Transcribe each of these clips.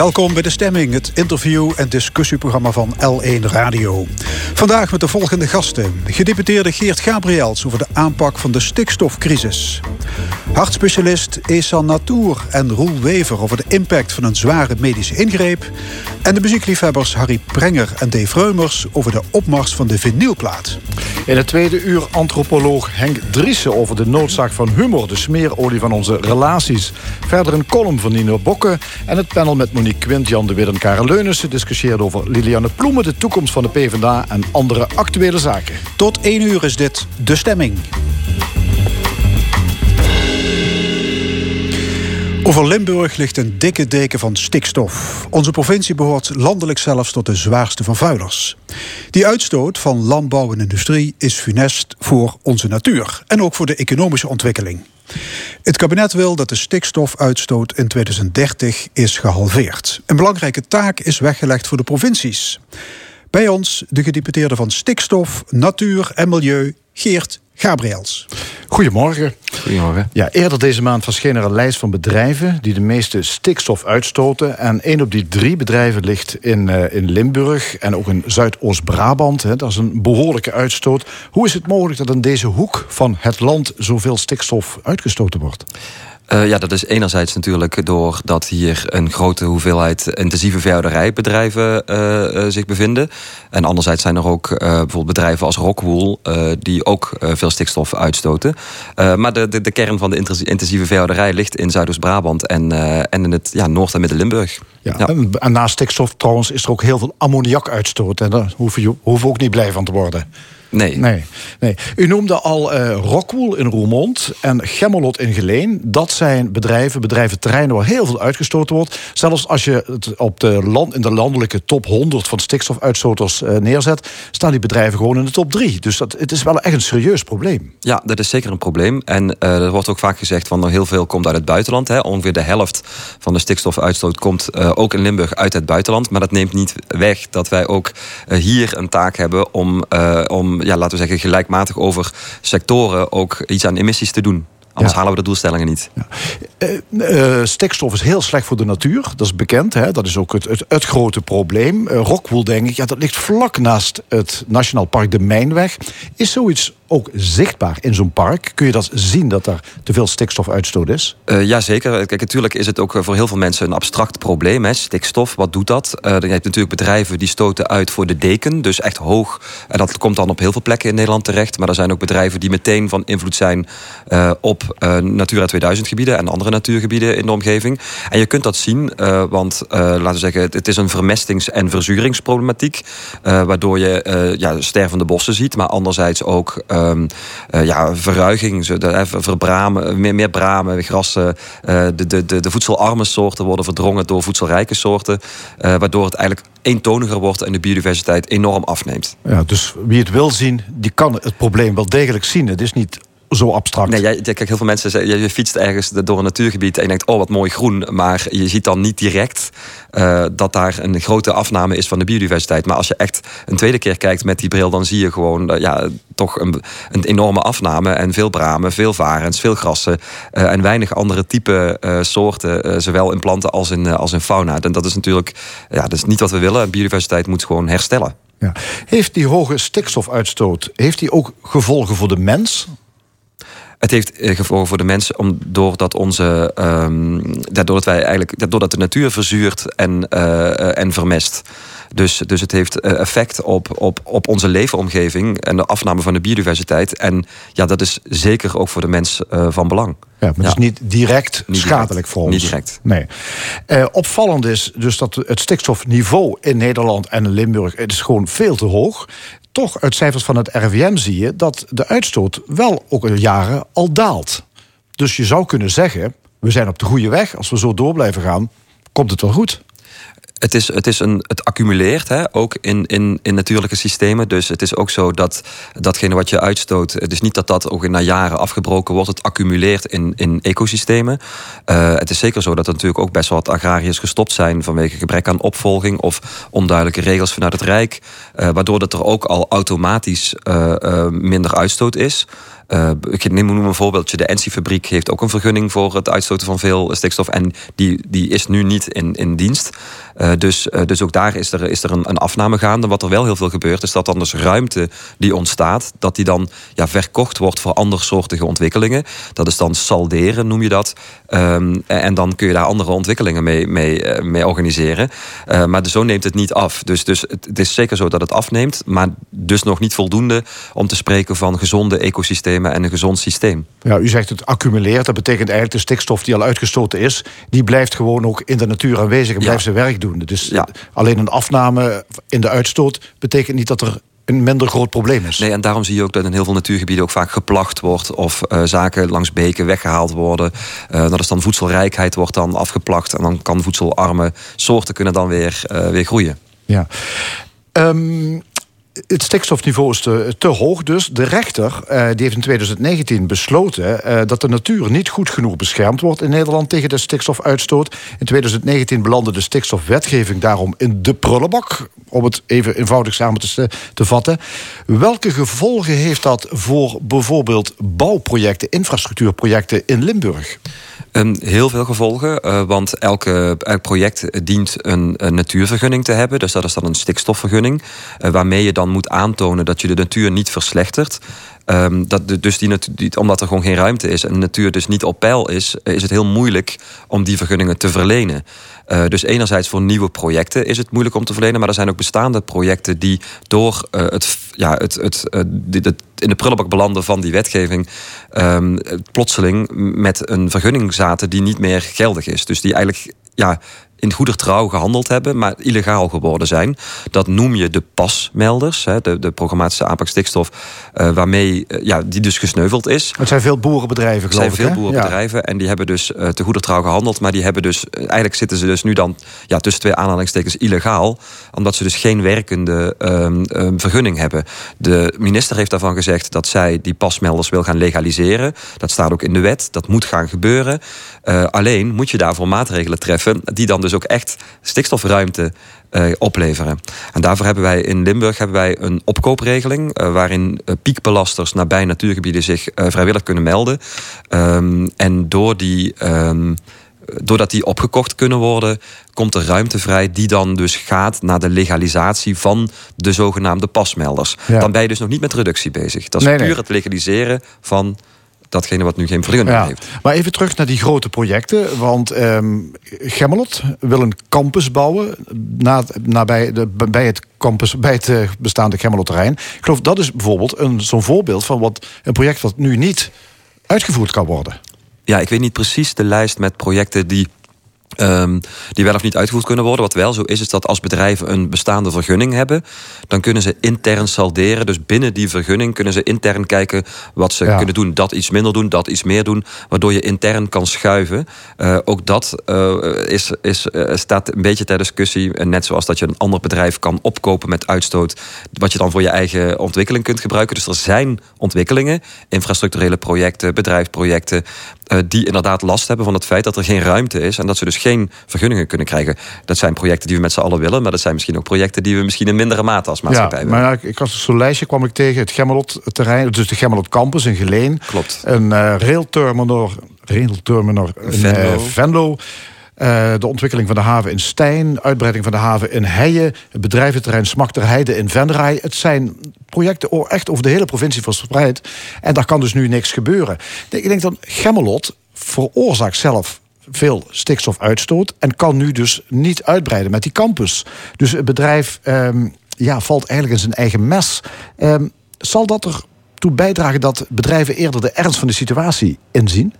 Welkom bij De Stemming, het interview- en discussieprogramma van L1 Radio. Vandaag met de volgende gasten. Gedeputeerde Geert Gabriels over de aanpak van de stikstofcrisis. Hartspecialist Esan Natour en Roel Wever over de impact van een zware medische ingreep. En de muziekliefhebbers Harry Prenger en Dave Reumers over de opmars van de vinylplaat. In het tweede uur antropoloog Henk Driessen over de noodzaak van humor, de smeerolie van onze relaties. Verder een column van Nino Bokke en het panel met Monique Quint, Jan de Wit en Karel Leunissen over Liliane Ploemen, de toekomst van de PvdA en andere actuele zaken. Tot één uur is dit De Stemming. Over Limburg ligt een dikke deken van stikstof. Onze provincie behoort landelijk zelfs tot de zwaarste van vuilers. Die uitstoot van landbouw en industrie is funest voor onze natuur en ook voor de economische ontwikkeling. Het kabinet wil dat de stikstofuitstoot in 2030 is gehalveerd. Een belangrijke taak is weggelegd voor de provincies. Bij ons de gedeputeerde van Stikstof, Natuur en Milieu, Geert Gabriels. Goedemorgen. Goedemorgen. Ja, eerder deze maand verscheen er een lijst van bedrijven die de meeste stikstof uitstoten. En één op die drie bedrijven ligt in, uh, in Limburg en ook in Zuidoost-Brabant. Dat is een behoorlijke uitstoot. Hoe is het mogelijk dat in deze hoek van het land zoveel stikstof uitgestoten wordt? Uh, ja, dat is enerzijds natuurlijk doordat hier een grote hoeveelheid intensieve veehouderijbedrijven uh, zich bevinden. En anderzijds zijn er ook bijvoorbeeld bedrijven als Rockwool die ook veel stikstof uitstoten. maar de, de, de, kern van de intensieve veehouderij ligt in Zuidoost-Brabant en, en in het ja, Noord- en Midden-Limburg. Ja, ja. En, en naast stikstof trouwens is er ook heel veel ammoniakuitstoot. En daar hoeven we hoef ook niet blij van te worden. Nee. nee, nee. U noemde al uh, Rockwool in Roermond en Gemmelot in Geleen. Dat zijn bedrijven, bedrijventerreinen waar heel veel uitgestoten wordt. Zelfs als je het op de land, in de landelijke top 100 van stikstofuitstoters uh, neerzet... staan die bedrijven gewoon in de top 3. Dus dat, het is wel echt een serieus probleem. Ja, dat is zeker een probleem. En uh, er wordt ook vaak gezegd van heel veel komt uit het buitenland. Hè. Ongeveer de helft van de stikstofuitstoot komt ook in Limburg uit het buitenland. Maar dat neemt niet weg dat wij ook hier een taak hebben om... om ja, laten we zeggen, gelijkmatig over sectoren ook iets aan emissies te doen. Anders halen we de doelstellingen niet. Ja. Uh, uh, stikstof is heel slecht voor de natuur. Dat is bekend. Hè? Dat is ook het, het, het grote probleem. Uh, Rockwool, denk ik, ja, dat ligt vlak naast het Nationaal Park de Mijnweg. Is zoiets ook zichtbaar in zo'n park? Kun je dat zien dat er te veel stikstofuitstoot is? Uh, Jazeker. Kijk, natuurlijk is het ook voor heel veel mensen een abstract probleem. Hè? Stikstof, wat doet dat? Uh, je hebt natuurlijk bedrijven die stoten uit voor de deken. Dus echt hoog. En dat komt dan op heel veel plekken in Nederland terecht. Maar er zijn ook bedrijven die meteen van invloed zijn op Natura 2000 gebieden en andere natuurgebieden in de omgeving. En je kunt dat zien, want laten we zeggen, het is een vermestings- en verzuringsproblematiek. waardoor je ja, stervende bossen ziet, maar anderzijds ook Um, uh, ja, verruiging, de, verbramen, meer, meer bramen, grassen. Uh, de, de, de, de voedselarme soorten worden verdrongen door voedselrijke soorten. Waardoor het eigenlijk eentoniger wordt en de biodiversiteit enorm afneemt. Ja, dus wie het wil zien, die kan het probleem wel degelijk zien. Het is niet zo abstract. Nee, jij, kijk, heel veel mensen zeggen, je fietst ergens door een natuurgebied en je denkt, oh wat mooi groen. Maar je ziet dan niet direct uh, dat daar een grote afname is van de biodiversiteit. Maar als je echt een tweede keer kijkt met die bril, dan zie je gewoon uh, ja, toch een, een, enorme afname. En veel bramen, veel varens, veel grassen uh, en weinig andere type soorten, zowel in planten als in, als in fauna. En dat is natuurlijk ja, dat is niet wat we willen. Biodiversiteit moet gewoon herstellen. Ja. Heeft die hoge stikstofuitstoot heeft die ook gevolgen voor de mens? Het heeft gevolgen voor de mensen om, doordat, onze, um, doordat, wij eigenlijk, doordat de natuur verzuurt en, uh, en vermest. Dus, dus het heeft effect op, op, op onze leefomgeving en de afname van de biodiversiteit. En ja, dat is zeker ook voor de mens uh, van belang. Ja, maar het is niet direct niet schadelijk voor ons. Niet direct. Nee. Uh, opvallend is dus dat het stikstofniveau in Nederland en in Limburg... het is gewoon veel te hoog toch uit cijfers van het RIVM zie je dat de uitstoot wel ook al jaren al daalt. Dus je zou kunnen zeggen, we zijn op de goede weg. Als we zo door blijven gaan, komt het wel goed. Het, is, het, is een, het accumuleert, hè, ook in, in, in natuurlijke systemen. Dus het is ook zo dat datgene wat je uitstoot... het is niet dat dat ook na jaren afgebroken wordt. Het accumuleert in, in ecosystemen. Uh, het is zeker zo dat er natuurlijk ook best wel wat agrariërs gestopt zijn... vanwege gebrek aan opvolging of onduidelijke regels vanuit het Rijk. Uh, waardoor dat er ook al automatisch uh, minder uitstoot is... Uh, ik neem een voorbeeldje. De Ensi-fabriek heeft ook een vergunning voor het uitstoten van veel stikstof. En die, die is nu niet in, in dienst. Uh, dus, uh, dus ook daar is er, is er een, een, afname gaande. Wat er wel heel veel gebeurt, is dat dan dus ruimte die ontstaat, dat die dan ja, verkocht wordt voor andersoortige ontwikkelingen. Dat is dan salderen, noem je dat. Um, en dan kun je daar andere ontwikkelingen mee, mee, mee organiseren. maar zo neemt het niet af. Dus, dus het, het is zeker zo dat het afneemt, maar dus nog niet voldoende om te spreken van gezonde ecosystemen en een gezond systeem. Ja, u zegt het accumuleert. Dat betekent eigenlijk de stikstof die al uitgestoten is, die blijft gewoon ook in de natuur aanwezig en blijft zijn werk doen. Dus ja. alleen een afname in de uitstoot betekent niet dat er een minder groot probleem is. Nee, en daarom zie je ook dat in heel veel natuurgebieden ook vaak geplacht wordt of uh, zaken langs beken weggehaald worden. Uh, dat is dan voedselrijkheid wordt dan afgeplakt en dan kan voedselarme soorten kunnen dan weer, uh, weer groeien. Ja. Um, het stikstofniveau is te, hoog dus. De rechter uh, die heeft in 2019 besloten uh, dat de natuur niet goed genoeg beschermd wordt in Nederland tegen de stikstofuitstoot. In 2019 belandde de stikstofwetgeving daarom in de prullenbak, om het even eenvoudig samen te, te vatten. Welke gevolgen heeft dat voor bijvoorbeeld bouwprojecten, infrastructuurprojecten in Limburg? Um, heel veel gevolgen, uh, want elke, elk project dient een, een, natuurvergunning te hebben. Dus dat is dan een stikstofvergunning, waarmee je dan moet aantonen dat je de natuur niet verslechtert. Um, dat dus die, die, omdat er gewoon geen ruimte is en de natuur dus niet op peil is, is het heel moeilijk om die vergunningen te verlenen. Uh, dus enerzijds voor nieuwe projecten is het moeilijk om te verlenen, maar er zijn ook bestaande projecten die door uh, het, ja, het, het, het, in de prullenbak belanden van die wetgeving um, plotseling met een vergunning zaten die niet meer geldig is. Dus die eigenlijk ja, in goeder trouw gehandeld hebben, maar illegaal geworden zijn. Dat noem je de pasmelders, de, de programmatische aanpak stikstof, uh, waarmee uh, ja, die dus gesneuveld is. Het zijn veel boerenbedrijven, geloof ik. Het zijn veel boerenbedrijven ja. en die hebben dus uh, te goeder trouw gehandeld, maar die hebben dus eigenlijk zitten ze dus nu dan ja, tussen twee aanhalingstekens illegaal, omdat ze dus geen werkende um, um, vergunning hebben. De minister heeft daarvan gezegd dat zij die pasmelders wil gaan legaliseren. Dat staat ook in de wet, dat moet gaan gebeuren. alleen moet je daarvoor maatregelen treffen die dan dus dus ook echt stikstofruimte uh, opleveren. En daarvoor hebben wij in Limburg hebben wij een opkoopregeling... Uh, waarin uh, piekbelasters nabij natuurgebieden zich vrijwillig kunnen melden. Um, en door die... Um, doordat die opgekocht kunnen worden, komt er ruimte vrij die dan dus gaat naar de legalisatie van de zogenaamde pasmelders. Ja. Dan ben je dus nog niet met reductie bezig. Dat is nee, puur nee. het legaliseren van datgene wat nu geen vergunning ja. heeft. Maar even terug naar die grote projecten. Want um, Gemmelot wil een campus bouwen na, nabij de, bij het campus, bij het uh, bestaande Gemmelot-terrein. Ik geloof dat is bijvoorbeeld een, zo'n voorbeeld van wat, een project wat nu niet uitgevoerd kan worden. Ja, ik weet niet precies de lijst met projecten die Um, die wel of niet uitgevoerd kunnen worden. Wat wel zo is, is dat als bedrijven een bestaande vergunning hebben, dan kunnen ze intern salderen. Dus binnen die vergunning kunnen ze intern kijken wat ze ja. kunnen doen. Dat iets minder doen, dat iets meer doen. Waardoor je intern kan schuiven. Uh, ook dat uh, is, is, uh, staat een beetje ter discussie. net zoals dat je een ander bedrijf kan opkopen met uitstoot. Wat je dan voor je eigen ontwikkeling kunt gebruiken. Dus er zijn ontwikkelingen, infrastructurele projecten, bedrijfsprojecten. Die inderdaad last hebben van het feit dat er geen ruimte is. En dat ze dus geen vergunningen kunnen krijgen. Dat zijn projecten die we met z'n allen willen, maar dat zijn misschien ook projecten die we misschien in mindere mate als maatschappij ja, willen. Maar ik had zo'n lijstje kwam ik tegen het Gemmelot-terrein, dus de Gemmelot Campus in Geleen. Klopt. Een uh, railterminal, railterminal in Venlo. Uh, Venlo. Uh, de ontwikkeling van de haven in Stijn, uitbreiding van de haven in Heijen, het bedrijventerrein Smakterheide in Venray. Het zijn projecten echt over de hele provincie verspreid. En daar kan dus nu niks gebeuren. Ik denk dan, Gemmelot veroorzaakt zelf veel stikstofuitstoot en kan nu dus niet uitbreiden met die campus. Dus het bedrijf um, ja, valt eigenlijk in zijn eigen mes. Um, zal dat ertoe bijdragen dat bedrijven eerder de ernst van de situatie inzien?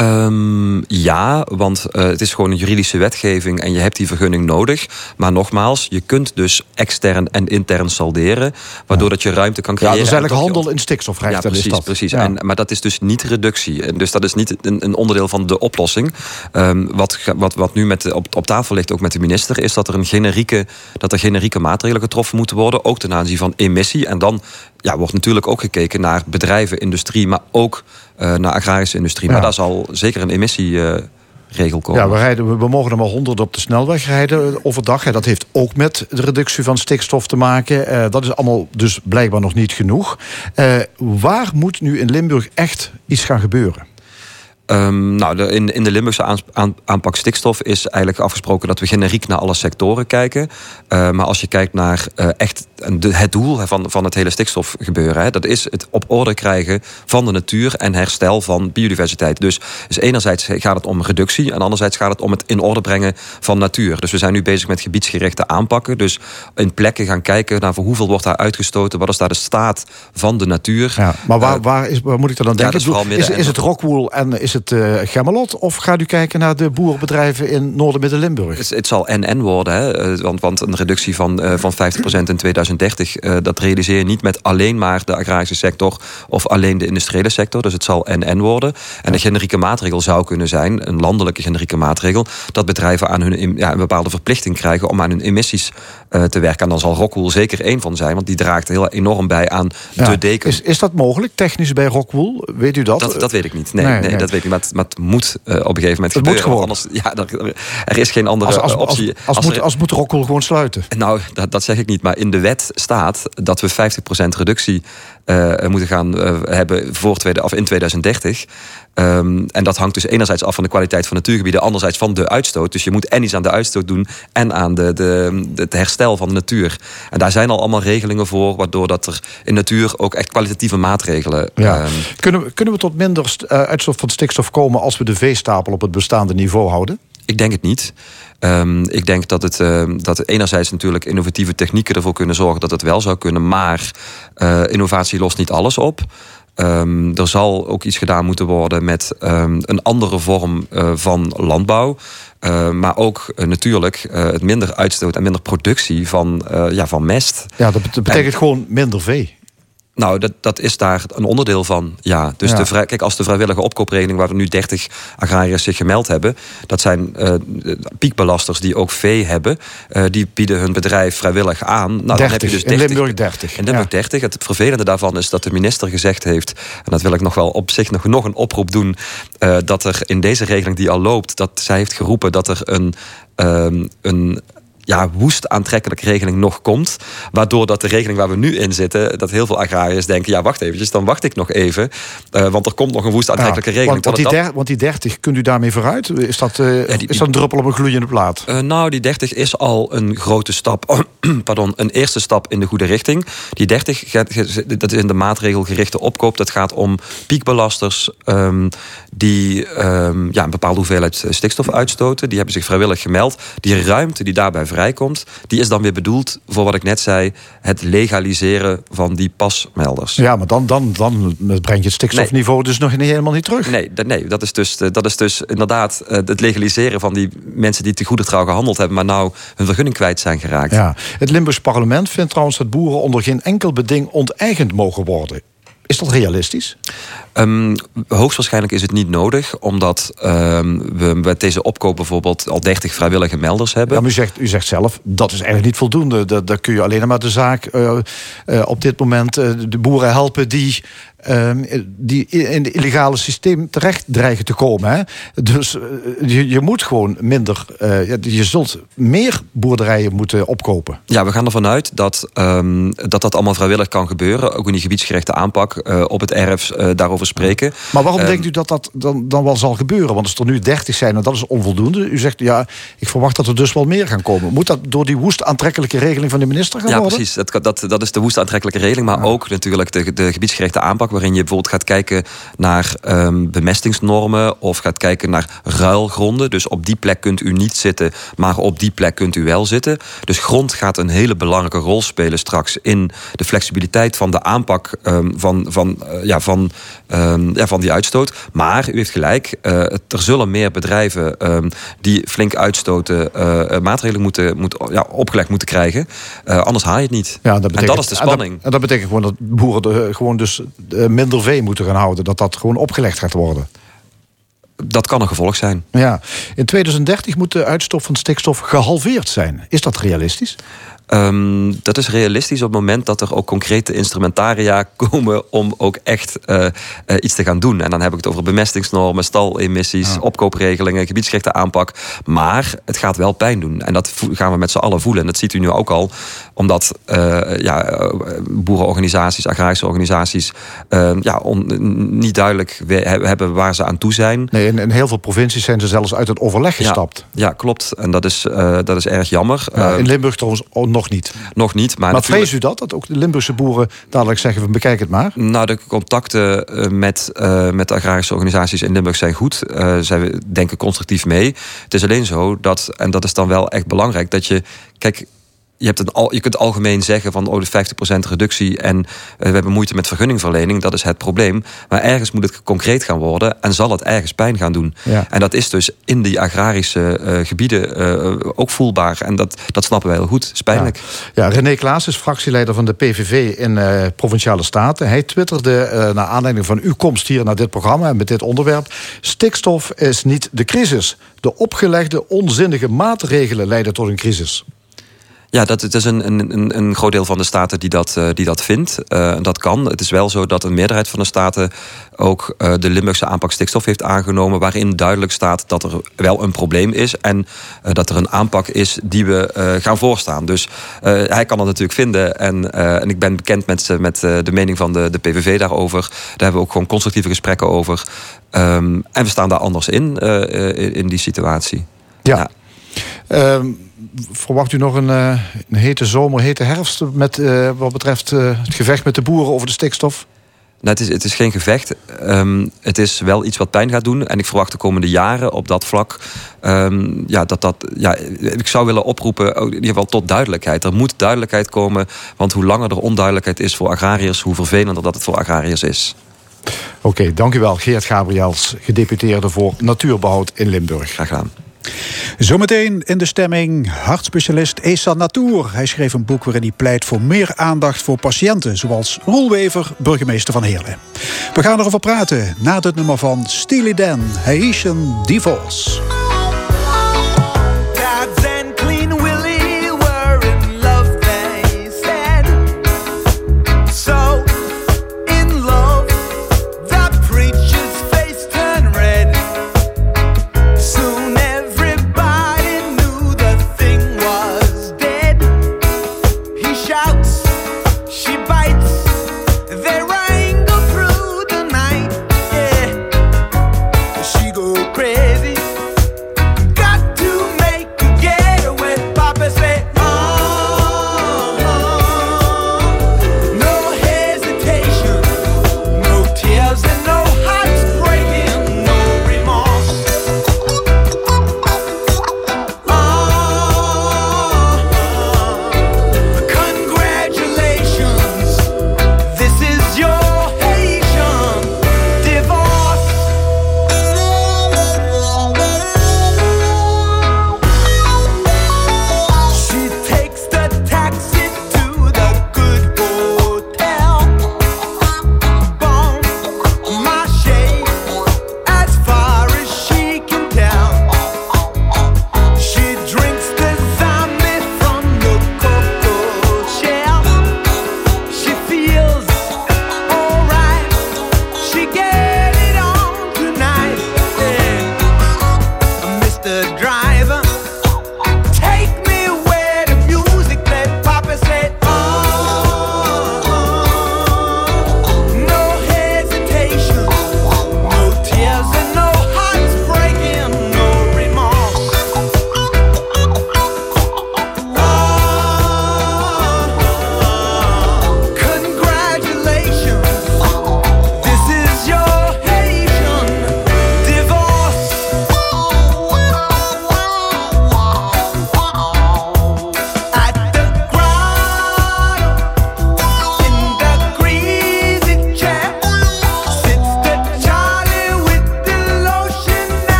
Um, ja, want uh, het is gewoon een juridische wetgeving en je hebt die vergunning nodig. Maar nogmaals, je kunt dus extern en intern salderen, waardoor ja. dat je ruimte kan creëren. Ja, dat is eigenlijk handel in stikstofrechten. Ja, precies. precies. Ja. En, maar dat is dus niet reductie. En dus dat is niet een, een onderdeel van de oplossing. Um, wat, wat, wat nu met op, op tafel ligt, ook met de minister, is dat er, een generieke, dat er generieke maatregelen getroffen moeten worden, ook ten aanzien van emissie. En dan ja, wordt natuurlijk ook gekeken naar bedrijven, industrie, maar ook naar agrarische industrie. Ja. Maar daar zal zeker een emissie. Regel komen. Ja, we, rijden, we mogen er maar 100 op de snelweg rijden overdag. Dat heeft ook met de reductie van stikstof te maken. dat is allemaal dus blijkbaar nog niet genoeg. waar moet nu in Limburg echt iets gaan gebeuren? Um, nou, de, in, in de Limburgse aanpak stikstof is eigenlijk afgesproken dat we generiek naar alle sectoren kijken. Uh, maar als je kijkt naar uh, echt de, het doel van, van het hele stikstofgebeuren, hè, dat is het op orde krijgen van de natuur en herstel van biodiversiteit. Dus, dus enerzijds gaat het om reductie en anderzijds gaat het om het in orde brengen van natuur. Dus we zijn nu bezig met gebiedsgerichte aanpakken. Dus in plekken gaan kijken naar voor hoeveel wordt daar uitgestoten, wat is daar de staat van de natuur. Ja, maar waar, uh, waar, is, waar moet ik dan denken? Ja, is, is, is, het Rockwool en is het uh, Gemmelot? Of gaat u kijken naar de boerenbedrijven in Noord-Midden-Limburg? Het, het, zal en-en worden. Hè? Eh, want, want een reductie van, uh, van 50% in 2030... dat realiseer je niet met alleen maar de agrarische sector... of alleen de industriële sector. Dus het zal en-en worden. En een generieke maatregel zou kunnen zijn... een landelijke generieke maatregel... dat bedrijven aan hun, ja, een bepaalde verplichting krijgen... om aan hun emissies te werken. En dan zal Rockwool zeker één van zijn... want die draagt heel enorm bij aan de deken. Is, is dat mogelijk, technisch bij Rockwool? Weet u dat? Dat, dat weet ik niet. Nee, nee, nee, dat weet ik maar het moet uh, op een gegeven moment het gebeuren. Moet anders, ja, er, er, is geen andere als, als, optie. Als, moet, als moet Rockwell gewoon sluiten? Nou, dat, dat zeg ik niet. Maar in de wet staat dat we 50% reductie moeten gaan uh, hebben voor tweede, of in 2030. Um, en dat hangt dus enerzijds af van de kwaliteit van natuurgebieden, anderzijds van de uitstoot. Dus je moet en iets aan de uitstoot doen en aan de, de, het herstel van de natuur. En daar zijn al allemaal regelingen voor, waardoor dat er in natuur ook echt kwalitatieve maatregelen. Ja. Um, kunnen, we, kunnen we tot minder uh, uitstoot van stikstof komen als we de veestapel op het bestaande niveau houden? Ik denk het niet. Um, ik denk dat het, uh, dat enerzijds natuurlijk innovatieve technieken ervoor kunnen zorgen dat het wel zou kunnen. Maar uh, innovatie lost niet alles op. Um, er zal ook iets gedaan moeten worden met um, een andere vorm uh, van landbouw. Uh, maar ook uh, natuurlijk het minder uitstoot en minder productie van, ja, van mest. Ja, dat betekent en, gewoon minder vee. Nou, dat, dat is daar een onderdeel van. Ja, dus De vrij, kijk, als de vrijwillige opkoopregeling, waar we nu 30 agrariërs zich gemeld hebben, dat zijn uh, piekbelasters die ook vee hebben. Uh, die bieden hun bedrijf vrijwillig aan. Nou, 30, dan heb je dus 30, in Limburg 30. In Limburg ja. 30. Het vervelende daarvan is dat de minister gezegd heeft, en dat wil ik nog wel op zich nog, nog een oproep doen, uh, dat er in deze regeling die al loopt, dat zij heeft geroepen dat er een. Um, een ja, woest aantrekkelijke regeling nog komt. Waardoor dat de regeling waar we nu in zitten, dat heel veel agrariërs denken: ja, wacht eventjes, dan wacht ik nog even. Uh, want er komt nog een woest aantrekkelijke ja, regeling. Want, want, die want, die 30, kunt u daarmee vooruit? Is dat, uh, ja, die, is dat een druppel op een gloeiende plaat? Uh, nou, die 30 is al een grote stap. Oh, pardon, een eerste stap in de goede richting. Die 30, dat is in de maatregelgerichte opkoop. Dat gaat om piekbelasters um, die um, ja, een bepaalde hoeveelheid stikstof uitstoten. Die hebben zich vrijwillig gemeld. Die ruimte die daarbij vrijkomt, die is dan weer bedoeld voor wat ik net zei, het legaliseren van die pasmelders. Ja, maar dan, dan, dan breng je het stikstofniveau nee. dus nog niet, helemaal niet terug. Nee, nee dat, is dus, dat is dus inderdaad eh, het legaliseren van die mensen die te goede trouw gehandeld hebben, maar nou hun vergunning kwijt zijn geraakt. Ja. Het Limburgs parlement vindt trouwens dat boeren onder geen enkel beding onteigend mogen worden. Is dat realistisch? Um, hoogstwaarschijnlijk is het niet nodig, omdat um, we met deze opkoop bijvoorbeeld al 30 vrijwillige melders hebben. Ja, maar u, zegt, u zegt zelf, dat is eigenlijk niet voldoende. Daar kun je alleen maar de zaak uh, uh, op dit moment uh, de boeren helpen die die in het illegale systeem terecht dreigen te komen. Hè? Dus uh, je, je, moet gewoon minder. Uh, je zult meer boerderijen moeten opkopen. Ja, we gaan ervan uit dat um, dat, dat allemaal vrijwillig kan gebeuren. Ook in die gebiedsgerechte aanpak uh, op het erf daarover spreken. Maar waarom um, denkt u dat dat dan, dan wel zal gebeuren? Want als er nu 30 zijn en dat is onvoldoende. U zegt ja, ik verwacht dat er dus wel meer gaan komen. Moet dat door die woest aantrekkelijke regeling van de minister gaan ja, worden? Ja, precies. Dat, dat, dat is de woest aantrekkelijke regeling. Maar ja. ook natuurlijk de, de gebiedsgerechte aanpak waarin je bijvoorbeeld gaat kijken naar um, bemestingsnormen of gaat kijken naar ruilgronden. Dus op die plek kunt u niet zitten, maar op die plek kunt u wel zitten. Dus grond gaat een hele belangrijke rol spelen straks in de flexibiliteit van de aanpak um, van, van, uh, ja, van, um, ja, van die uitstoot. Maar u heeft gelijk, uh, er zullen meer bedrijven die flink uitstoten uh, maatregelen moeten, moet, ja, opgelegd moeten krijgen. anders haal je het niet. Ja, dat betekent, en dat is de spanning. En dat, en dat betekent gewoon dat boeren de, gewoon dus eh, minder vee moeten gaan houden. Dat dat gewoon opgelegd gaat worden. Dat kan een gevolg zijn. Ja. In 2030 moet de uitstoot van stikstof gehalveerd zijn. Is dat realistisch? Ehm, dat is realistisch op het moment dat er ook concrete instrumentaria komen om ook echt uh, iets te gaan doen. En dan heb ik het over bemestingsnormen, stalemissies, opkoopregelingen, gebiedsgerichte aanpak. Maar het gaat wel pijn doen. En dat gaan we met z'n allen voelen. En dat ziet u nu ook al, omdat uh, ja, boerenorganisaties, agrarische organisaties ja, on, niet duidelijk hebben waar ze aan toe zijn. Nee, in, in, heel veel provincies zijn ze zelfs uit het overleg gestapt. Ja, ja klopt. En dat is, dat is erg jammer. Ja, in Limburg trouwens nog niet. Nog niet. Maar, maar vrees u dat? Dat ook de Limburgse boeren dadelijk zeggen: we bekijken het maar? Nou, de contacten eh, met, uh, met de agrarische organisaties in Limburg zijn goed. Uh, zij denken constructief mee. Het is alleen zo dat, en dat is dan wel echt belangrijk, dat je. Kijk, je, hebt een al, je kunt algemeen zeggen van oh, de 50% reductie en uh, we hebben moeite met vergunningverlening, dat is het probleem. Maar ergens moet het concreet gaan worden en zal het ergens pijn gaan doen. Ja. En dat is dus in die agrarische uh, gebieden uh, ook voelbaar. En dat, dat snappen wij heel goed. is pijnlijk. Ja. ja René Klaas is fractieleider van de PVV in Provinciale Staten. Hij twitterde naar aanleiding van uw komst hier naar dit programma en met dit onderwerp. Stikstof is niet de crisis. De opgelegde onzinnige maatregelen leiden tot een crisis. Ja, dat, het is een, een, een groot deel van de staten die dat, uh, die dat vindt. Uh, dat kan. Het is wel zo dat een meerderheid van de staten ook uh, de Limburgse aanpak stikstof heeft aangenomen. Waarin duidelijk staat dat er wel een probleem is. En dat er een aanpak is die we gaan voorstaan. Dus hij kan dat natuurlijk vinden. En, en ik ben bekend met, met de mening van de, de PVV daarover. Daar hebben we ook gewoon constructieve gesprekken over. Um, en we staan daar anders in, in, in, die situatie. Ja. ja. Um verwacht u nog een, uh, een hete zomer, hete herfst... Met, uh, wat betreft uh, het gevecht met de boeren over de stikstof? Nou, het, is, het is geen gevecht. Um, het is wel iets wat pijn gaat doen. En ik verwacht de komende jaren op dat vlak... Um, ja, dat dat, ja, ik zou willen oproepen, in ieder geval tot duidelijkheid. Er moet duidelijkheid komen, want hoe langer er onduidelijkheid is voor agrariërs... hoe vervelender dat het voor agrariërs is. Oké, okay, dank u wel. Geert Gabriels, gedeputeerde voor Natuurbehoud in Limburg. Graag gedaan. Zometeen in de stemming hartspecialist Esa Natour. Hij schreef een boek waarin hij pleit voor meer aandacht voor patiënten, zoals Roel Wever, burgemeester van Heerlen. We gaan erover praten na het nummer van Steely Dan, Haitian Divorce.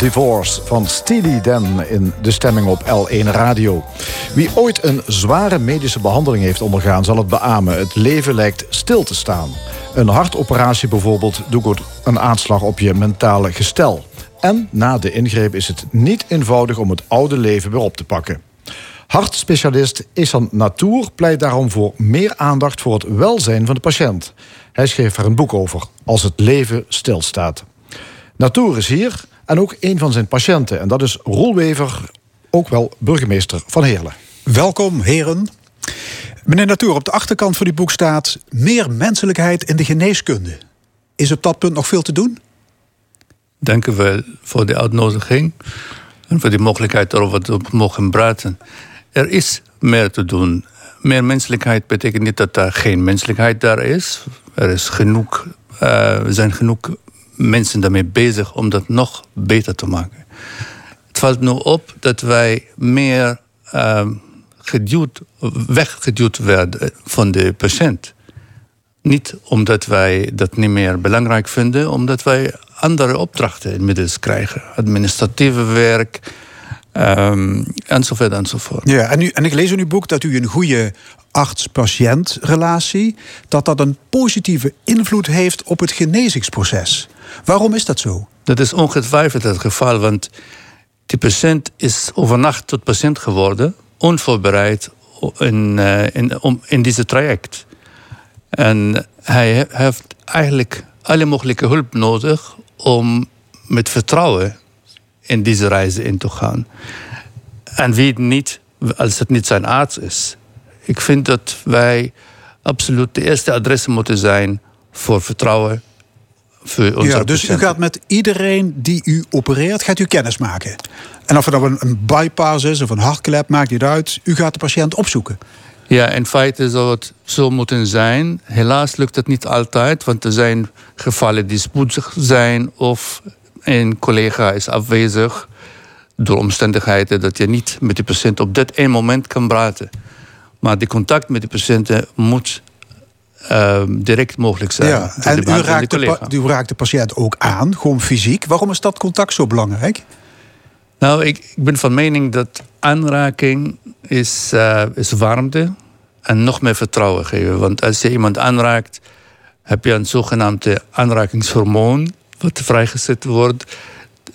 Divorce van Steely Dan in de stemming op L1 Radio. Wie ooit een zware medische behandeling heeft ondergaan... zal het beamen. Het leven lijkt stil te staan. Een hartoperatie bijvoorbeeld doet een aanslag op je mentale gestel. En na de ingreep is het niet eenvoudig om het oude leven weer op te pakken. Hartspecialist Isan Natour pleit daarom voor meer aandacht voor het welzijn van de patiënt. Hij schreef er een boek over, Als het leven stilstaat. Natour is hier en ook een van zijn patiënten. En dat is Roel Wever, ook wel burgemeester van Heerlen. Welkom, heren. Meneer Natour, op de achterkant van uw boek staat... meer menselijkheid in de geneeskunde. Is op dat punt nog veel te doen? Dank u wel voor de uitnodiging en voor de mogelijkheid erover te mogen praten. Er is meer te doen. Meer menselijkheid betekent niet dat er geen menselijkheid daar is. Er is genoeg, uh, zijn genoeg mensen daarmee bezig om dat nog beter te maken. Het valt nu op dat wij meer uh, geduwd, weggeduwd werden van de patiënt. Niet omdat wij dat niet meer belangrijk vinden, omdat wij andere opdrachten inmiddels krijgen. Administratieve werk, um, enzovoort enzovoort. Ja, en, u, en ik lees in uw boek dat u een goede arts-patiënt-relatie... dat dat een positieve invloed heeft op het genezingsproces. Waarom is dat zo? Dat is ongetwijfeld het geval, want die patiënt is overnacht tot patiënt geworden... onvoorbereid in, uh, in, in deze traject. En hij heeft eigenlijk alle mogelijke hulp nodig om met vertrouwen in deze reizen in te gaan. En wie niet, als het niet zijn arts is. Ik vind dat wij absoluut de eerste adres moeten zijn voor vertrouwen. Voor onze ja, dus u gaat met iedereen die u opereert, gaat u kennis maken. En of het nou een bypass is of een hartklep, maakt niet uit. U gaat de patiënt opzoeken. Ja, in feite zou het zo moeten zijn. Helaas lukt het niet altijd, want er zijn gevallen die spoedig zijn of een collega is afwezig door omstandigheden dat je niet met de patiënt op dat één moment kan praten. Maar de contact met de patiënten moet uh, direct mogelijk zijn. Ja, en u raakt, de, u raakt de patiënt ook aan, gewoon fysiek. Waarom is dat contact zo belangrijk? Nou, ik, ik ben van mening dat aanraking is, uh, is warmte en nog meer vertrouwen geven. Want als je iemand aanraakt, heb je een zogenaamde aanrakingshormoon wat vrijgezet wordt.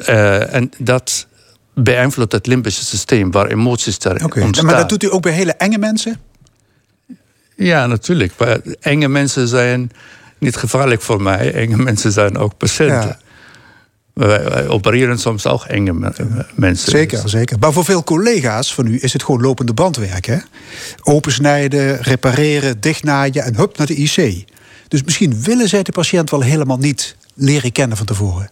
Uh, en dat beïnvloedt het limbische systeem, waar emoties daar okay. ontstaan. Maar dat doet u ook bij hele enge mensen? Ja, natuurlijk. Maar enge mensen zijn niet gevaarlijk voor mij. Enge mensen zijn ook patiënten. Ja. Wij, opereren soms ook enge mensen. Zeker, zeker. Maar voor veel collega's van u is het gewoon lopende bandwerk. Hè? Opensnijden, repareren, dichtnaaien en hup naar de IC. Dus misschien willen zij de patiënt wel helemaal niet leren kennen van tevoren.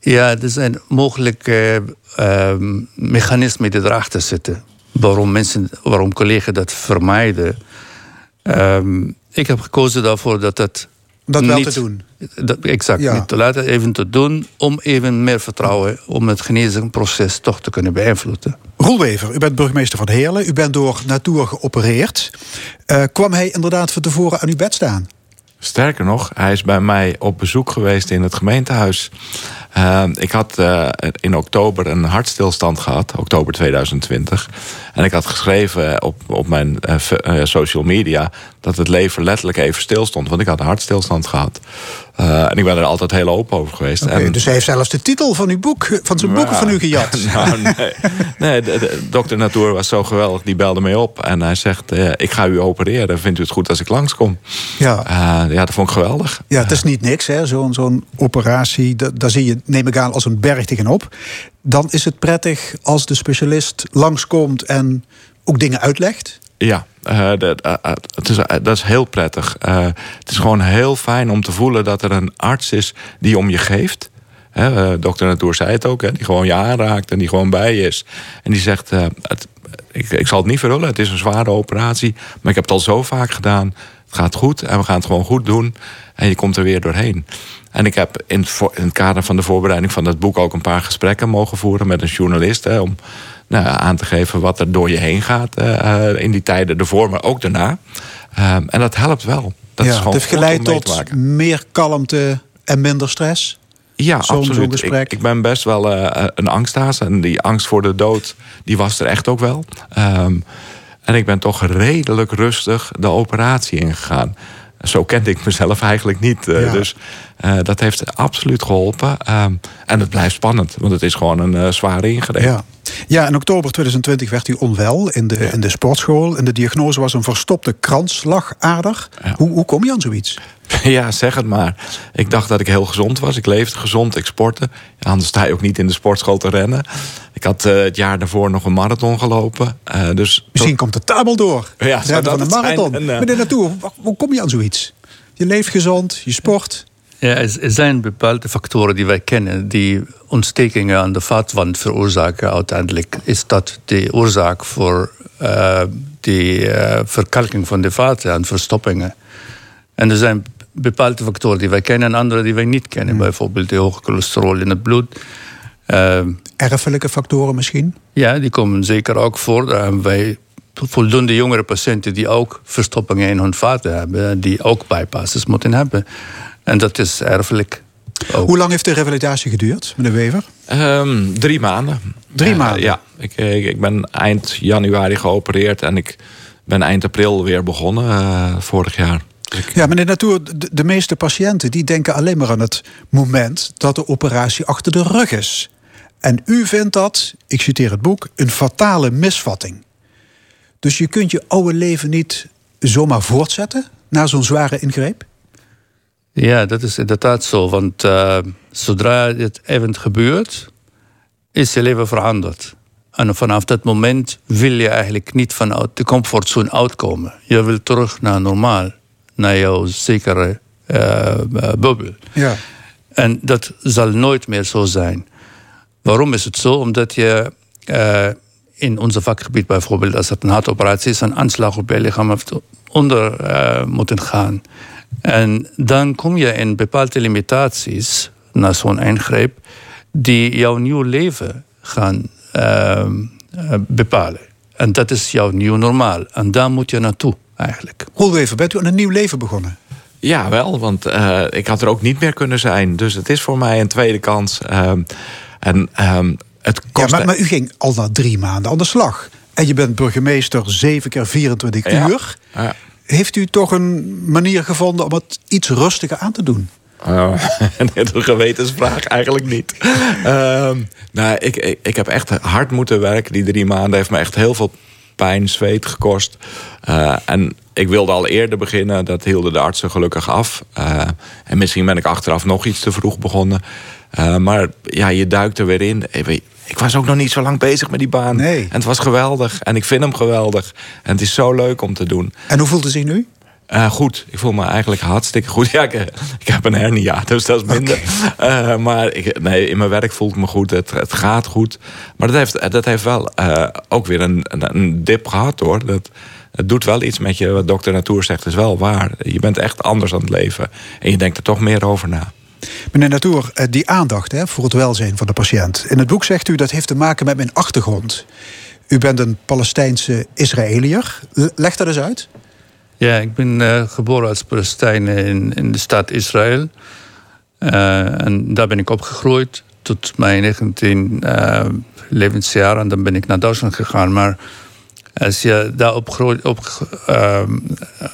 Ja, er zijn mogelijke uh, mechanismen die erachter zitten. Waarom mensen, waarom collega's dat vermijden. Ehm, ik heb gekozen daarvoor dat dat. Dat wel te doen. Dat, exact, niet te laten, even te doen. Om even meer vertrouwen om het genezingsproces toch te kunnen beïnvloeden. Roelwever, u bent burgemeester van Heerlen. U bent door Natuur geopereerd. Uh, kwam hij inderdaad van tevoren aan uw bed staan? Sterker nog, hij is bij mij op bezoek geweest in het gemeentehuis. Uh, ik had uh, in oktober een hartstilstand gehad, oktober 2020. En ik had geschreven op, op mijn social media dat het leven letterlijk even stil stond. Want ik had een hartstilstand gehad. Uh, en ik ben er altijd heel open over geweest. Okay, en, dus hij heeft zelfs de titel van, uw boek, van zijn boeken van u gejat. Nou, nee, nee de, de, dokter Natuur was zo geweldig. Die belde mij op en hij zegt... Uh, ik ga u opereren. Vindt u het goed als ik langskom? Ja, uh, ja dat vond ik geweldig. Ja, het is niet niks, hè? Zo'n zo'n operatie. Daar zie je, neem ik aan, als een berg tegenop. Dan is het prettig als de specialist langskomt en ook dingen uitlegt. Ja, uh, dat, uh, het is, dat is heel prettig. Het is gewoon heel fijn om te voelen dat er een arts is die om je geeft. dokter Natour zei het ook, hè, die gewoon je aanraakt en die gewoon bij je is. En die zegt, ik, ik zal het niet verhullen, het is een zware operatie... maar ik heb het al zo vaak gedaan, het gaat goed en we gaan het gewoon goed doen... en je komt er weer doorheen. En ik heb in, in het kader van de voorbereiding van dat boek... ook een paar gesprekken mogen voeren met een journalist... Hè, om nou, aan te geven wat er door je heen gaat uh, in die tijden ervoor, maar ook daarna. Uh, en dat helpt wel. Dat ja, is gewoon het heeft geleid tot meer kalmte en minder stress. Ja, absoluut. Ik, ik ben best wel uh, een angsthaas. En die angst voor de dood, die was er echt ook wel. Um, en ik ben toch redelijk rustig de operatie ingegaan. Zo kende ik mezelf eigenlijk niet. Ja. Dus uh, dat heeft absoluut geholpen. Um, en het blijft spannend, want het is gewoon een uh, zware ingreep. Ja. ja, in oktober 2020 werd u onwel in de, ja. in de sportschool. En de diagnose was een verstopte kransslagader. Ja. Hoe, hoe kom je aan zoiets? Ja, zeg het maar. Ik dacht dat ik heel gezond was. Ik leefde gezond, ik sportte. Anders sta je ook niet in de sportschool te rennen. Ik had uh, het jaar daarvoor nog een marathon gelopen. Uh, dus Misschien komt de tabel door. Ja, ja van een marathon. Uh... Meneer Naartoe, hoe kom je aan zoiets? Je leeft gezond, je sport. Ja, er zijn bepaalde factoren die wij kennen die ontstekingen aan de vaatwand veroorzaken. Uiteindelijk is dat de oorzaak voor uh, die uh, verkalking van de vaten en verstoppingen. En er zijn bepaalde factoren die wij kennen en andere die wij niet kennen. Hmm. Bijvoorbeeld de hoge cholesterol in het bloed. Uh, Erfelijke factoren misschien? Ja, die komen zeker ook voor. Daar hebben wij voldoende jongere patiënten die ook verstoppingen in hun vaten hebben, die ook bypasses moeten hebben. En dat is erfelijk. Ook. Hoe lang heeft de revalidatie geduurd, meneer Wever? Um, drie maanden. Drie uh, maanden? Ja, ik, ik, ik, ben eind januari geopereerd en ik ben eind april weer begonnen, uh, vorig jaar. Ja, meneer Natuur, de, de meeste patiënten die denken alleen maar aan het moment dat de operatie achter de rug is. En u vindt dat, ik citeer het boek, een fatale misvatting. Dus je kunt je oude leven niet zomaar voortzetten na zo'n zware ingreep? Ja, dat is inderdaad zo. Want uh, zodra dit event gebeurt, is je leven veranderd. En vanaf dat moment wil je eigenlijk niet vanuit de comfortzone uitkomen. Je wil terug naar normaal, naar jouw zekere uh, bubbel. Ja. En dat zal nooit meer zo zijn. Waarom is het zo? Omdat je uh, in onze vakgebied bijvoorbeeld, als het een hartoperatie is, een aanslag op je lichaam heeft onder uh, moeten gaan. En dan kom je in bepaalde limitaties naar zo'n ingreep die jouw nieuw leven gaan uh, bepalen. En dat is jouw nieuw normaal. En daar moet je naartoe eigenlijk. Roelwever, bent u aan een nieuw leven begonnen? Ja, wel, want uh, ik had er ook niet meer kunnen zijn. Dus het is voor mij een tweede kans. Uh, en um, het kost... Ja, maar, maar, u ging al na drie maanden aan de slag. En je bent burgemeester 7 keer 24 ja. uur. Ja. Heeft u toch een manier gevonden om het iets rustiger aan te doen? Oh, een gewetensvraag eigenlijk niet. uh, nou, ik, ik, ik, heb echt hard moeten werken. Die drie maanden heeft me echt heel veel pijn, zweet gekost. Uh, en ik wilde al eerder beginnen. Dat hielden de artsen gelukkig af. Uh, en misschien ben ik achteraf nog iets te vroeg begonnen. Uh, maar ja, je duikt er weer in. Ik was ook nog niet zo lang bezig met die baan. Nee. En het was geweldig. En ik vind hem geweldig. En het is zo leuk om te doen. En hoe voelt het zich nu? Uh, goed, ik voel me eigenlijk hartstikke goed. Ja, ik, ik heb een hernia, dus dat is minder. Okay. Uh, maar ik, nee, in mijn werk voel ik me goed, het, het gaat goed. Maar dat heeft, dat heeft wel uh, ook weer een, een, dip gehad hoor. Dat, het doet wel iets met je, wat dokter Natour zegt, is wel waar. Je bent echt anders aan het leven. En je denkt er toch meer over na. Meneer Natour, die aandacht hè, voor het welzijn van de patiënt. In het boek zegt u dat heeft te maken met mijn achtergrond. U bent een Palestijnse Israëliër. Leg dat eens uit. Ja, ik ben uh, geboren als Palestijn in, in de stad Israël. Uh, en daar ben ik opgegroeid tot mijn 19 uh, levensjaar. En dan ben ik naar Duitsland gegaan. Maar als je daar opgroeit, op,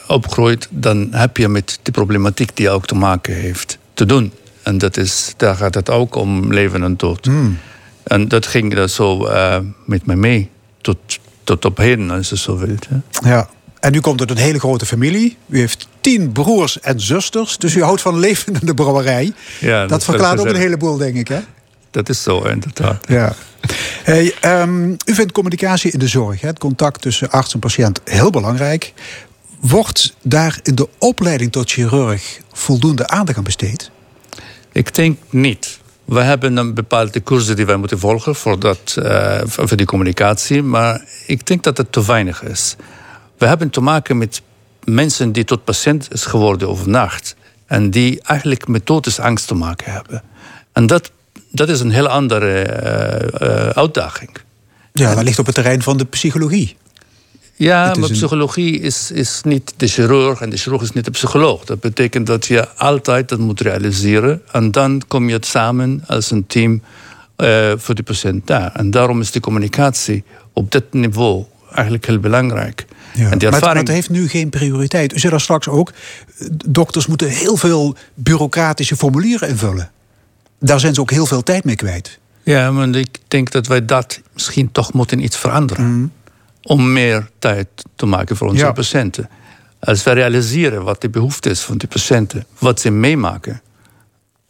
opgroeit, dan heb je met de problematiek die ook te maken heeft te doen. En dat is, daar gaat het ook om leven en dood. Mm. En dat ging er zo met me mee. Tot, tot op heden, als je zo wilt. Ja. ja. En u komt uit een hele grote familie. U heeft tien broers en zusters. Dus u houdt van leven in de brouwerij. Ja, dat, dat verklaart ook een heleboel, denk ik. Hè? Dat is zo, inderdaad. Ja. Hey, um, u vindt communicatie in de zorg, het contact tussen arts en patiënt, heel belangrijk. Wordt daar in de opleiding tot chirurg voldoende aandacht aan besteed? Ik denk niet. We hebben een bepaalde cursus die wij moeten volgen voor, dat, uh, voor die communicatie. Maar ik denk dat het te weinig is. We hebben te maken met mensen die tot patiënt is geworden overnacht. En die eigenlijk met dodensangst te maken hebben. En dat, dat is een heel andere uh, uh, uitdaging. Ja, dat ligt op het terrein van de psychologie. Ja, is maar psychologie is, is niet de chirurg en de chirurg is niet de psycholoog. Dat betekent dat je altijd dat moet realiseren. En dan kom je het samen als een team eh, voor die patiënt daar. En daarom is die communicatie op dit niveau eigenlijk heel belangrijk. Ja, En die maar, het heeft nu geen prioriteit. U zei daar straks ook, eh, dokters moeten heel veel bureaucratische formulieren invullen. Daar zijn ze ook heel veel tijd mee kwijt. Ja, maar ik denk dat wij dat misschien toch moeten iets veranderen. Om meer tijd te maken voor onze Ja. patiënten. Als we realiseren wat de behoefte is van die patiënten, wat ze meemaken.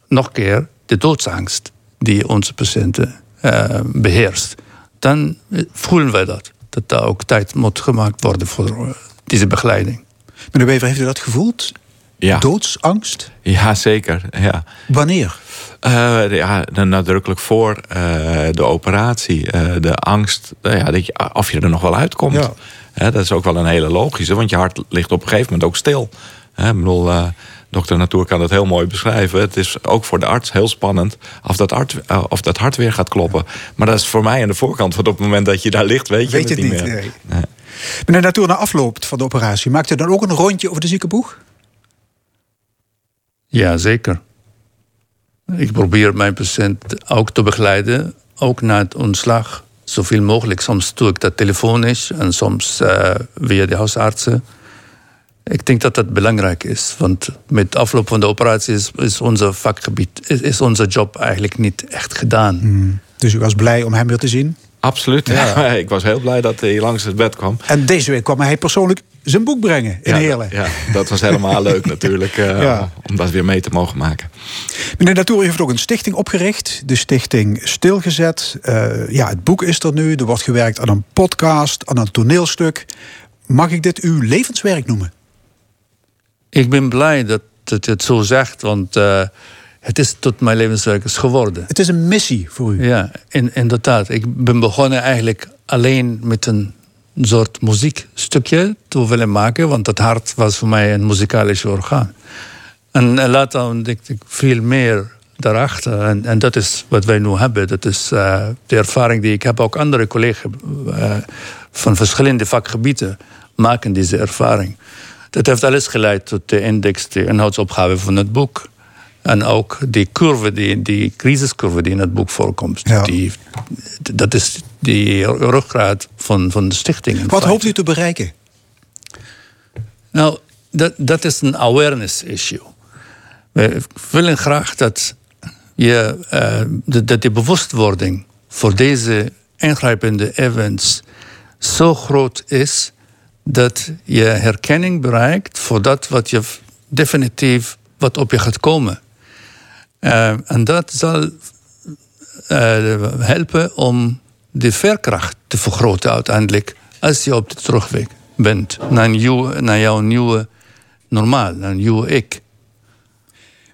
Nog een keer, de doodsangst die onze patiënten eh, beheerst. Dan eh, voelen wij dat. Dat daar ook tijd moet gemaakt worden voor eh, deze begeleiding. Meneer Wever, heeft u dat gevoeld? Ja, Doodsangst? ja zeker. Ja. Wanneer? Eh, ja, dan nadrukkelijk voor eh, de operatie. eh, de angst ja, dat je, of je er nog wel uitkomt. Ja. Dat is ook wel een hele logische, want je hart ligt op een gegeven moment ook stil. Hè, ik bedoel, eh, dokter Natuur kan dat heel mooi beschrijven. Het is ook voor de arts heel spannend of dat, hart, of dat hart weer gaat kloppen. Maar dat is voor mij aan de voorkant, want op het moment dat je daar ligt, weet je Weet het het niet niet, meer. nee. Nee. Meneer Natuur, na afloop van de operatie, maakt u dan ook een rondje over de ziekenboeg? Ja, zeker. Ik probeer mijn patiënt ook te begeleiden, ook na het ontslag. Zoveel mogelijk. Soms doe ik dat telefonisch en soms eh, via de huisartsen. Ik denk dat dat belangrijk is, want met afloop van de operatie is, is onze vakgebied, is, is onze job eigenlijk niet echt gedaan. Dus u was blij om hem weer te zien. Absoluut. Ja. ik was heel blij dat hij langs het bed kwam. En deze week kwam hij persoonlijk zijn boek brengen in ja, Heerlen. Ja, dat was helemaal leuk natuurlijk, eh, Ja. om dat weer mee te mogen maken. Meneer Natuur, u heeft ook een stichting opgericht. De stichting Stilgezet. Eh, ja, het boek is er nu. Er wordt gewerkt aan een podcast, aan een toneelstuk. Mag ik dit uw levenswerk noemen? Ik ben blij dat, je het zo zegt, want eh, het is tot mijn levenswerk is geworden. Het is een missie voor u. Ja, in, inderdaad. Ik ben begonnen eigenlijk alleen met een soort muziekstukje te willen maken, want het hart was voor mij een muzikalisch orgaan. En later ontdekte ik veel meer daarachter. En, en dat is wat wij nu hebben. Dat is eh, de ervaring die ik heb. Ook andere collega's eh, van verschillende vakgebieden maken deze ervaring. Dat heeft alles geleid tot de index, de inhoudsopgave van het boek. En ook die curve, die, die crisiscurve die in het boek voorkomt. Ja. Die, dat is die ruggraat van, van de stichting. in Wat feite. hoopt u te bereiken? Nou, dat, dat is een awareness issue. We willen graag dat, je, eh, dat die bewustwording voor deze ingrijpende events zo groot is dat je herkenning bereikt voor dat wat je definitief wat op je gaat komen. Eh, en dat zal eh, helpen om de veerkracht te vergroten uiteindelijk als je op de terugweg bent naar, een nieuwe, naar jouw nieuwe normaal, naar een nieuwe ik.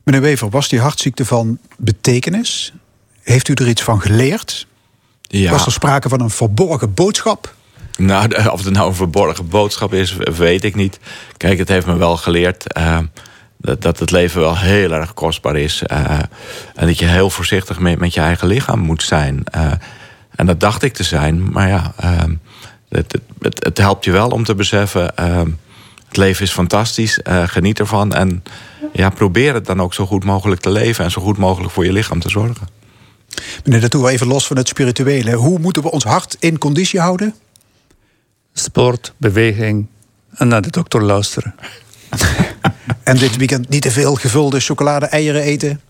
Meneer Wever, was die hartziekte van betekenis? Heeft u er iets van geleerd? Ja. Was er sprake van een verborgen boodschap? Nou, de- of het nou een verborgen boodschap is, weet ik niet. Kijk, het heeft me wel geleerd eh, dat, dat het leven wel heel erg kostbaar is. eh, en dat je heel voorzichtig met, met je eigen lichaam moet zijn. Eh, en dat dacht ik te zijn. Maar ja, eh, het, het, het, het helpt je wel om te beseffen... eh, het leven is fantastisch, eh, geniet ervan. En ja, probeer het dan ook zo goed mogelijk te leven... en zo goed mogelijk voor je lichaam te zorgen. Meneer Natuur, even los van het spirituele. Hoe moeten we ons hart in conditie houden? Sport, beweging en naar de dokter luisteren. En dit weekend niet te veel gevulde chocolade-eieren eten?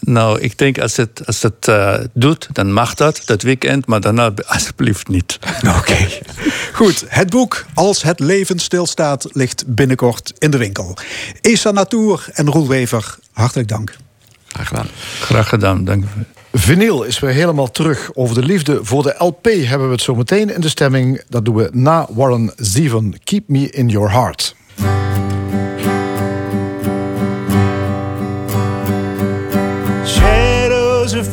Nou, ik denk als het, als het eh, doet, dan mag dat, dat weekend, maar daarna alsjeblieft niet. Oké. Goed, het boek Als het leven stilstaat ligt binnenkort in de winkel. Esa Natuur en Roel Wever, hartelijk dank. Graag gedaan. Graag gedaan, dank u. Vinyl is weer helemaal terug. Over de liefde voor de LP hebben we het zo meteen in de stemming. Dat doen we na Warren Zevon. Keep me in your heart.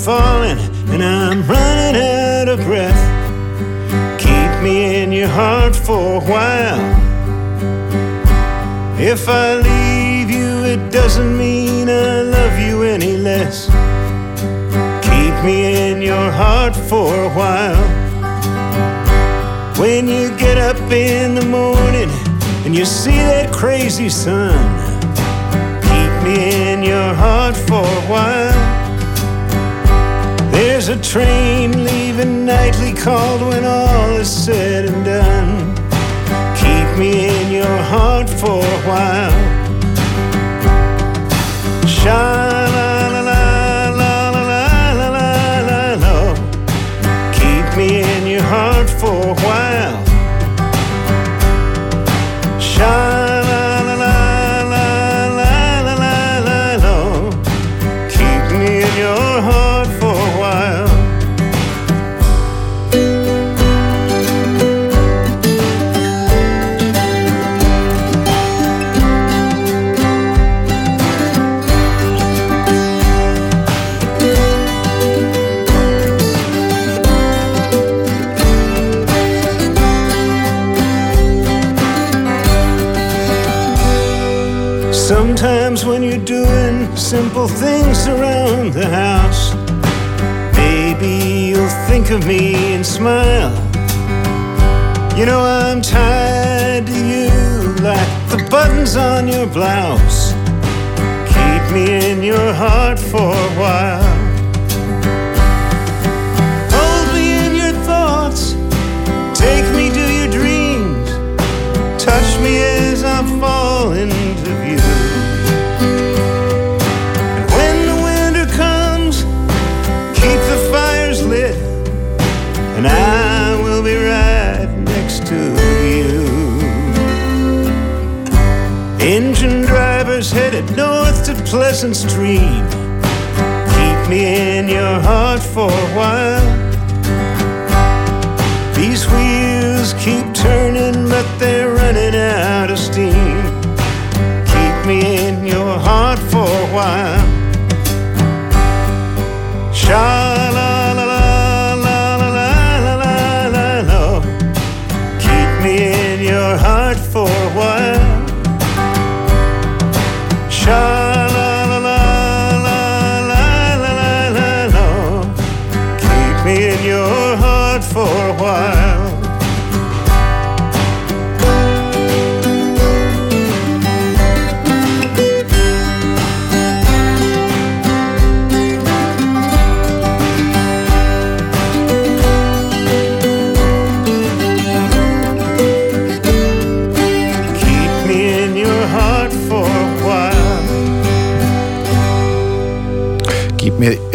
Falling and I'm running out of breath. Keep me in your heart for a while. If I leave you, it doesn't mean I love you any less. Keep me in your heart for a while. When you get up in the morning and you see that crazy sun, keep me in your heart for a while. There's a train leaving nightly called when all is said and done. Keep me in your heart for a while. Sha la la la la la la la la la. Keep me in your heart for a while. Sha things around the house, maybe you'll think of me and smile. You know I'm tied to you like the buttons on your blouse. Keep me in your heart for a while. Pleasant Stream. Keep me in your heart for a while. These wheels keep turning, but they're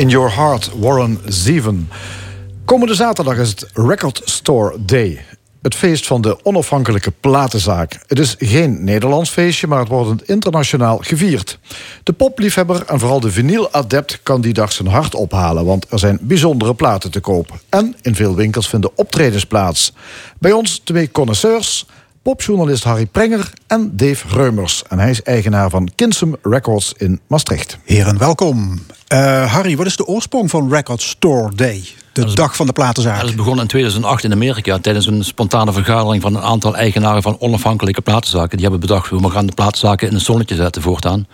In Your Heart, Warren Zevon. Komende zaterdag is het Record Store Day. Het feest van de onafhankelijke platenzaak. Het is geen Nederlands feestje, maar het wordt internationaal gevierd. De popliefhebber en vooral de vinyl-adept kan die dag zijn hart ophalen... want er zijn bijzondere platen te koop. En in veel winkels vinden optredens plaats. Bij ons twee connoisseurs... popjournalist Harry Prenger en Dave Reumers. En hij is eigenaar van Kinsum Records in Maastricht. Heren, welkom. Eh, Harry, wat is de oorsprong van Record Store Day? De dag van de platenzaak. Dat is begonnen in 2008 in Amerika tijdens een spontane vergadering van een aantal eigenaren van onafhankelijke platenzaken. Die hebben bedacht, we gaan de platenzaken in een zonnetje zetten voortaan.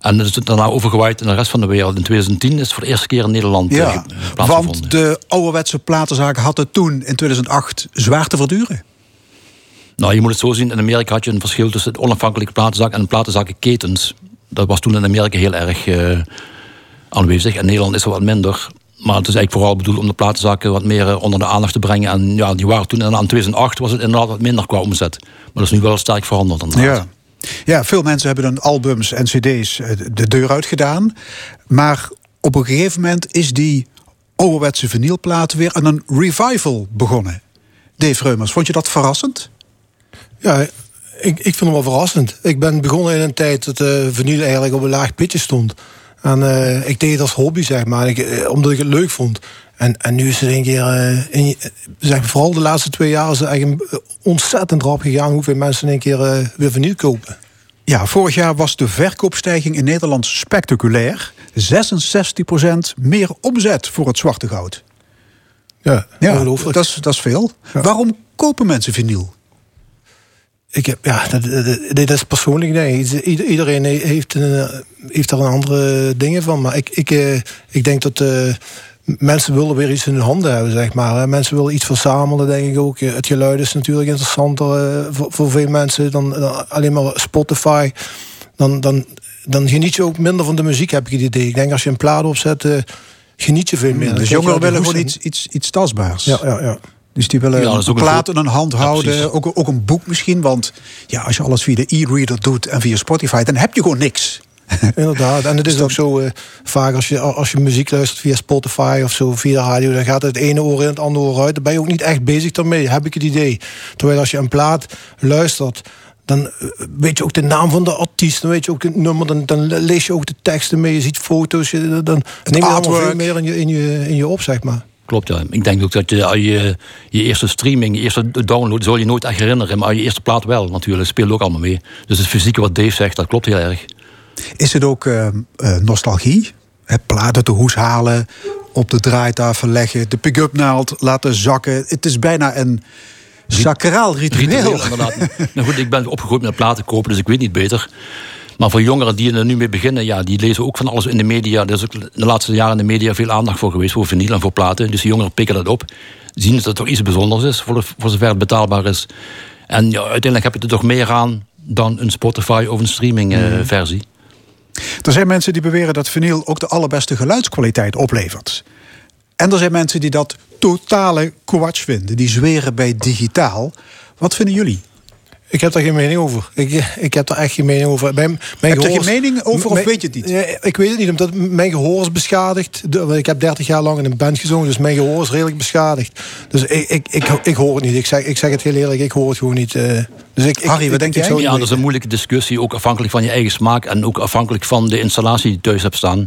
En dat is daarna overgewaaid in de rest van de wereld. In 2010 is het voor de eerste keer in Nederland eh, Ja, ge- plaatsgevonden. want de ouderwetse platenzaak had het toen in 2008 zwaar te verduren. Nou, je moet het zo zien. In Amerika had je een verschil tussen de onafhankelijke platenzaak en de platenzakenketens. Dat was toen in Amerika heel erg eh, aanwezig. In Nederland is dat wat minder. Maar het is eigenlijk vooral bedoeld om de platenzaken wat meer eh, onder de aandacht te brengen. En ja, die waren toen, en in 2008 was het inderdaad wat minder qua omzet. Maar dat is nu wel sterk veranderd. inderdaad. Ja. ja, veel mensen hebben hun albums en cd's eh, de deur uitgedaan. Maar op een gegeven moment is die ouderwetse vinylplaat weer aan een revival begonnen. Dave Reumers, vond je dat verrassend? Ja, ik, ik vind hem wel verrassend. Ik ben begonnen in een tijd dat de vinyl eigenlijk op een laag pitje stond. En eh, ik deed het als hobby, zeg maar, ik, eh, omdat ik het leuk vond. En, en nu is het een keer, eh, in, zeg, maar, vooral de laatste twee jaar is het eigenlijk ontzettend rap gegaan hoeveel mensen in één keer eh, weer vinyl kopen. Ja, vorig jaar was de verkoopstijging in Nederland spectaculair. 66% meer omzet voor het zwarte goud. Ja, Ja, dat is, dat is veel. Ja. Waarom kopen mensen vinyl? Ik heb, ja, dat, dit is persoonlijk. Nee. Ieder- Iedereen heeft, een, heeft daar een andere dingen van. Maar ik, ik, eh, ik denk dat eh, mensen willen weer iets in hun handen hebben, zeg maar. Mensen willen iets verzamelen, denk ik ook. Het geluid is natuurlijk interessanter eh, voor, voor veel mensen dan, dan alleen maar Spotify. Dan, dan, dan geniet je ook minder van de muziek, heb ik het idee. Ik denk als je een plaat opzet, geniet je veel meer. Dan Dus jongeren willen gewoon iets, iets, iets tastbaars. Ja, ja, ja. Dus die willen Ja, een een plaat in hun hand houden. ook, ook een boek misschien. Want ja, als je alles via de e-reader doet en via Spotify... dan heb je gewoon niks. Inderdaad. En het is ook zo eh, vaak als je, als je muziek luistert via Spotify of zo, via de radio, dan gaat het ene oor in het andere oor uit. Dan ben je ook niet echt bezig daarmee, heb ik het idee. Terwijl als je een plaat luistert, dan eh, weet je ook de naam van de artiest, dan weet je ook het nummer, dan, dan lees je ook de teksten mee, je ziet foto's, je, dan neem je allemaal veel meer in je, in, je, in je op, zeg maar. Klopt, ja. Ik denk ook dat je, als je je eerste streaming, je eerste download, zal je nooit echt herinneren. Maar je eerste plaat wel, natuurlijk. speelt ook allemaal mee. Dus het fysieke wat Dave zegt, dat klopt heel erg. Is het ook eh, eh, nostalgie? Het platen te hoes halen, op de draaitafel leggen... de pick-up naald laten zakken. Het is bijna een sacraal ritueel. Ritueel, inderdaad. nou goed, ik ben opgegroeid met platen kopen, dus ik weet niet beter. Maar voor jongeren die er nu mee beginnen, ja, die lezen ook van alles in de media. Er is ook de laatste jaren in de media veel aandacht voor geweest, voor vinyl en voor platen. Dus die jongeren pikken dat op. Zien dat het toch iets bijzonders is, voor, voor zover het betaalbaar is. En ja, uiteindelijk heb je er toch meer aan dan een Spotify of een streaming eh, versie. Er zijn mensen die beweren dat vinyl ook de allerbeste geluidskwaliteit oplevert. En er zijn mensen die dat totale kwats vinden. Die zweren bij digitaal. Wat vinden jullie? Ik heb daar geen mening over. Ik, ik heb daar echt geen mening over. Mijn, mijn Heb je geen mening over of mijn- weet je het niet? Ik weet het niet, omdat mijn gehoor is beschadigd. Ik heb 30 jaar lang in een band gezongen, dus mijn gehoor is redelijk beschadigd. Dus ik, ik, ik, ik hoor het niet. Ik zeg, ik zeg het heel eerlijk, ik hoor het gewoon niet. eh. Dus ik, ik, Harry, wat denk ik jij? Ja, niet dat is een moeilijke discussie, ook afhankelijk van je eigen smaak en ook afhankelijk van de installatie die je thuis hebt staan.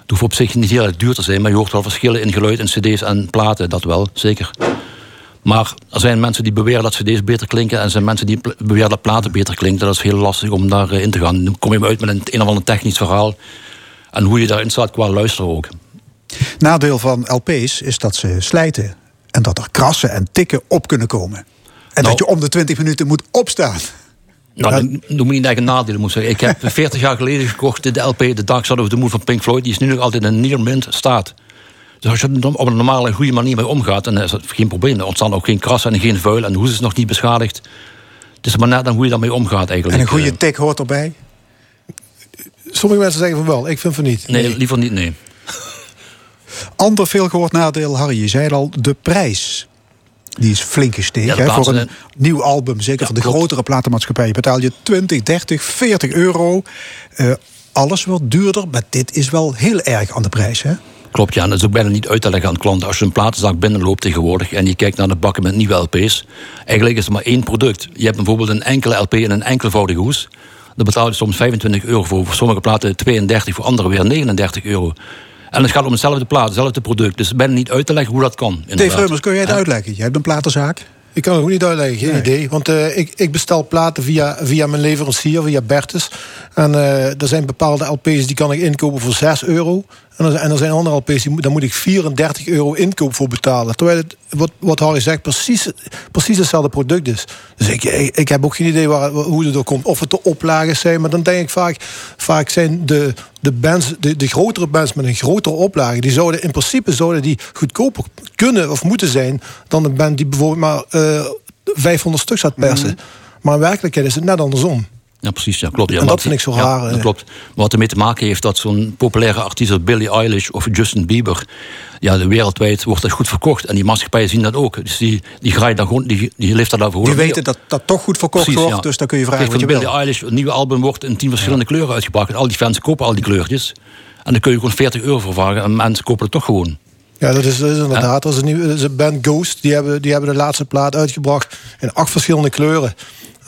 Het hoeft op zich niet heel erg duur te zijn, maar je hoort wel verschillen in geluid en cd's en platen, dat wel, zeker. Maar er zijn mensen die beweren dat cd's beter klinken en er zijn mensen die beweren dat platen beter klinken. Dat is heel lastig om daarin in te gaan. Dan kom je uit met een, een of ander technisch verhaal en hoe je daarin staat qua luisteren ook. Nadeel van LP's is dat ze slijten. En dat er krassen en tikken op kunnen komen. En Nou. dat je om de 20 minuten moet opstaan. Nou, dan noem me niet echt een nadeel, moet ik zeggen. Ik heb 40 jaar geleden gekocht de LP The Dark Side of the Moon van Pink Floyd. Die is nu nog altijd in near mint staat. Dus als je er op een normale, goede manier mee omgaat, dan is dat geen probleem. Er ontstaan ook geen krassen en geen vuil en de hoes is nog niet beschadigd. Het is maar net aan hoe je daarmee omgaat eigenlijk. En een goede Eh, tik hoort erbij. Sommige mensen zeggen van wel, ik vind van niet. Nee, liever niet, nee. Ander veelgehoord nadeel, Harry, je zei het al, de prijs. Die is flink gestegen. Ja, de voor een nieuw album, zeker van de klopt. grotere platenmaatschappijen, betaal je 20, 30, 40 euro. Eh, alles wordt duurder, maar dit is wel heel erg aan de prijs. Hè? Klopt, ja. En dat is ook bijna niet uit te leggen aan klanten. Als je een platenzaak binnenloopt tegenwoordig en je kijkt naar de bakken met nieuwe LP's. Eigenlijk is er maar één product. Je hebt bijvoorbeeld een enkele LP en een enkelvoudige hoes. Dan betaal je soms 25 euro voor. Voor sommige platen 32, voor andere weer 39 euro. En het gaat om hetzelfde plaat, hetzelfde product. Dus bijna niet uit te leggen hoe dat kan. Dave. Reumers, kun jij het uitleggen? Jij hebt een platenzaak. Ik kan het ook niet uitleggen, geen Nee. idee. Want eh, ik, ik bestel platen via, via mijn leverancier, via Bertus. En eh, er zijn bepaalde LP's die kan ik inkopen voor 6 euro. En er, en er zijn andere LP's, die, moet- daar moet ik 34 euro inkoop voor betalen. Terwijl het, wat, wat Harry zegt, precies, precies hetzelfde product is. Dus ik, ik, heb ook geen idee waar, hoe het er komt. Of het de oplagen zijn. Maar dan denk ik vaak, vaak zijn de, de, bands, de, de grotere bands met een grotere oplage... die zouden in principe zouden die goedkoper kunnen of moeten zijn... dan een band die bijvoorbeeld maar eh 500 stuks gaat persen. Maar in werkelijkheid is het net andersom. Ja, precies. Ja, klopt. Ja, En dat vind ik zo raar. Dat klopt. Wat ermee te maken heeft dat zo'n populaire artiest als Billie Eilish of Justin Bieber. Ja, de wereldwijd wordt dat goed verkocht. En die maatschappijen zien dat ook. Dus die, die graaien dan gewoon, die, die leeft daar daarvoor. Die weten dat dat toch goed verkocht Precies, wordt, ja. dus dan kun je vragen Kijk, wat je Billie. Eilish, een nieuwe album wordt in tien verschillende kleuren uitgebracht. En al die fans kopen al die kleurtjes. En dan kun je gewoon 40 euro voor vragen. En mensen kopen het toch gewoon. Ja, dat is, dat is inderdaad. Dat is een, nieuw, dat is een band Ghost. Die hebben, die hebben de laatste plaat uitgebracht in acht verschillende kleuren.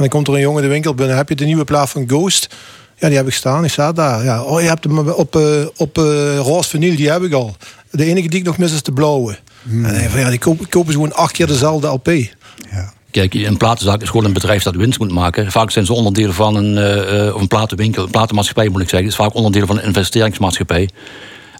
En dan komt er een jongen de winkel binnen. Heb je de nieuwe plaat van Ghost? Ja, die heb ik staan. Die staat daar. Ja, oh, je hebt hem op, eh, op eh, roze vinyl. Die heb ik al. De enige die ik nog mis is de blauwe. En dan denk ik van, ja, die kopen, kopen ze gewoon acht keer dezelfde LP. Ja. Kijk, een platenzaak is gewoon een bedrijf dat winst moet maken. Vaak zijn ze onderdelen van een, eh, eh, of een platenwinkel, een platenmaatschappij moet ik zeggen. Het is vaak onderdelen van een investeringsmaatschappij.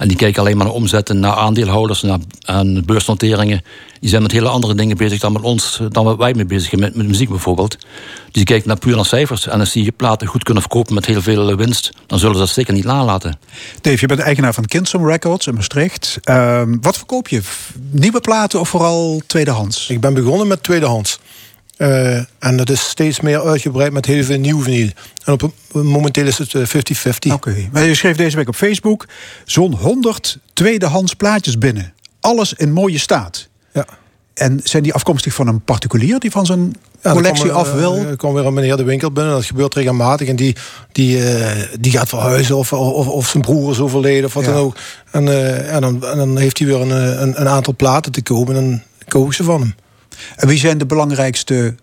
En die kijken alleen maar naar omzetten, naar aandeelhouders, naar aan beursnoteringen. Die zijn met hele andere dingen bezig dan met ons, dan wat wij mee bezig zijn, met, met muziek bijvoorbeeld. Dus die kijken naar puur naar cijfers. En als die je platen goed kunnen verkopen met heel veel eh, winst, dan zullen ze dat zeker niet nalaten. Dave, je bent eigenaar van Kinsom Records in Maastricht. Ehm, wat verkoop je? Nieuwe platen of vooral tweedehands? Ik ben begonnen met tweedehands. Uh, en dat is steeds meer uitgebreid met heel veel nieuw vinyl. En op, momenteel is het 50-50. Oké, okay. maar je schreef deze week op Facebook... zo'n 100 tweedehands plaatjes binnen. Alles in mooie staat. Ja. En zijn die afkomstig van een particulier die van zijn ja, collectie af wil? Er komt weer een meneer de winkel binnen, dat gebeurt regelmatig. En die, die, uh, die gaat verhuizen of, of, of zijn broer is overleden of wat ja. dan ook. En, uh, en, dan, en dan heeft hij weer een, een, een aantal platen te kopen en dan kopen ze van hem. En wie zijn de belangrijkste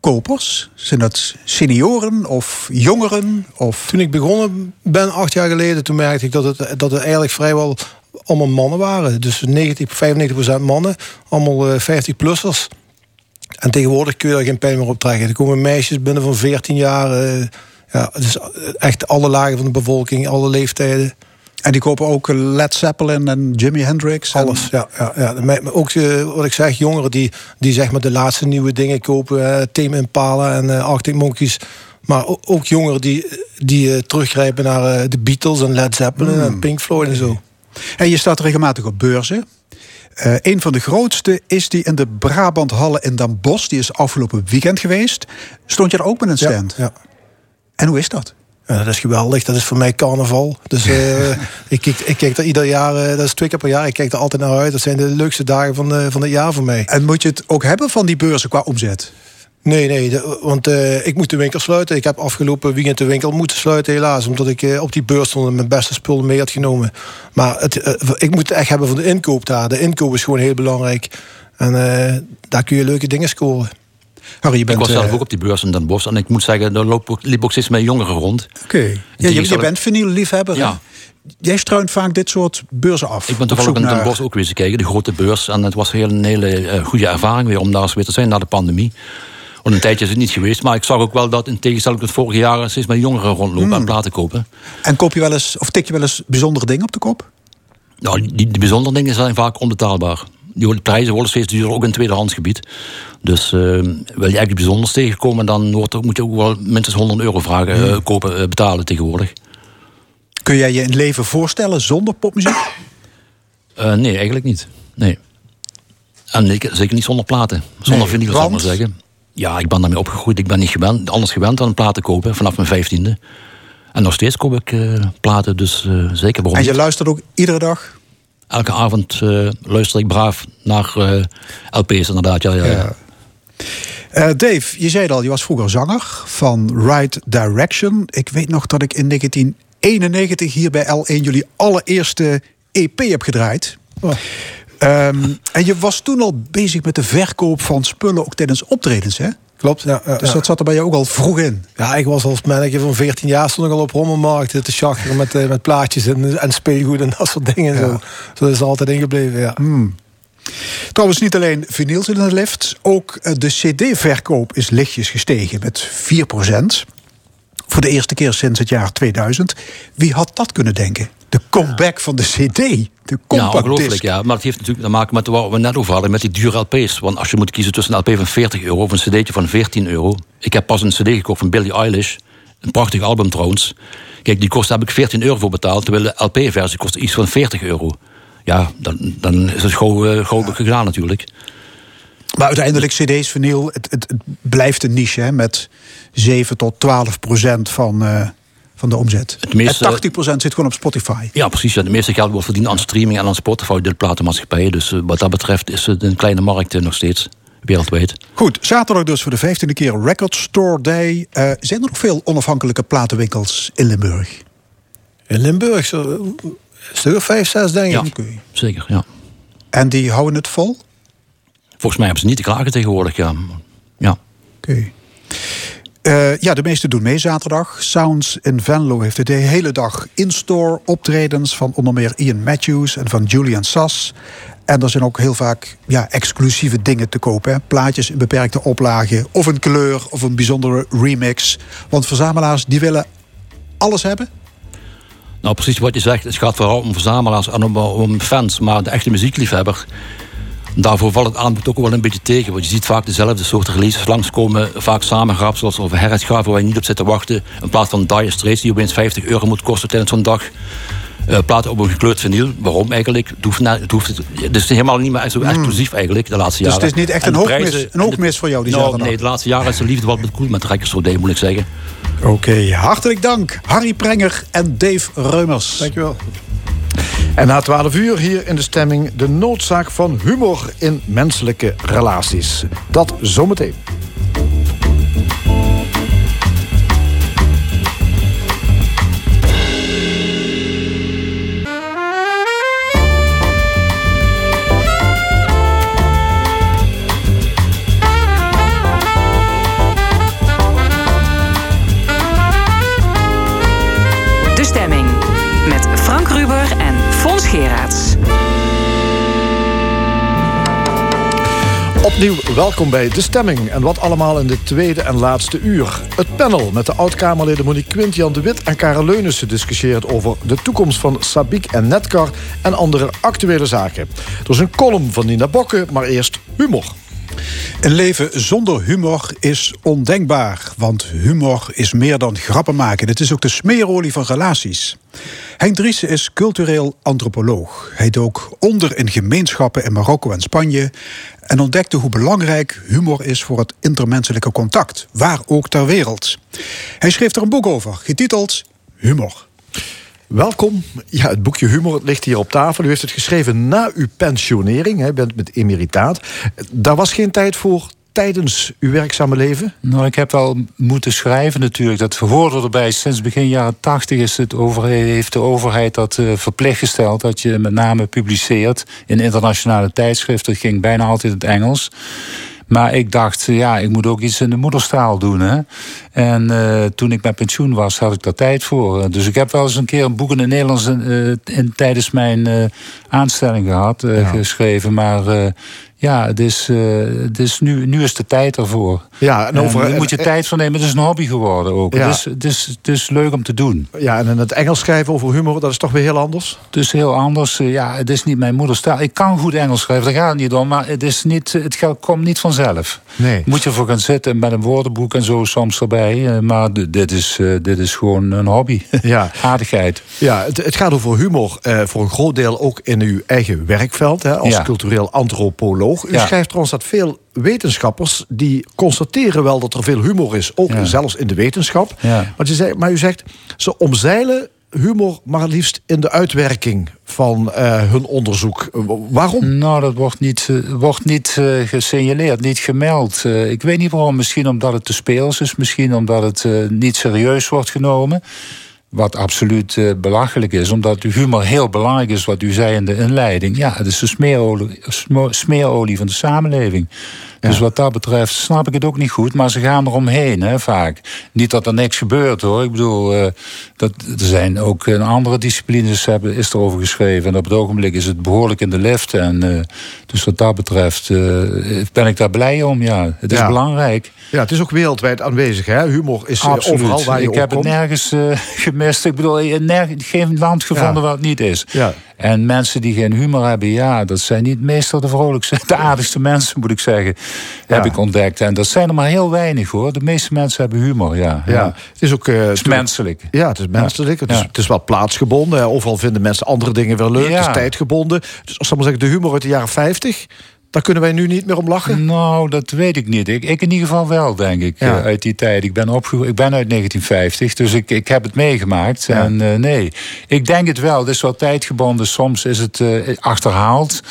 kopers? Zijn dat senioren of jongeren? Of... Toen ik begonnen ben, acht jaar geleden, toen merkte ik dat het, dat het eigenlijk vrijwel allemaal mannen waren. Dus 90, 95 procent mannen, allemaal 50-plussers. Eh, en tegenwoordig kun je daar geen pijn meer op trekken. Er komen meisjes binnen van 14 jaar. Uh, ja, dus echt alle lagen van de bevolking, alle leeftijden. En die kopen ook Led Zeppelin en Jimi Hendrix? Alles, ja. ja, ja. Ook uh, wat ik zeg, jongeren die, die zeg maar de laatste nieuwe dingen kopen. Uh, Tame Impala en uh, Arctic Monkeys. Maar ook jongeren die, die teruggrijpen naar de Beatles en Led Zeppelin en hmm. Pink Floyd en zo. En je staat regelmatig op beurzen. Uh, een van de grootste is die in de Brabant Halle in Den Bosch. Die is afgelopen weekend geweest. Stond je er ook met een stand? Ja, ja. En hoe is dat? Ja, dat is geweldig. Dat is voor mij carnaval. Dus uh, ik, kijk, ik kijk er ieder jaar, uh, dat is twee keer per jaar, ik kijk er altijd naar uit. Dat zijn de leukste dagen van, uh, van het jaar voor mij. En moet je het ook hebben van die beurzen qua omzet? Nee, nee, want ik moet de winkel sluiten. Ik heb afgelopen weekend de winkel moeten sluiten, helaas. Omdat ik op die beurs stond en mijn beste spullen mee had genomen. Maar het, ik moet het echt hebben van de inkoop daar. De inkoop is gewoon heel belangrijk. En daar kun je leuke dingen scoren. Harry, je bent, ik was zelf ook op die beurs in Den Bosch. En ik moet zeggen, daar loop, liep ook steeds meer jongeren rond. Oké. Okay. Ja, je, je bent vinyl-liefhebber. Ja. Jij struint vaak dit soort beurzen af. Ik ben toevallig in Den Bosch ook weer eens kijken, de grote beurs. En het was een hele goede ervaring weer om daar eens weer te zijn na de pandemie. Want een tijdje is het niet geweest. Maar ik zag ook wel dat in tegenstelling tot vorige jaren... steeds meer jongeren rondlopen hmm. en platen kopen. En koop je wel eens, of tik je wel eens bijzondere dingen op de kop? Nou, die, die bijzondere dingen zijn vaak onbetaalbaar. Die prijzen worden steeds duurder, ook in tweedehands gebied. Dus uh, wil je eigenlijk bijzonders tegenkomen... dan wordt, moet je ook wel minstens 100 euro vragen, hmm. uh, kopen, uh, betalen tegenwoordig. Kun jij je een leven voorstellen zonder popmuziek? nee, eigenlijk niet. Nee. En zeker niet zonder platen. Zonder nee, vinyl, ik maar zeggen. Ja, ik ben daarmee opgegroeid. Ik ben niet gewend, anders gewend dan platen kopen vanaf mijn vijftiende. En nog steeds koop ik uh, platen, dus uh, zeker waarom En je luistert ook iedere dag? Elke avond uh, luister ik braaf naar LP's inderdaad, ja. ja, ja. ja. Dave, je zei al, je was vroeger zanger van Right Direction. Ik weet nog dat ik in 1991 hier bij L1 jullie allereerste EP heb gedraaid. Oh. Um, en je was toen al bezig met de verkoop van spullen ook tijdens optredens, hè? Klopt, ja. ja dus dat zat er bij je ook al vroeg in? Ja, ik was als manager van 14 jaar stond ik al op rommelmarkten te schachteren met, uh, met plaatjes en, en speelgoed en dat soort dingen. Ja. Zo. zo is er altijd ingebleven, ja. Hmm. Trouwens, niet alleen vinyls in de lift, ook eh, de cd-verkoop is lichtjes gestegen met 4 Voor de eerste keer sinds het jaar 2000. Wie had dat kunnen denken? de comeback van de CD. De ja, ongelooflijk, ja. Maar het heeft natuurlijk te maken met wat we net over hadden, met die dure LP's. Want als je moet kiezen tussen een LP van 40 euro of een CD'tje van 14 euro. Ik heb pas een CD gekocht van Billie Eilish. Een prachtig album trouwens. Kijk, die kost heb ik 14 euro voor betaald, terwijl de LP-versie kost iets van 40 euro. Ja, dan, dan is het gewoon uh, gedaan natuurlijk. Maar uiteindelijk, CD's, vinyl, het, het, het, blijft een niche hè, met 7 tot 12 procent van. Uh van de omzet. Het meeste, en 80% zit gewoon op Spotify. Ja, precies. Ja. De meeste geld wordt verdiend aan streaming en aan Spotify, de platenmaatschappijen. Dus uh, wat dat betreft is het een kleine markt uh, nog steeds. Wereldwijd. Goed, zaterdag dus voor de 15e keer Record Store Day. Uh, zijn er nog veel onafhankelijke platenwinkels in Limburg? In Limburg, zo, stuk vijf, zes denk ik. Ja, zeker, ja. En die houden het vol? Volgens mij hebben ze niet te klagen tegenwoordig, ja. ja. Oké. Uh, ja, de meesten doen mee zaterdag. Sounds in Venlo heeft de hele dag in-store optredens van onder meer Ian Matthews en van Julian Sass. En er zijn ook heel vaak ja, exclusieve dingen te kopen. Hè? Plaatjes in beperkte oplagen, of een kleur, of een bijzondere remix. Want verzamelaars die willen alles hebben. Nou, Nou, precies wat je zegt. Het gaat vooral om verzamelaars en om, om fans. Maar de echte muziekliefhebber, daarvoor valt het aanbod ook wel een beetje tegen. Want je ziet vaak dezelfde soorten releases langskomen. Vaak samengrap, zoals over Harris waar je niet op zit te wachten. In plaats van Dire Straits, die opeens 50 euro moet kosten tijdens zo'n dag. Uh, platen op een gekleurd vinyl. Waarom eigenlijk? Het, hoeft, het, hoeft, het is helemaal niet meer zo hmm. exclusief eigenlijk, de laatste jaren. Dus het is niet echt een hoogmis, een hoogmis voor jou die nou, Nee, de laatste jaren is de liefde wat met cool met Rekkers zo moet ik zeggen. Oké, hartelijk dank. Harry Prenger en Dave Reumers. Dankjewel. En na 12 uur hier in de stemming de noodzaak van humor in menselijke relaties. Dat zometeen. Welkom bij De Stemming en wat allemaal in de tweede en laatste uur. Het panel met de oud-Kamerleden Monique Quint, Jan de Wit en Karel Leunissen discussieert over de toekomst van Sabiek en Netcar en andere actuele zaken. Er is een column van Nina Bokke, maar eerst humor. Een leven zonder humor is ondenkbaar, want humor is meer dan grappen maken. Het is ook de smeerolie van relaties. Henk Driessen is cultureel antropoloog. Hij dook onder in gemeenschappen in Marokko en Spanje en ontdekte hoe belangrijk humor is voor het intermenselijke contact, waar ook ter wereld. Hij schreef er een boek over, getiteld Humor. Welkom. Ja, het boekje Humor ligt hier op tafel. U heeft het geschreven na uw pensionering. U bent met emeritaat. Daar was geen tijd voor tijdens uw werkzame leven? Nou, ik heb wel moeten schrijven natuurlijk. Dat hoorde erbij. Sinds begin jaren tachtig is het over, heeft de overheid dat uh, verplicht gesteld... dat je met name publiceert in internationale tijdschriften. Het ging bijna altijd in het Engels. Maar ik dacht, ja, ik moet ook iets in de moederstaal doen. Hè? En uh, toen ik met pensioen was, had ik daar tijd voor. Dus ik heb wel eens een keer een boek in het Nederlands uh, in, tijdens mijn uh, aanstelling gehad, ja. geschreven. Maar ja, het is, uh, het is nu, nu is de tijd ervoor. Ja, en over, en moet je tijd voor nemen. Het is een hobby geworden ook. Ja. Het, is, het, is, het is leuk om te doen. Ja, en in het Engels schrijven over humor, dat is toch weer heel anders? Het is heel anders. Ja, het is niet mijn moederstaal. Ik kan goed Engels schrijven, daar gaat het niet om. Maar het, is niet, het komt niet vanzelf. Nee. Moet je ervoor gaan zitten met een woordenboek en zo soms erbij. Eh, maar dit is, dit is gewoon een hobby. Ja. Aardigheid. Ja, het, het gaat over humor uh, voor een groot deel ook in uw eigen werkveld. Hè, als ja. cultureel antropoloog. U schrijft trouwens dat veel wetenschappers... die constateren wel dat er veel humor is. Ook zelfs in de wetenschap. Ja. Maar, u zegt, maar u zegt, ze omzeilen humor maar liefst in de uitwerking van uh, hun onderzoek. Waarom? Nou, dat wordt niet, uh, wordt niet uh, gesignaleerd, niet gemeld. ik weet niet waarom. Misschien omdat het te speels is. Misschien omdat het niet serieus wordt genomen. Wat absoluut uh, belachelijk is, omdat humor heel belangrijk is, wat u zei in de inleiding. Ja, het is de smeerolie, smeerolie van de samenleving. Dus wat dat betreft snap ik het ook niet goed. Maar ze gaan eromheen, hè, vaak. Niet dat er niks gebeurt, hoor. Ik bedoel, uh, dat, er zijn ook in andere disciplines hebben, is erover geschreven. En op het ogenblik is het behoorlijk in de lift. En, uh, dus wat dat betreft uh, ben ik daar blij om, ja. Het is ja. belangrijk. Ja, het is ook wereldwijd aanwezig, hè? Humor is overal waar je Ik heb het nergens gemist. Ik bedoel, nergens, geen land gevonden ja. waar het niet is. Ja. En mensen die geen humor hebben, ja, dat zijn niet meestal de vrolijkste, de aardigste mensen, moet ik zeggen. Heb ik ontdekt. En dat zijn er maar heel weinig hoor. De meeste mensen hebben humor, ja. ja. Het is ook. Uh, het is menselijk. Ja, het is menselijk. Het, is, het is wel plaatsgebonden. Overal vinden mensen andere dingen weer leuk. Het is tijdgebonden. Dus als ik maar zeggen, de humor uit de jaren 50. Daar kunnen wij nu niet meer om lachen? Nou, dat weet ik niet. Ik, ik in ieder geval wel, denk ik, ja. uit die tijd. Ik ben, opge ik ben uit 1950, dus ik, ik heb het meegemaakt. Ja. En uh, nee, ik denk het wel. Het is wel tijdgebonden. Soms is het uh, achterhaald.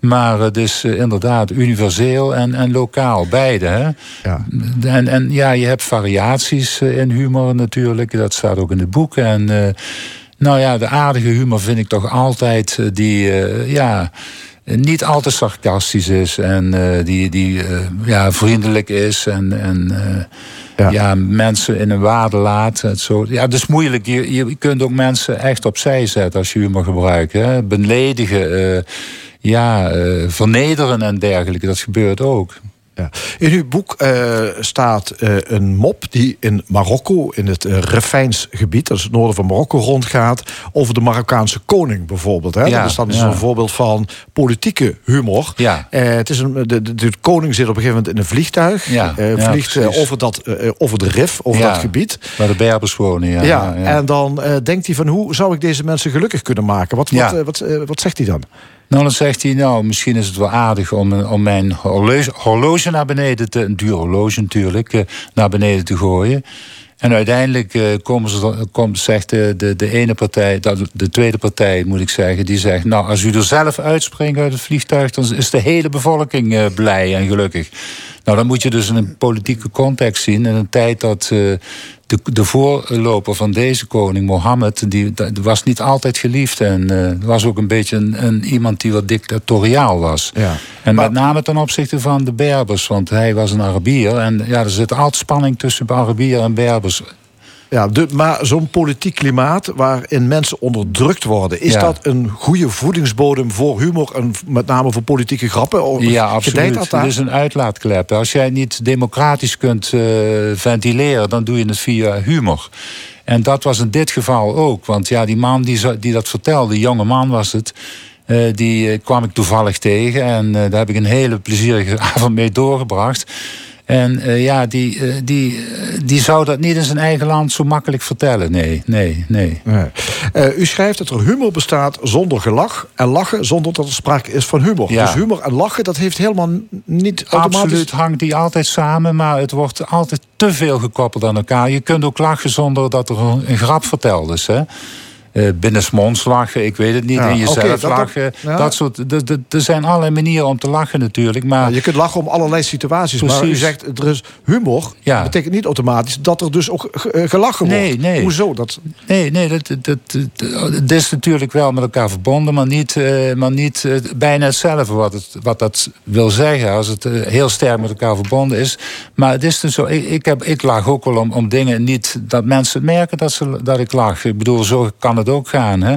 Maar het is inderdaad universeel en, en lokaal, beide. Hè? Ja. En, en ja, je hebt variaties in humor natuurlijk. Dat staat ook in het boek. En nou ja, de aardige humor vind ik toch altijd die, ja niet al te sarcastisch is en uh, die, die uh, ja, vriendelijk is en, en uh, ja. ja. mensen in een waarde laat. Het zo. Ja, het is moeilijk. Je, je kunt ook mensen echt opzij zetten als je humor gebruikt. Hè. Beledigen, ja, vernederen en dergelijke. Dat gebeurt ook. Ja. In uw boek uh, staat uh, een mop die in Marokko, in het uh, Refijnsgebied, dat is het noorden van Marokko, rondgaat. Over de Marokkaanse koning bijvoorbeeld. Hè? Ja, dat is dan ja. een voorbeeld van politieke humor. Ja. het is een, de, de, de, koning zit op een gegeven moment in een vliegtuig. Vliegt over, dat, over de Rif, over dat gebied. Waar de Berbers wonen. Ja. Ja, En dan denkt hij van hoe zou ik deze mensen gelukkig kunnen maken? Wat, wat, wat, wat zegt hij dan? Nou, dan zegt hij, nou, misschien is het wel aardig om, om mijn horloge, naar beneden te... een duur horloge natuurlijk, eh, naar beneden te gooien. En uiteindelijk uh, komen ze, komt, zegt de, de, de ene partij, de tweede partij moet ik zeggen, die zegt: Nou, als u er zelf uitspringt uit het vliegtuig, dan is de hele bevolking uh, blij en gelukkig. Nou, dan moet je dus in een politieke context zien. In een tijd dat de, de voorloper van deze koning, Mohammed, die, was niet altijd geliefd. En uh, was ook een beetje een, een, iemand die wat dictatoriaal was. Ja. En met name ten opzichte van de Berbers, want hij was een Arabier. En ja, er zit altijd spanning tussen Arabier en Berbers. Ja, de, maar zo'n politiek klimaat waarin mensen onderdrukt worden... is dat een goede voedingsbodem voor humor... en met name voor politieke grappen? Ja, absoluut. Dat Het is een uitlaatklep. Als jij niet democratisch kunt uh, ventileren... dan doe je het via humor. En dat was in dit geval ook. Want ja, die man die, die dat vertelde, die jonge man was het... Uh, die uh, kwam ik toevallig tegen en daar heb ik een hele plezierige avond mee doorgebracht. En uh, ja, die, uh, die, uh, die zou dat niet in zijn eigen land zo makkelijk vertellen. Nee, nee, nee. nee. u schrijft dat er humor bestaat zonder gelach en lachen zonder dat er sprake is van humor. Ja. Dus humor en lachen, dat heeft helemaal niet automatisch... Absoluut hangt die altijd samen, maar het wordt altijd te veel gekoppeld aan elkaar. Je kunt ook lachen zonder dat er een grap verteld is, hè. Uh, binnensmonds lachen, ik weet het niet. Ja, in jezelf dat- lachen. ja. Dat soort. d- d- Er zijn allerlei manieren om te lachen natuurlijk. Maar Ja, je kunt lachen om allerlei situaties, maar u zegt er is humor. Ja. betekent niet automatisch dat er dus ook eh, gelachen wordt. Nee, nee. Hoezo? Dat, Nee, nee dat, dat, dat, dat- het is natuurlijk wel met elkaar verbonden, maar niet, eh, maar niet eh, bijna hetzelfde wat, het, wat dat wil zeggen. Als het eh, heel sterk met elkaar verbonden is. Maar het is dus zo, ik, ik, heb, ik lach ook wel om, om dingen niet dat mensen merken dat, ze, dat ik lach. Ik bedoel, zo kan het ook gaan. Hè?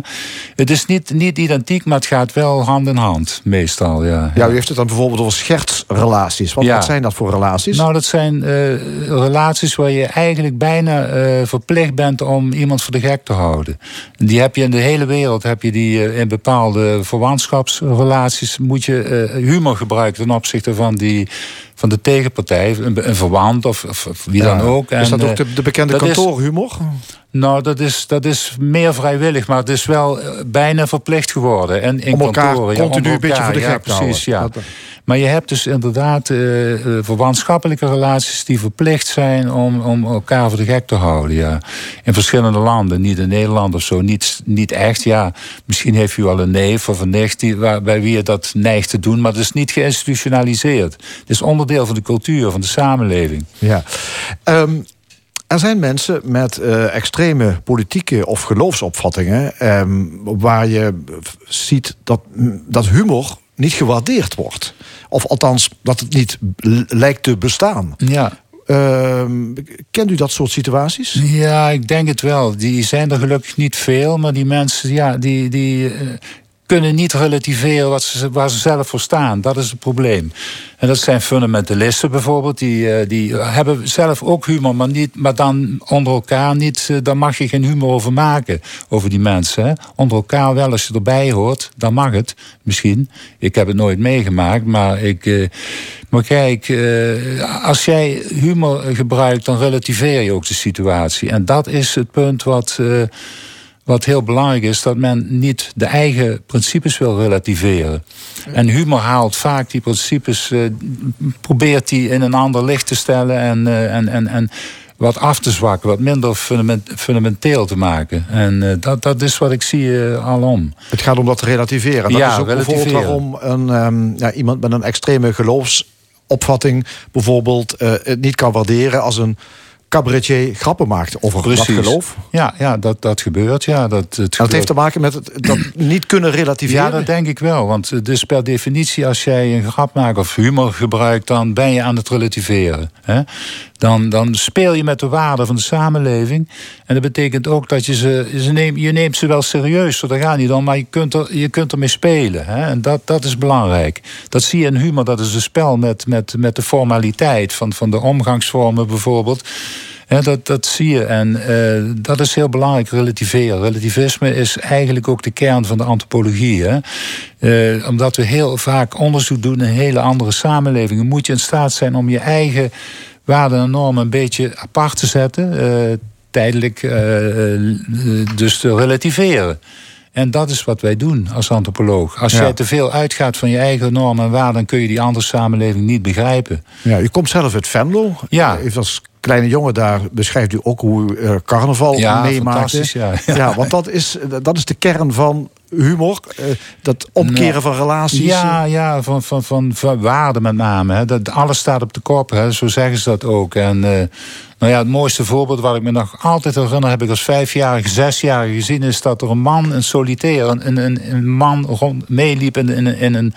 Het is niet, niet identiek, maar het gaat wel hand in hand, meestal. Ja. ja, u heeft het dan bijvoorbeeld over schertsrelaties. Wat, Ja. wat zijn dat voor relaties? Nou, dat zijn eh, relaties waar je eigenlijk bijna eh, verplicht bent om iemand voor de gek te houden. Die heb je in de hele wereld, heb je die eh, in bepaalde verwantschapsrelaties, moet je humor gebruiken ten opzichte van, die, van de tegenpartij, een, een verwant of, of, of wie Ja. dan ook. is dat ook eh, de, de bekende kantoorhumor? nou, dat is, dat is meer vrijwillig, maar het is wel eh, bijna verplicht geworden. En in Om elkaar kantoren, ja, continu om een beetje elkaar, voor de ja, gek te precies, houden. ja. Dat- Maar je hebt dus inderdaad eh, verwantschappelijke relaties die verplicht zijn om, om elkaar voor de gek te houden. Ja. In verschillende landen, niet in Nederland of zo, niet, niet echt. Ja, misschien heeft u wel een neef of een nicht die, bij wie je dat neigt te doen, maar het is niet geïnstitutionaliseerd. Het is onderdeel van de cultuur, van de samenleving. Ja. Ehm, er zijn mensen met eh, extreme politieke of geloofsopvattingen... ehm, waar je ziet dat, dat humor niet gewaardeerd wordt. Of althans, dat het niet lijkt te bestaan. Ja. Ehm, kent u dat soort situaties? Ja, ik denk het wel. Die zijn er gelukkig niet veel, maar die mensen, ja, die, die eh, kunnen niet relativeren wat ze, waar ze zelf voor staan. Dat is het probleem. En dat zijn fundamentalisten bijvoorbeeld, die, eh, die hebben zelf ook humor, maar, niet, maar dan onder elkaar niet. eh, Daar mag je geen humor over maken, over die mensen. Hè. Onder elkaar wel, als je erbij hoort, dan mag het misschien. Ik heb het nooit meegemaakt, maar ik. eh, maar kijk, als jij humor gebruikt, dan relativeer je ook de situatie. En dat is het punt wat, wat heel belangrijk is: dat men niet de eigen principes wil relativeren. En humor haalt vaak die principes, eh, probeert die in een ander licht te stellen en, eh, en, en, en wat af te zwakken, wat minder fundament- fundamenteel te maken. En eh, dat, dat is wat ik zie alom. Het gaat om dat te relativeren. Dat Ja, is ook bijvoorbeeld relativeren. waarom een, ehm, ja, iemand met een extreme geloofsopvatting... bijvoorbeeld het niet kan waarderen als een cabaretier grappen maakt over dat geloof. Ja, ja dat, dat gebeurt. Ja, dat, het En dat gebeurt. heeft te maken met het dat niet kunnen relativeren. Ja, dat denk ik wel. Want eh, dus per definitie, als jij een grap maakt of humor gebruikt, dan ben je aan het relativeren. Hè? Dan, dan speel je met de waarden van de samenleving. En dat betekent ook dat je ze, neemt, je neemt ze wel serieus, zo daar gaat niet om, maar je kunt, er, je kunt ermee spelen. Hè? En dat, dat is belangrijk. Dat zie je in humor, dat is een spel met, met, met de formaliteit van, van de omgangsvormen bijvoorbeeld. Dat, dat zie je. En uh, dat is heel belangrijk, relativeren. Relativisme is eigenlijk ook de kern van de antropologie. Hè? Uh, omdat we heel vaak onderzoek doen in hele andere samenlevingen, moet je in staat zijn om je eigen waarden en normen een beetje apart te zetten. Uh, tijdelijk dus te relativeren. En dat is wat wij doen als antropoloog. Als ja. jij te veel uitgaat van je eigen normen en waarden, dan kun je die andere samenleving niet begrijpen. Ja, u komt zelf uit Venlo. Ja. Als kleine jongen daar beschrijft u ook hoe u carnaval ja, meemaakte. Ja, ja. ja, want dat is, dat is de kern van humor. Uh, dat omkeren nou, van relaties. Ja, ja van, van, van, van waarde met name. Hè. Dat, alles staat op de kop, hè. zo zeggen ze dat ook. En uh, nou ja, het mooiste voorbeeld wat ik me nog altijd herinner... heb ik als vijfjarige, zesjarige gezien... is dat er een man, een solitair, een, een, een man rond meeliep in, in, in, een,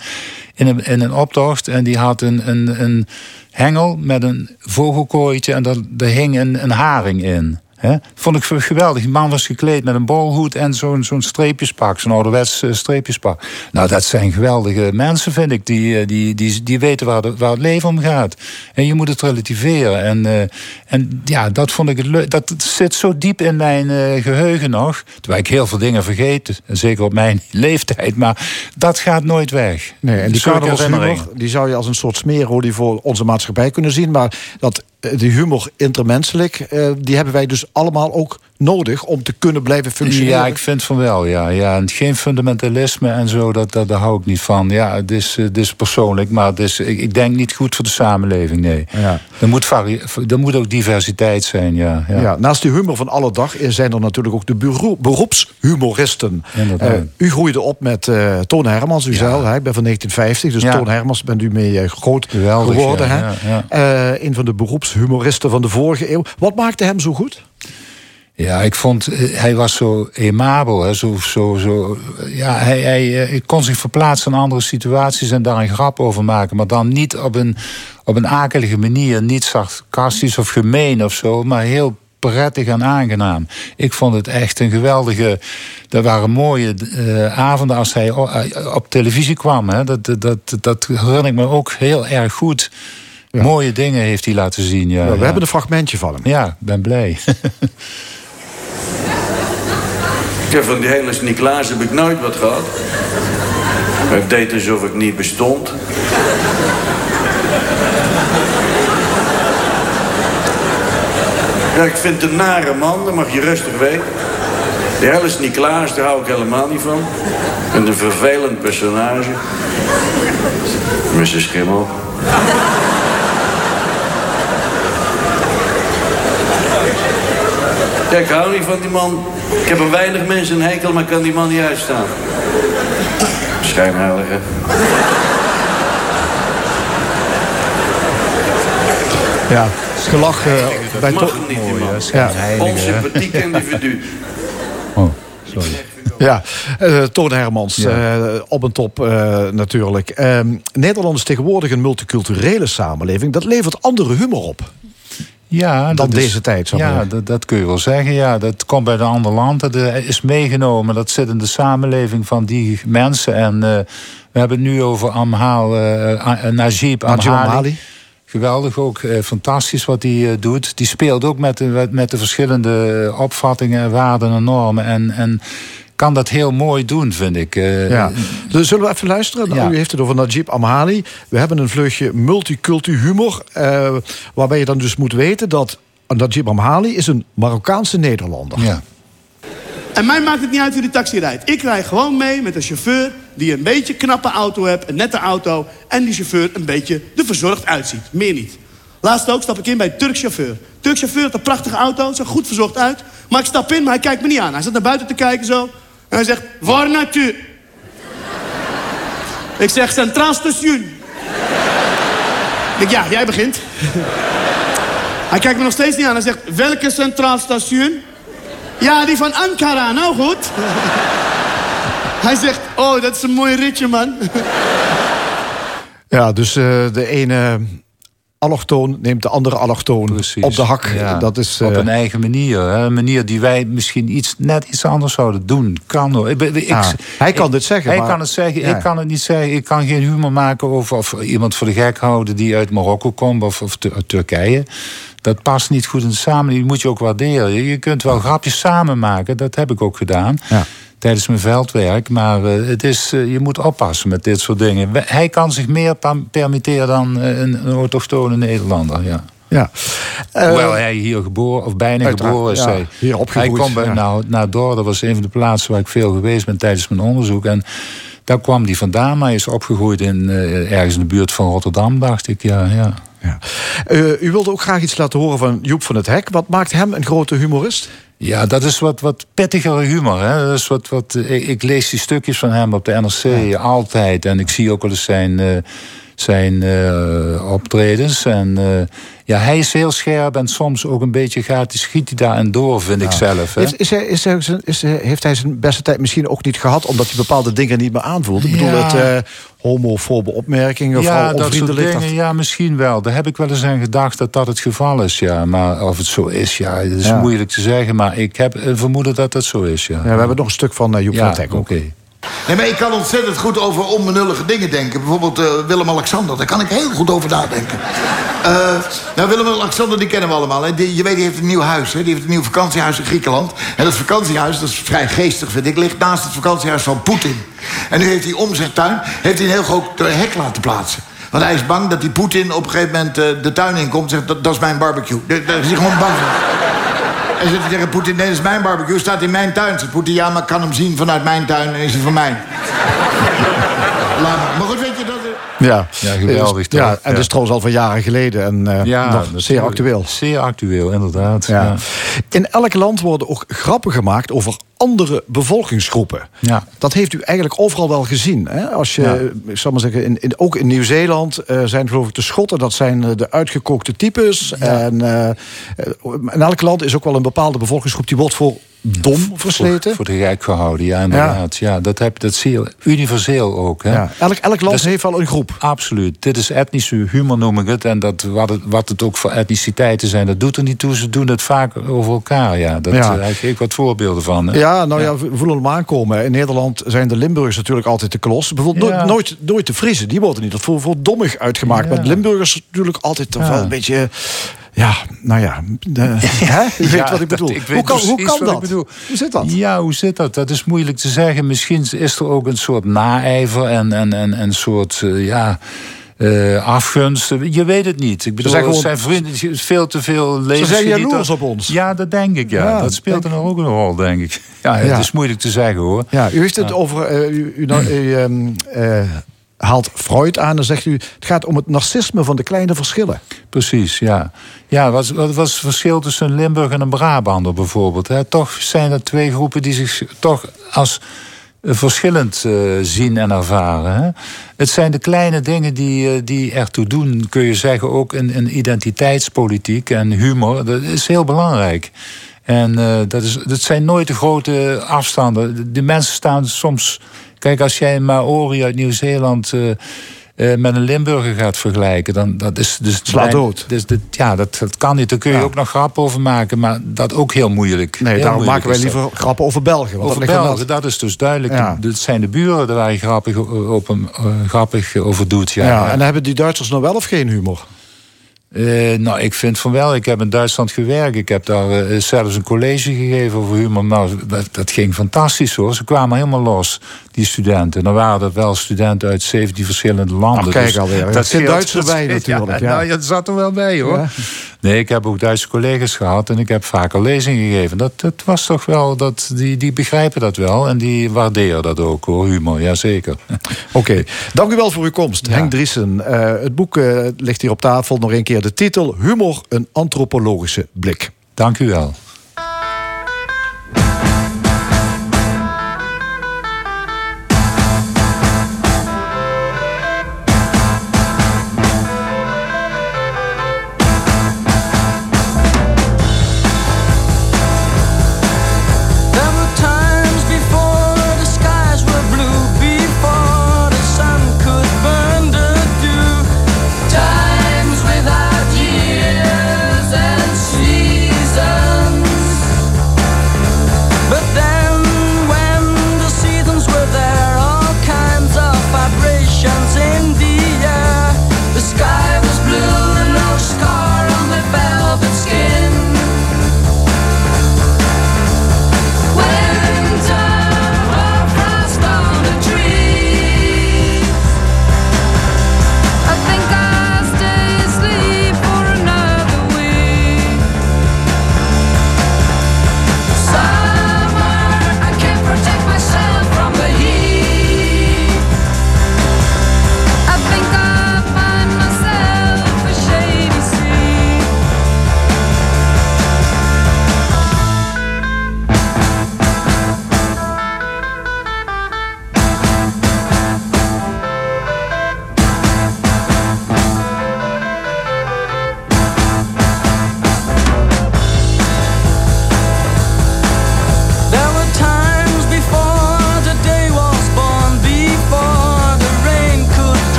in, een, in een optocht... en die had een, een, een hengel met een vogelkooitje... en daar, daar hing een, een haring in... He? Vond ik geweldig. Die man was gekleed met een bolhoed en zo'n zo'n streepjespak. Zo'n ouderwets uh, streepjespak. Nou, dat zijn geweldige mensen, vind ik. Die, die, die, die weten waar, de, waar het leven om gaat. En je moet het relativeren. En, uh, en ja, dat vond ik het leuk. Dat zit zo diep in mijn uh, geheugen nog. Terwijl ik heel veel dingen vergeet. Zeker op mijn leeftijd. Maar dat gaat nooit weg. Nee, en die die zou je als een soort smeerolie voor onze maatschappij kunnen zien. Maar dat de humor intermenselijk, uh, die hebben wij dus allemaal ook nodig om te kunnen blijven functioneren. Ja, ik vind van wel, ja. ja. Geen fundamentalisme en zo, dat, dat, daar hou ik niet van. Ja, het is, het is persoonlijk, maar het is, ik, ik denk niet goed voor de samenleving, nee. Ja. Er, moet er moet ook diversiteit zijn, ja. ja. ja naast de humor van alle dag zijn er natuurlijk ook de beroepshumoristen. Uh, u groeide op met uh, Toon Hermans, u ja. hè, ik ben van 1950, dus. Toon Hermans bent u mee groot Geweldig, geworden. Hè? een van de beroepshumoristen van de vorige eeuw. Wat maakte hem zo goed? Ja, ik vond, hij was zo emabel. Hè, zo, zo, zo, ja, hij, hij, hij kon zich verplaatsen in andere situaties en daar een grap over maken. Maar dan niet op een, op een akelige manier, niet sarcastisch of gemeen of zo, maar heel prettig en aangenaam. Ik vond het echt een geweldige. Er waren mooie uh, avonden als hij op televisie kwam. Hè. Dat, dat, dat, dat herinner ik me ook heel erg goed. Ja. Mooie dingen heeft hij laten zien. Ja, we ja. hebben een fragmentje van hem. Ja, ik ben blij. Heb van die hele Sint-Niklaas heb ik nooit wat gehad. Ik deed alsof ik niet bestond. Ja, ik vind het een nare man, dat mag je rustig weten. Die hele Sint-Niklaas, daar hou ik helemaal niet van. Vind een vervelend personage. Zijn schimmel. Ja, ik hou niet van die man. Ik heb er weinig mensen een hekel, maar kan die man niet uitstaan. Schijnheilige. Ja, gelach uh, bij mag hem niet. Ja. Onsympathiek individu. Oh, sorry. Ja, uh, Toon Hermans, ja. uh, op en top uh, natuurlijk. Nederland is tegenwoordig een multiculturele samenleving. Dat levert andere humor op. Ja, dan is, deze tijd. Ja, dat, dat, kun je wel zeggen. Ja, dat komt bij een ander land. Dat is meegenomen. Dat zit in de samenleving van die mensen. En uh, we hebben het nu over Amhal, uh, Najib Amhali. Geweldig ook, uh, fantastisch wat hij doet. Die speelt ook met de, met de verschillende opvattingen, waarden en normen. En, en kan dat heel mooi doen, vind ik. Uh, ja. Dus zullen we even luisteren? Ja. U heeft het over Najib Amhali. We hebben een vleugje multiculti humor. Uh, waarbij je dan dus moet weten dat Najib Amhali is een Marokkaanse Nederlander. Ja. En mij maakt het niet uit wie de taxi rijdt. Ik rij gewoon mee met een chauffeur die een beetje knappe auto heeft, een nette auto... en die chauffeur een beetje er verzorgd uitziet. Meer niet. Laatst ook stap ik in bij een Turks chauffeur. Turks chauffeur heeft een prachtige auto, ziet goed verzorgd uit. Maar ik stap in, maar hij kijkt me niet aan. Hij zit naar buiten te kijken zo. En hij zegt, waar naartoe? ik zeg, Centraal Station. ik ja, jij begint. hij kijkt me nog steeds niet aan. Hij zegt, welke Centraal Station? ja, die van Ankara, nou goed. hij zegt, oh, dat is een mooi ritje, man. ja, dus uh, de ene allochtoon neemt de andere allochtoon Precies. op de hak. Ja, Dat is, op eh, een eigen manier. Hè? Een manier die wij misschien iets, net iets anders zouden doen. Kan hoor. Ik, ik, ik- Ja, hij kan dit zeggen, Hij maar- kan het zeggen. Ja. Ik kan het niet zeggen. Ik kan geen humor maken over of iemand voor de gek houden die uit Marokko komt of, of uit Turkije. Dat past niet goed in de samenleving. Die moet je ook waarderen. Je, je kunt wel grapjes samen maken. Dat heb ik ook gedaan. Ja. Tijdens mijn veldwerk. Maar eh, het is, eh, je moet oppassen met dit soort dingen. Hij kan zich meer permitteren dan eh, een, een autochtone Nederlander. Ja. ja. Hoewel hij hier geboren, of bijna uiteraard, geboren is. ja, hij. hier opgegroeid, Hij kwam bij, ja. nou, naar Dor, dat was een van de plaatsen waar ik veel geweest ben tijdens mijn onderzoek. En daar kwam hij vandaan, maar hij is opgegroeid in, ergens in de buurt van Rotterdam, dacht ik. Ja, ja. ja. U wilde ook graag iets laten horen van Joep van het Hek. Wat maakt hem een grote humorist? Ja, dat is wat, wat pittigere humor. Hè? Dat is wat, wat, eh, ik, ik lees die stukjes van hem op de NRC altijd. En ik zie ook wel eens zijn, eh, zijn eh, optredens. En eh, ja, hij is heel scherp en soms ook een beetje gaat, schiet hij daarin door, vind ik zelf. Hè? Heeft, is hij, is hij is heeft hij zijn beste tijd misschien ook niet gehad... omdat hij bepaalde dingen niet meer aanvoelde? Ik bedoel, Ja. het eh, homofobe opmerkingen... of ja, dat soort dingen, ja, misschien wel. Daar heb ik wel eens aan gedacht dat dat het geval is, ja. Maar of het zo is, ja, dat is Ja. moeilijk te zeggen. Maar ik heb een vermoeden dat dat zo is, ja. Ja, we hebben nog een stuk van eh, Joep van Ja, Hek ook. Nee, maar ik kan ontzettend goed over onbenullige dingen denken. Bijvoorbeeld eh, Willem-Alexander, daar kan ik heel goed over nadenken. Eh, nou, Willem-Alexander, die kennen we allemaal. Hè. Die, je weet, die heeft een nieuw huis. Hè. Die heeft een nieuw vakantiehuis in Griekenland. En dat vakantiehuis, dat is vrij geestig, vind ik... ligt naast het vakantiehuis van Poetin. En nu heeft hij om zijn tuin heeft hij een heel groot eh, hek laten plaatsen. Want hij is bang dat die Poetin op een gegeven moment de tuin inkomt... en zegt, dat, dat is mijn barbecue. Daar is hij gewoon bang voor. En zegt hij tegen Poetin, dat is mijn barbecue, staat in mijn tuin. Zegt Poetin, ja, maar ik kan hem zien vanuit mijn tuin en is hij van mij. Laat maar. Maar. Ja, Ja, geweldig, Ja, en dat is trouwens al van jaren geleden. En eh, nog natuurlijk. zeer actueel. Zeer actueel, inderdaad. Ja. Ja. In elk land worden ook grappen gemaakt over andere bevolkingsgroepen. Ja. Dat heeft u eigenlijk overal wel gezien. Hè? Als je, ik zal maar zeggen, in, in, ook in Nieuw-Zeeland eh, zijn geloof ik de Schotten, dat zijn eh, de uitgekookte types. En in elk land is ook wel een bepaalde bevolkingsgroep die wordt voor dom versleten. Voor, voor de gek gehouden, ja, inderdaad. Ja. dat, heb, dat zie je universeel ook. Hè? Ja. Elk, elk land Dus- heeft wel een groep. Absoluut. Dit is etnische humor, noem ik het. En dat, wat, het, wat het ook voor etniciteiten zijn, dat doet er niet toe. Ze doen het vaak over elkaar. Ja. Dat, Ja. eh, Daar geef ik wat voorbeelden van. Hè? Ja, nou ja, we voelen hem aankomen. In Nederland zijn de Limburgers natuurlijk altijd de klos. Bijvoorbeeld Ja. nooit, nooit, nooit de Friesen. Die worden niet voor, voor dommig uitgemaakt. Ja. Maar de Limburgers natuurlijk altijd toch Ja. wel een beetje... Ja, nou ja. De, hè? U weet Ja, wat ik bedoel. dat- ik weet hoe kan, hoe kan dat? Hoe zit dat? Ja, hoe zit dat? Dat is moeilijk te zeggen. Misschien is er ook een soort naijver en, en, en, en een soort eh, ja, eh, afgunst. Je weet het niet. Ik bedoel, zijn vrienden, veel te veel leven. zijn jaloers op ons. Ja, dat denk ik. Ja. Ja, dat speelt er nog ook een rol, denk ik. Ja, Ja. het is moeilijk te zeggen hoor. Ja, u heeft het over... eh, u, ehm, eh, haalt Freud aan en zegt u... het gaat om het narcisme van de kleine verschillen. Precies, ja. Ja, wat, was het verschil tussen Limburg en een Brabander bijvoorbeeld? Hè? Toch zijn er twee groepen die zich toch als eh, verschillend eh, zien en ervaren. Hè? Het zijn de kleine dingen die, eh, die ertoe doen, kun je zeggen, ook in, in identiteitspolitiek en humor. Dat is heel belangrijk. En dat, is, dat zijn nooit de grote afstanden. De, de mensen staan soms. Kijk, als jij een Maori uit Nieuw-Zeeland. eh, eh, met een Limburger gaat vergelijken, dan dat is dus Slaat dood. Dus dit, ja, dat, dat kan niet. Daar kun je Ja. ook nog grappen over maken, maar dat ook heel moeilijk. Nee, Heel daarom moeilijk maken wij liever grappen over België. Want Over België, dat is dus duidelijk. Ja. Dat zijn de buren waar je grappig, o- op een, eh, grappig over doet. Ja. Ja, en dan hebben die Duitsers nou wel of geen humor? Eh, nou, ik vind van wel. Ik heb in Duitsland gewerkt. Ik heb daar eh, zelfs een college gegeven over humor. Nou, dat, dat ging fantastisch hoor. Ze kwamen helemaal los, die studenten. Dan waren dat wel studenten uit 17 verschillende landen. Ach, kijk Dus alweer. Er Dat zit Duits erbij natuurlijk, ja. Nou, dat zat er wel bij hoor. Ja. Nee, ik heb ook Duitse collega's gehad en ik heb vaker lezingen gegeven. Dat, dat was toch wel, dat, die, die begrijpen dat wel en die waarderen dat ook hoor, humor, jazeker. Oké, dank u wel voor uw komst. Henk Driessen, eh, het boek eh, ligt hier op tafel. Nog een keer de titel Humor, een antropologische blik. Dank u wel.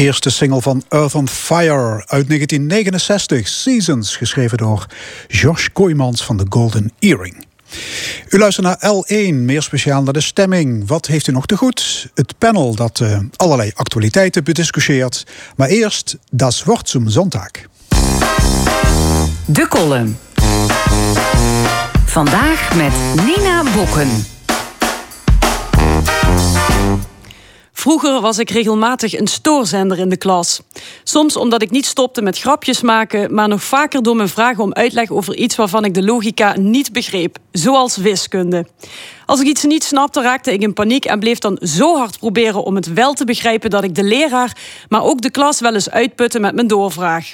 Eerste single van Earth on Fire uit 1969, Seasons, geschreven door Josh Kooijmans van de Golden Earring. U luistert naar L1, meer speciaal naar de stemming. Wat heeft u nog te goed? Het panel dat eh, allerlei actualiteiten bediscussieert. Maar eerst, Das Wort zum Sonntag. De column. Vandaag met Nina Bokken. Vroeger was ik regelmatig een stoorzender in de klas. Soms omdat ik niet stopte met grapjes maken, maar nog vaker door mijn vragen om uitleg over iets waarvan ik de logica niet begreep, zoals wiskunde. Als ik iets niet snapte, raakte ik in paniek en bleef dan zo hard proberen om het wel te begrijpen dat ik de leraar, maar ook de klas wel eens uitputte met mijn doorvraag.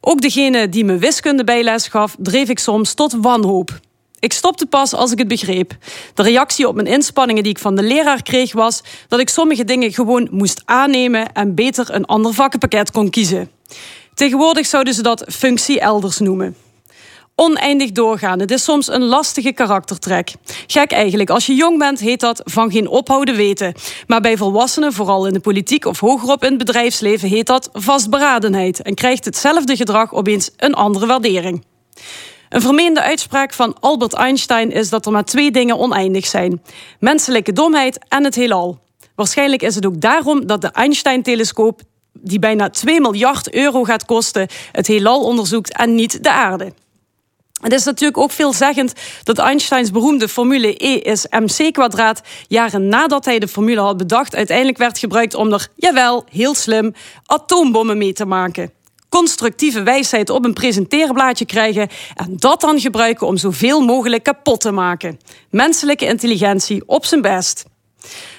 Ook degene die me wiskunde bijles gaf, dreef ik soms tot wanhoop. Ik stopte pas als ik het begreep. De reactie op mijn inspanningen die ik van de leraar kreeg was dat ik sommige dingen gewoon moest aannemen en beter een ander vakkenpakket kon kiezen. Tegenwoordig zouden ze dat functie elders noemen. Oneindig doorgaan, het is soms een lastige karaktertrek. Gek eigenlijk, als je jong bent heet dat van geen ophouden weten. Maar bij volwassenen, vooral in de politiek of hogerop in het bedrijfsleven, heet dat vastberadenheid en krijgt hetzelfde gedrag opeens een andere waardering. Een vermeende uitspraak van Albert Einstein is dat er maar twee dingen oneindig zijn: menselijke domheid en het heelal. Waarschijnlijk is het ook daarom dat de Einstein-telescoop, die bijna 2 miljard euro gaat kosten, het heelal onderzoekt en niet de aarde. Het is natuurlijk ook veelzeggend dat Einsteins beroemde formule E is mc kwadraat jaren nadat hij de formule had bedacht uiteindelijk werd gebruikt om er, jawel, heel slim, atoombommen mee te maken constructieve wijsheid op een presenteerblaadje krijgen en dat dan gebruiken om zoveel mogelijk kapot te maken. Menselijke intelligentie op zijn best.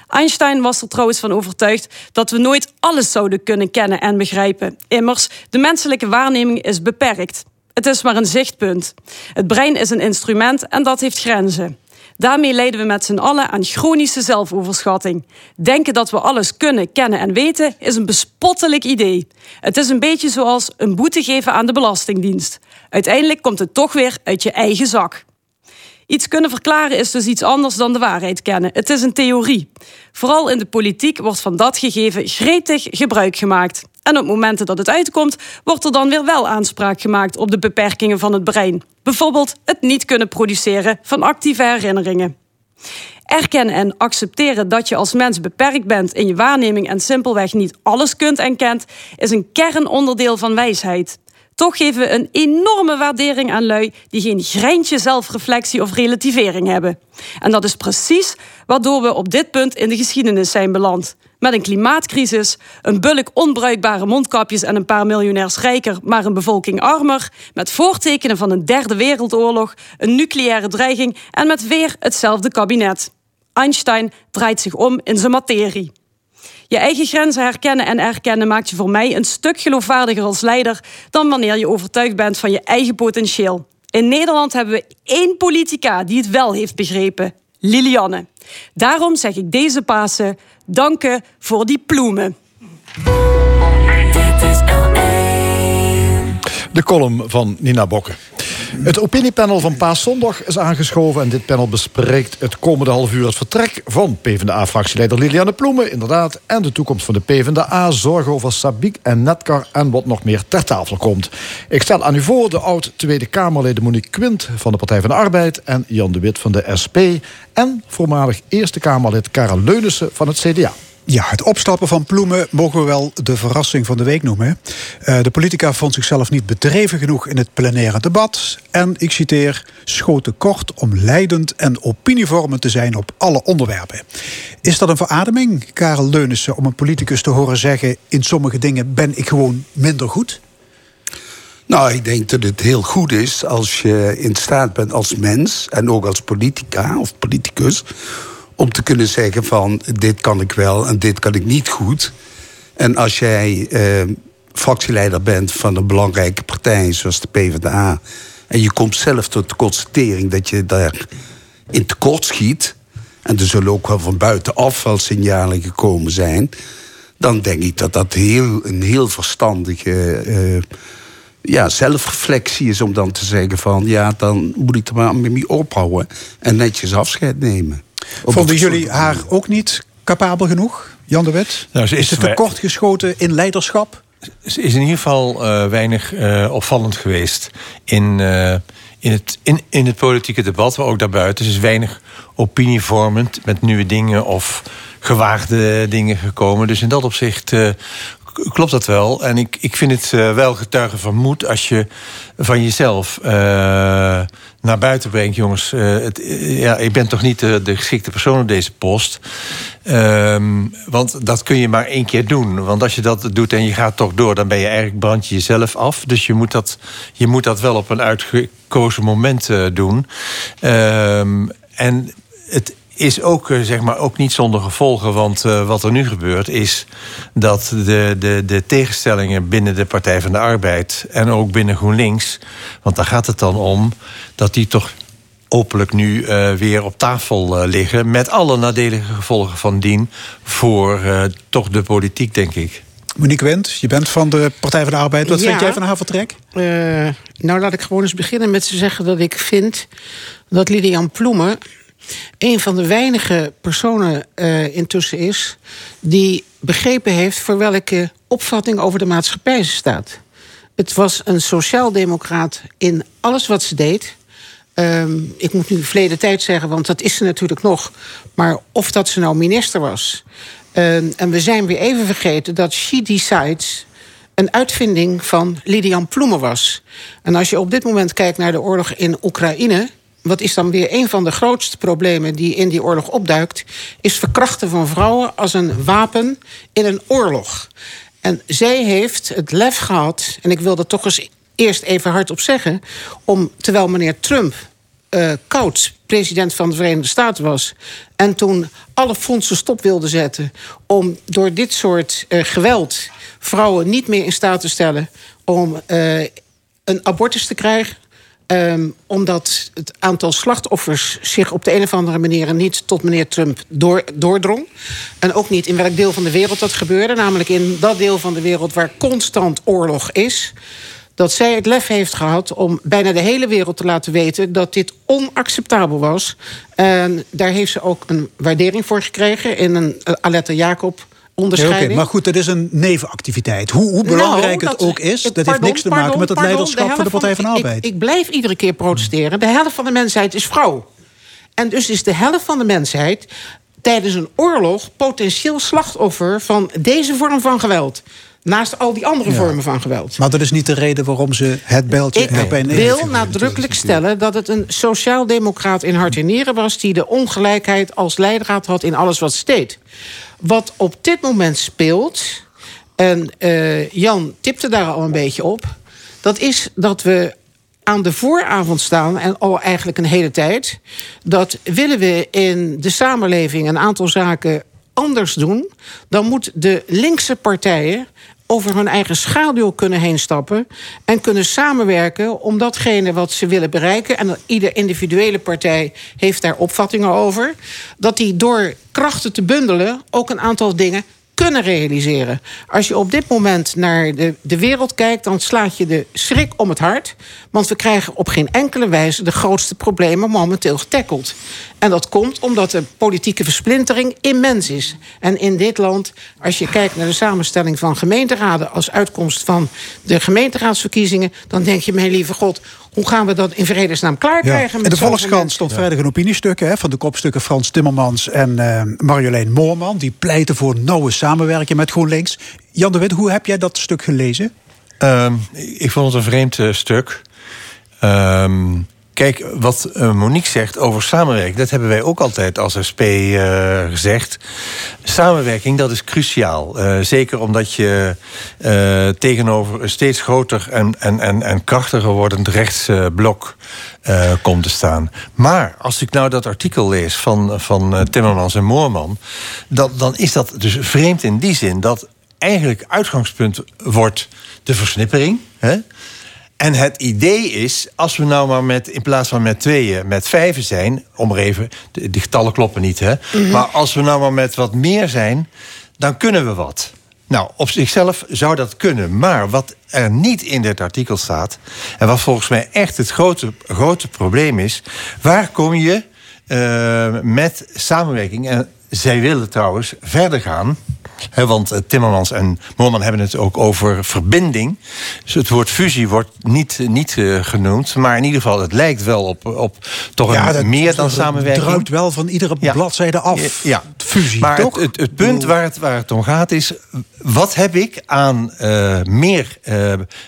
Einstein was er trouwens van overtuigd dat we nooit alles zouden kunnen kennen en begrijpen. Immers, de menselijke waarneming is beperkt. Het is maar een zichtpunt. Het brein is een instrument en dat heeft grenzen. Daarmee lijden we met z'n allen aan chronische zelfoverschatting. Denken dat we alles kunnen, kennen en weten is een bespottelijk idee. Het is een beetje zoals een boete geven aan de Belastingdienst. Uiteindelijk komt het toch weer uit je eigen zak. Iets kunnen verklaren is dus iets anders dan de waarheid kennen. Het is een theorie. Vooral in de politiek wordt van dat gegeven gretig gebruik gemaakt. En op momenten dat het uitkomt, wordt er dan weer wel aanspraak gemaakt op de beperkingen van het brein. Bijvoorbeeld het niet kunnen produceren van actieve herinneringen. Erkennen en accepteren dat je als mens beperkt bent in je waarneming en simpelweg niet alles kunt en kent, is een kernonderdeel van wijsheid. Toch geven we een enorme waardering aan lui die geen greintje zelfreflectie of relativering hebben. En dat is precies waardoor we op dit punt in de geschiedenis zijn beland. Met een klimaatcrisis, een bulk onbruikbare mondkapjes en een paar miljonairs rijker, maar een bevolking armer, met voortekenen van een derde wereldoorlog, een nucleaire dreiging en met weer hetzelfde kabinet. Einstein draait zich om in zijn materie. Je eigen grenzen herkennen en erkennen maakt je voor mij een stuk geloofwaardiger als leider dan wanneer je overtuigd bent van je eigen potentieel. In Nederland hebben we één politica die het wel heeft begrepen: Lilianne. Daarom zeg ik deze Pasen: danken voor die ploemen. De column van Nina Bokke. Het opiniepanel van Paaszondag is aangeschoven... en dit panel bespreekt het komende half uur het vertrek... van PvdA-fractieleider Liliane Ploemen, inderdaad... en de toekomst van de PvdA, zorgen over Sabiek en Netcar... en wat nog meer ter tafel komt. Ik stel aan u voor de oud-Tweede Kamerleden Monique Quint... van de Partij van de Arbeid en Jan de Wit van de SP... en voormalig Eerste Kamerlid Karel Leunissen van het CDA. Ja, het opstappen van Ploemen mogen we wel de verrassing van de week noemen. Uh, de politica vond zichzelf niet bedreven genoeg in het plenaire debat. En, ik citeer, schoot te kort om leidend en opinievormend te zijn op alle onderwerpen. Is dat een verademing, Karel Leunissen, om een politicus te horen zeggen... in sommige dingen ben ik gewoon minder goed? Nou, ik denk dat het heel goed is als je in staat bent als mens... en ook als politica of politicus om te kunnen zeggen van dit kan ik wel en dit kan ik niet goed. En als jij eh, fractieleider bent van een belangrijke partij zoals de PvdA... en je komt zelf tot de constatering dat je daar in tekort schiet... en er zullen ook wel van buitenaf wel signalen gekomen zijn... dan denk ik dat dat heel, een heel verstandige... Uh, ja, zelfreflectie is om dan te zeggen van... ja, dan moet ik er maar mee ophouden en netjes afscheid nemen. Vonden jullie haar ook niet capabel genoeg, Jan de Wet? Nou, ze is, is te geschoten in leiderschap? Ze is in ieder geval uh, weinig uh, opvallend geweest in, uh, in, het, in, in het politieke debat, maar ook daarbuiten. Ze is weinig opinievormend met nieuwe dingen of gewaagde dingen gekomen. Dus in dat opzicht klopt dat wel. En ik, ik vind het wel getuigen van moed als je van jezelf uh, naar buiten brengt. Jongens, uh, het, ja, ik ben toch niet de, geschikte persoon op deze post. Um, want dat kun je maar één keer doen. Want als je dat doet en je gaat toch door, dan ben je eigenlijk brand je jezelf af. Dus je moet dat, je moet dat wel op een uitgekozen moment doen. Um, en het is ook, eh, zeg maar, ook niet zonder gevolgen. Want uh, wat er nu gebeurt is dat de, de, de tegenstellingen binnen de Partij van de Arbeid... en ook binnen GroenLinks, want daar gaat het dan om... dat die toch openlijk nu uh, weer op tafel uh, liggen... met alle nadelige gevolgen van dien voor uh, toch de politiek, denk ik. Monique Wendt, je bent van de Partij van de Arbeid. Wat ja. vind jij van haar vertrek? nou, laat ik gewoon eens beginnen met te zeggen dat ik vind... dat Lilian Ploemen een van de weinige personen uh, intussen is die begrepen heeft voor welke opvatting over de maatschappij ze staat. Het was een sociaaldemocraat in alles wat ze deed. Um, ik moet nu verleden tijd zeggen, want dat is ze natuurlijk nog. Maar of dat ze nou minister was. Um, en we zijn weer even vergeten dat She Decides een uitvinding van Lidian Ploemen was. En als je op dit moment kijkt naar de oorlog in Oekraïne wat is dan weer een van de grootste problemen die in die oorlog opduikt, is verkrachten van vrouwen als een wapen in een oorlog. En zij heeft het lef gehad, en ik wil dat toch eens eerst even hardop zeggen, om terwijl meneer Trump uh, koud president van de Verenigde Staten was. En toen alle fondsen stop wilde zetten. om door dit soort uh, geweld vrouwen niet meer in staat te stellen. om uh, een abortus te krijgen. Um, omdat het aantal slachtoffers zich op de een of andere manier niet tot meneer Trump door, doordrong. En ook niet in welk deel van de wereld dat gebeurde. Namelijk in dat deel van de wereld waar constant oorlog is. Dat zij het lef heeft gehad om bijna de hele wereld te laten weten dat dit onacceptabel was. En daar heeft ze ook een waardering voor gekregen in een Aletta Jacob onderscheiding. Ja, okay, maar goed, dat is een nevenactiviteit. Hoe, hoe belangrijk nou, het ook is, dat pardon, heeft niks te maken pardon, met het pardon, leiderschap van de Partij van de Arbeid. Ik, ik, blijf iedere keer protesteren. De helft van de mensheid is vrouw. En dus is de helft van de mensheid tijdens een oorlog potentieel slachtoffer van deze vorm van geweld. Naast al die andere ja. vormen van geweld. Maar dat is niet de reden waarom ze het beltje Ik erbij wil nadrukkelijk stellen dat het een sociaaldemocraat in hart en nieren was... die de ongelijkheid als leidraad had in alles wat ze deed. Wat op dit moment speelt, en uh, Jan tipte daar al een beetje op... dat is dat we aan de vooravond staan, en al eigenlijk een hele tijd... dat willen we in de samenleving een aantal zaken anders doen... dan moet de linkse partijen over hun eigen schaduw kunnen heen stappen... en kunnen samenwerken om datgene wat ze willen bereiken... en ieder individuele partij heeft daar opvattingen over... dat die door krachten te bundelen ook een aantal dingen kunnen realiseren. Als je op dit moment naar de, de wereld kijkt, dan slaat je de schrik om het hart. Want we krijgen op geen enkele wijze de grootste problemen momenteel getackeld. En dat komt omdat de politieke versplintering immens is. En in dit land, als je kijkt naar de samenstelling van gemeenteraden als uitkomst van de gemeenteraadsverkiezingen, dan denk je, mijn lieve God, hoe gaan we dat in vredesnaam klaar Ja. krijgen? In met de Volkskrant stond vrijdag een opiniestuk hè, van de kopstukken Frans Timmermans en eh, Marjolein Moorman. Die pleiten voor nauwe samenwerking met GroenLinks. Jan de Wit, hoe heb jij dat stuk gelezen? Ehm, ik vond het een vreemd eh, stuk. Ehm, kijk, wat eh, Monique zegt over samenwerking... dat hebben wij ook altijd als SP eh, gezegd. Samenwerking, dat is cruciaal. Eh, zeker omdat je tegenover een steeds groter en, en, en, en krachtiger wordend rechtsblok komt te staan. Maar als ik nou dat artikel lees van, van Timmermans en Moorman... Dan, dan is dat dus vreemd in die zin dat eigenlijk uitgangspunt wordt de versnippering. Hè? En het idee is, als we nou maar met, in plaats van met tweeën, met vijven zijn, om er even, de, die getallen kloppen niet, hè? Mhm. Maar als we nou maar met wat meer zijn, dan kunnen we wat. Nou, op zichzelf zou dat kunnen. Maar wat er niet in dit artikel staat, en wat volgens mij echt het grote, grote probleem is, waar kom je eh, met samenwerking? En zij willen trouwens verder gaan. Want eh, Timmermans en Moorman hebben het ook over verbinding. Dus het woord fusie wordt niet, niet eh, genoemd. Maar in ieder geval, het lijkt wel op, op toch Ja, een meer dan dat samenwerking. druipt wel van iedere bladzijde af. Ja. Fusie, maar toch? Het, het, het punt waar het, waar het om gaat is... wat heb ik aan eh, meer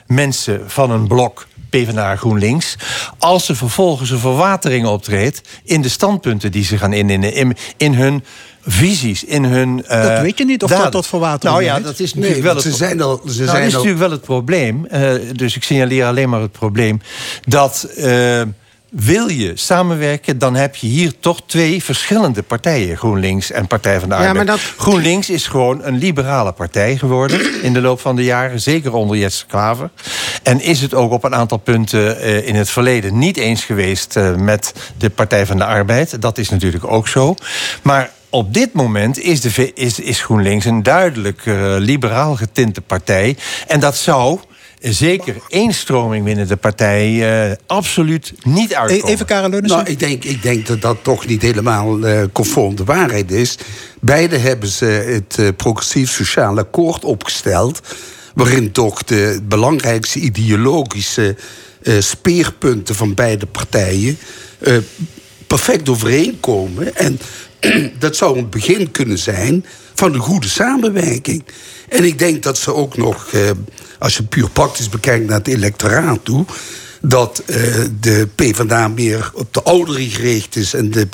mensen van een blok... PvdA GroenLinks, als er vervolgens een verwatering optreedt... in de standpunten die ze gaan innemen, in, in hun visies, in hun... eh, Dat weet je niet of dat tot verwatering Nou ja, dat is Nee, natuurlijk wel want het ze zijn al- ze nou, zijn dat is al- natuurlijk wel het probleem. eh, dus ik signaleer alleen maar het probleem... dat eh, wil je samenwerken, dan heb je hier toch twee verschillende partijen. GroenLinks en Partij van de Arbeid. dat- GroenLinks is gewoon een liberale partij geworden... in de loop van de jaren, zeker onder Jesse Klaver. En is het ook op een aantal punten eh, in het verleden... niet eens geweest eh, met de Partij van de Arbeid. Dat is natuurlijk ook zo. Maar op dit moment is, de, is GroenLinks een duidelijk eh, liberaal getinte partij. En dat zou... Zeker één stroming binnen de partij eh, absoluut niet uitkomen. Even Karel Leunissen. Nou, ik denk, ik denk dat dat toch niet helemaal eh, conform de waarheid is. Beide hebben ze het eh, progressief sociaal akkoord opgesteld. Waarin toch de belangrijkste ideologische eh, speerpunten van beide partijen eh, perfect overeenkomen. En dat zou een begin kunnen zijn van een goede samenwerking. En ik denk dat ze ook nog, eh, als je puur praktisch bekijkt naar het electoraat toe dat eh, de PvdA meer op de ouderen gericht is en de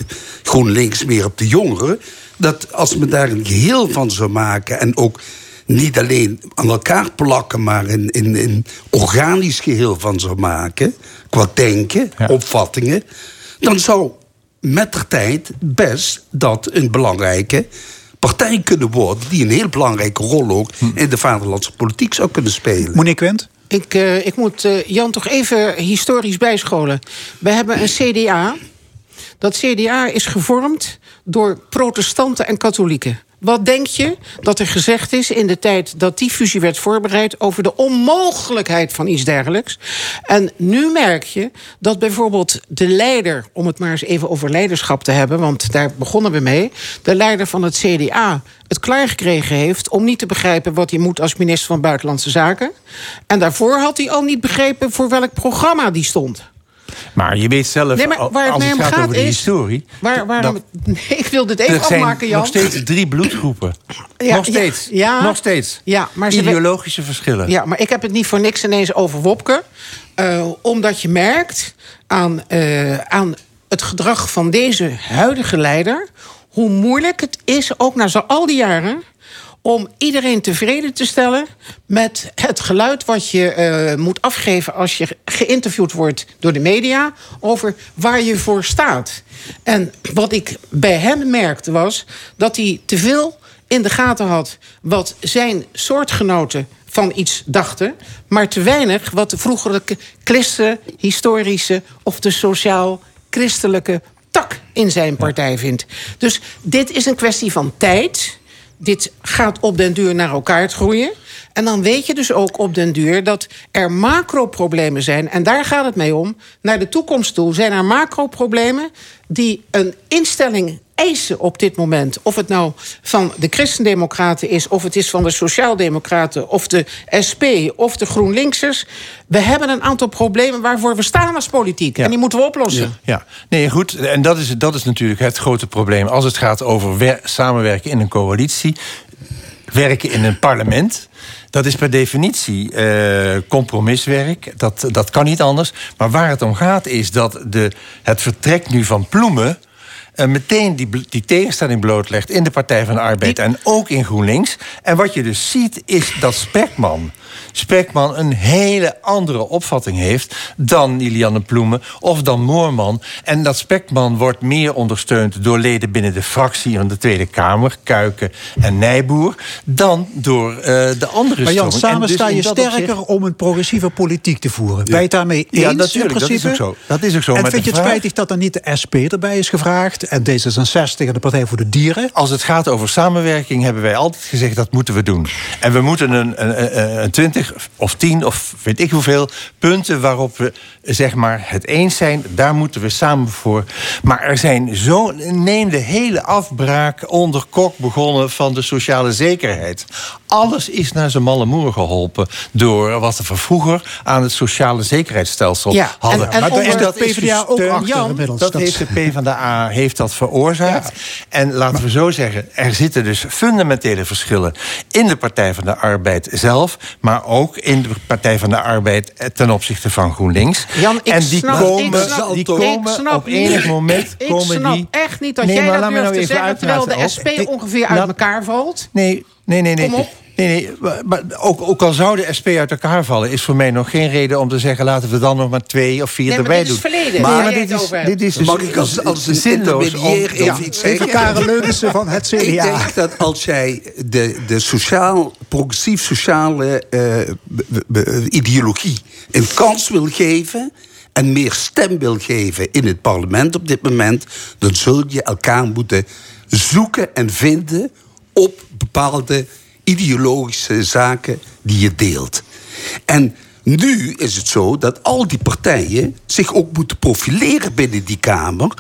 GroenLinks meer op de jongeren. Dat als men daar een geheel van zou maken en ook niet alleen aan elkaar plakken, maar in, in, in organisch geheel van zou maken, qua denken, opvattingen, dan zou met de tijd best dat een belangrijke partij kunnen worden die een heel belangrijke rol ook in de vaderlandse politiek zou kunnen spelen. Monique Wendt? Ik, eh, ik moet eh, Jan toch even historisch bijscholen. We hebben een CDA. Dat CDA is gevormd door protestanten en katholieken. Wat denk je dat er gezegd is in de tijd dat die fusie werd voorbereid over de onmogelijkheid van iets dergelijks? En nu merk je dat bijvoorbeeld de leider, om het maar eens even over leiderschap te hebben, want daar begonnen we mee, de leider van het CDA het klaargekregen heeft om niet te begrijpen wat hij moet als minister van Buitenlandse Zaken. En daarvoor had hij al niet begrepen voor welk programma die stond. Maar je weet zelf, Nee, maar waar het als het gaat, gaat over de is- historie... Waar, waarom, dat- nee, ik wil dit even er zijn afmaken, Jan. nog steeds drie bloedgroepen. Ja, nog steeds. ja, nog steeds. Ja, maar Ideologische verschillen. Ja, maar ik heb het niet voor niks ineens over Wopke. Eh, omdat je merkt aan, eh, aan het gedrag van deze huidige leider... hoe moeilijk het is, ook na zo al die jaren... om iedereen tevreden te stellen met het geluid wat je eh, moet afgeven... als je geïnterviewd wordt door de media over waar je voor staat. En wat ik bij hem merkte was dat hij te veel in de gaten had wat zijn soortgenoten van iets dachten, maar te weinig wat de vroegere christen, historische of de sociaal-christelijke tak in zijn partij vindt. Dus dit is een kwestie van tijd. Dit gaat op den duur naar elkaar groeien. En dan weet je dus ook op den duur dat er macro-problemen zijn. En daar gaat het mee om. Naar de toekomst toe zijn er macro-problemen die een instelling eisen op dit moment. Of het nou van de Christendemocraten is, of het is van de Sociaaldemocraten, of de SP, of de GroenLinksers. We hebben een aantal problemen waarvoor we staan als politiek. En die moeten we oplossen. Ja, nee, goed. En dat is, dat is natuurlijk het grote probleem. Als het gaat over wer- samenwerken in een coalitie, werken in een parlement. Dat is per definitie eh, compromiswerk. Dat, dat kan niet anders. Maar waar het om gaat is dat de, het vertrek nu van Ploemen... eh, meteen die, die tegenstelling blootlegt in de Partij van de Arbeid... en ook in GroenLinks. En wat je dus ziet is dat Spekman... Spekman een hele andere opvatting heeft dan Lilianne Ploemen of dan Moorman. En dat Spekman wordt meer ondersteund door leden binnen de fractie van de Tweede Kamer, Kuiken en Nijboer, dan door eh, de andere Maar Jan, samen dus sta in je sterker om een progressieve politiek te voeren. Ben je het daarmee eens Ja, in natuurlijk, dat is ook zo. Dat is ook zo, En vind je het spijtig dat er niet de SP erbij is gevraagd... en D66 en de Partij voor de Dieren? Als het gaat over samenwerking hebben wij altijd gezegd dat moeten we doen. En we moeten een, een, een, een 20 of 10 of weet ik hoeveel punten waarop we zeg maar het eens zijn, daar moeten we samen voor. Maar er zijn zo neem de hele afbraak onder kok begonnen van de sociale zekerheid. Alles is naar zijn malle moer geholpen door wat we vroeger aan het sociale zekerheidsstelsel Ja, en- hadden. en Maar onder- is dat PvdA ook achter Jan, inmiddels. Dat Dat- heeft de PvdA heeft dat veroorzaakt. En laten we zo zeggen, er zitten dus fundamentele verschillen in de Partij van de Arbeid zelf, maar ook in de Partij van de Arbeid ten opzichte van GroenLinks. Jan, ik en die snap- komen, ik snap- die ik komen snap op enig niet- moment Ik komen snap die. echt niet dat Nee, jij maar dat laat me durft nou te zeggen... terwijl de SP ook. ongeveer Laat- uit elkaar valt. Nee, nee, nee, nee. Kom op. Nee, nee, maar- maar ook, ook al zou de SP uit elkaar vallen, is voor mij nog geen reden om te zeggen: laten we dan nog maar twee of vier Nee, maar erbij dit is doen. verleden, maar dit is, dit is dus Mag ik als, als een zinloos intermediair om- Ja. iets zeggen? Even Karel Leunissen van het CDA. Ik denk dat als jij de, de sociaal, progressief-sociale eh, ideologie een kans wil geven en meer stem wil geven in het parlement op dit moment, dan zul je elkaar moeten zoeken en vinden op bepaalde ideologische zaken die je deelt. En nu is het zo dat al die partijen zich ook moeten profileren binnen die Kamer.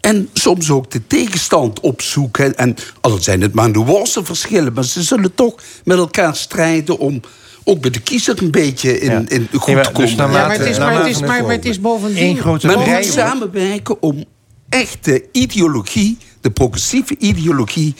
En soms ook de tegenstand opzoeken. En al zijn het maar nuance verschillen, maar ze zullen toch met elkaar strijden om ook bij de kiezer een beetje in, in goed Nee, maar te dus komen. Ja, maar het is, maar het is, maar, maar het is bovendien... Grote Men moet samenwerken om echt de ideologie, de progressieve ideologie,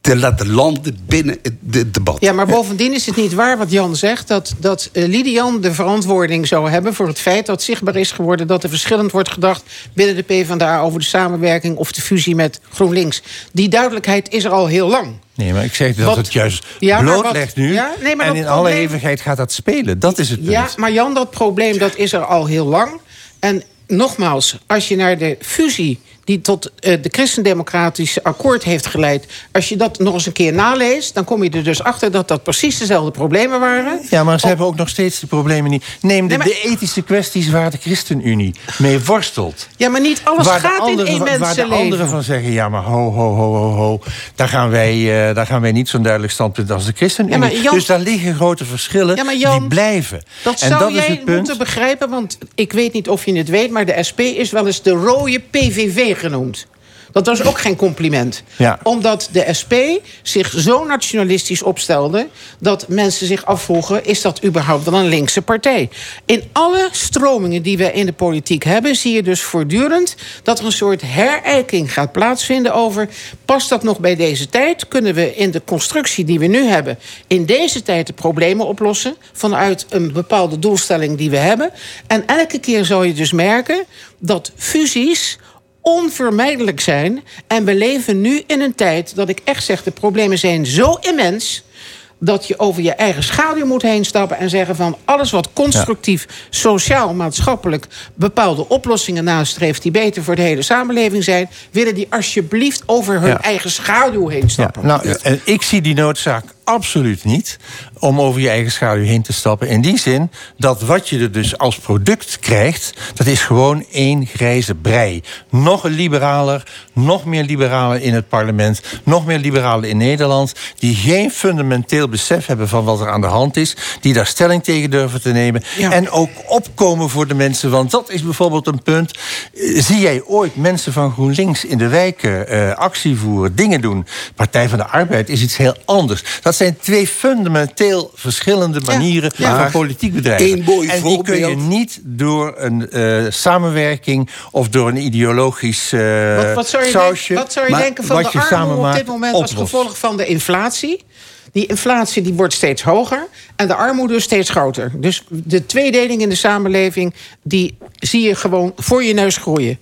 te laten landen binnen het de debat. Ja, maar bovendien is het niet waar wat Jan zegt... dat, dat eh, Lidian de verantwoording zou hebben voor het feit dat zichtbaar is geworden... dat er verschillend wordt gedacht binnen de PvdA... over de samenwerking of de fusie met GroenLinks. Die duidelijkheid is er al heel lang. Nee, maar ik zeg dat Wat- het juist Ja, maar blootlegt wat- nu. Ja, nee, maar en in alle eeuwigheid gaat dat spelen. Dat is het punt. Ja, maar Jan, dat probleem dat is er al heel lang. En nogmaals, als je naar de fusie die tot eh, de christendemocratische akkoord heeft geleid... als je dat nog eens een keer naleest... dan kom je er dus achter dat dat precies dezelfde problemen waren. Ja, maar ze hebben ook nog steeds de problemen niet. Neem de, Nee, maar- de ethische kwesties waar de ChristenUnie mee worstelt. Ja, maar niet alles waar gaat in één Waar de mensenleven. anderen van zeggen, ja, maar ho, ho, ho, ho, ho. Daar gaan wij, eh, daar gaan wij niet zo'n duidelijk standpunt als de ChristenUnie. Ja, maar Jan- dus daar liggen grote verschillen Ja, maar Jan, die blijven. Dat en zou dat is jij het punt. moeten begrijpen, want ik weet niet of je het weet... maar de SP is wel eens de rode PVV genoemd. Dat was ook geen compliment. Ja. Omdat de SP zich zo nationalistisch opstelde... dat mensen zich afvroegen, is dat überhaupt wel een linkse partij? In alle stromingen die we in de politiek hebben... zie je dus voortdurend dat er een soort herijking gaat plaatsvinden over... past dat nog bij deze tijd? Kunnen we in de constructie die we nu hebben... in deze tijd de problemen oplossen... vanuit een bepaalde doelstelling die we hebben? En elke keer zal je dus merken dat fusies onvermijdelijk zijn. En we leven nu in een tijd dat ik echt zeg... de problemen zijn zo immens dat je over je eigen schaduw moet heen stappen... en zeggen van alles wat constructief, sociaal, maatschappelijk... bepaalde oplossingen nastreeft die beter voor de hele samenleving zijn... willen die alsjeblieft over hun Ja. eigen schaduw heen stappen. Nou, en ik zie die noodzaak absoluut niet om over je eigen schaduw heen te stappen. In die zin dat wat je er dus als product krijgt, dat is gewoon één grijze brei. Nog een liberaler, nog meer liberalen in het parlement, nog meer liberalen in Nederland, die geen fundamenteel besef hebben van wat er aan de hand is, die daar stelling tegen durven te nemen en ook opkomen voor de mensen. Want dat is bijvoorbeeld een punt. Eh, Zie jij ooit mensen van GroenLinks in de wijken eh, actie voeren, dingen doen? Partij van de Arbeid is iets heel anders. Dat zijn twee fundamenteel verschillende manieren Ja. van politiek bedrijven. Eén mooi en die kun je niet door een eh, samenwerking of door een ideologisch eh Wat, wat zou je, sausje. wat zou je maar denken van wat de je samen armoede op maakt, dit moment als gevolg van de inflatie? Die inflatie die wordt steeds hoger en de armoede steeds groter. Dus de tweedeling in de samenleving... die zie je gewoon voor je neus groeien.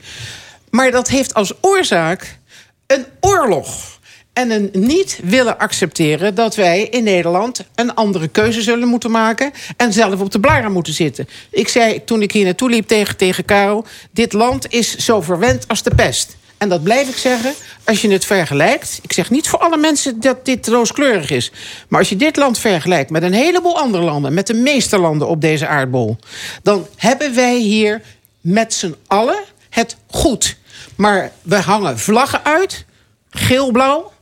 Maar dat heeft als oorzaak een oorlog. En een niet willen accepteren dat wij in Nederland een andere keuze zullen moeten maken. En zelf op de blaren moeten zitten. Ik zei toen ik hier naartoe liep tegen, tegen Karel: Dit land is zo verwend als de pest. En dat blijf ik zeggen. Als je het vergelijkt. Ik zeg niet voor alle mensen dat dit rooskleurig is. Maar als je dit land vergelijkt met een heleboel andere landen. Met de meeste landen op deze aardbol. Dan hebben wij hier met z'n allen het goed. Maar we hangen vlaggen uit. Geel-blauw.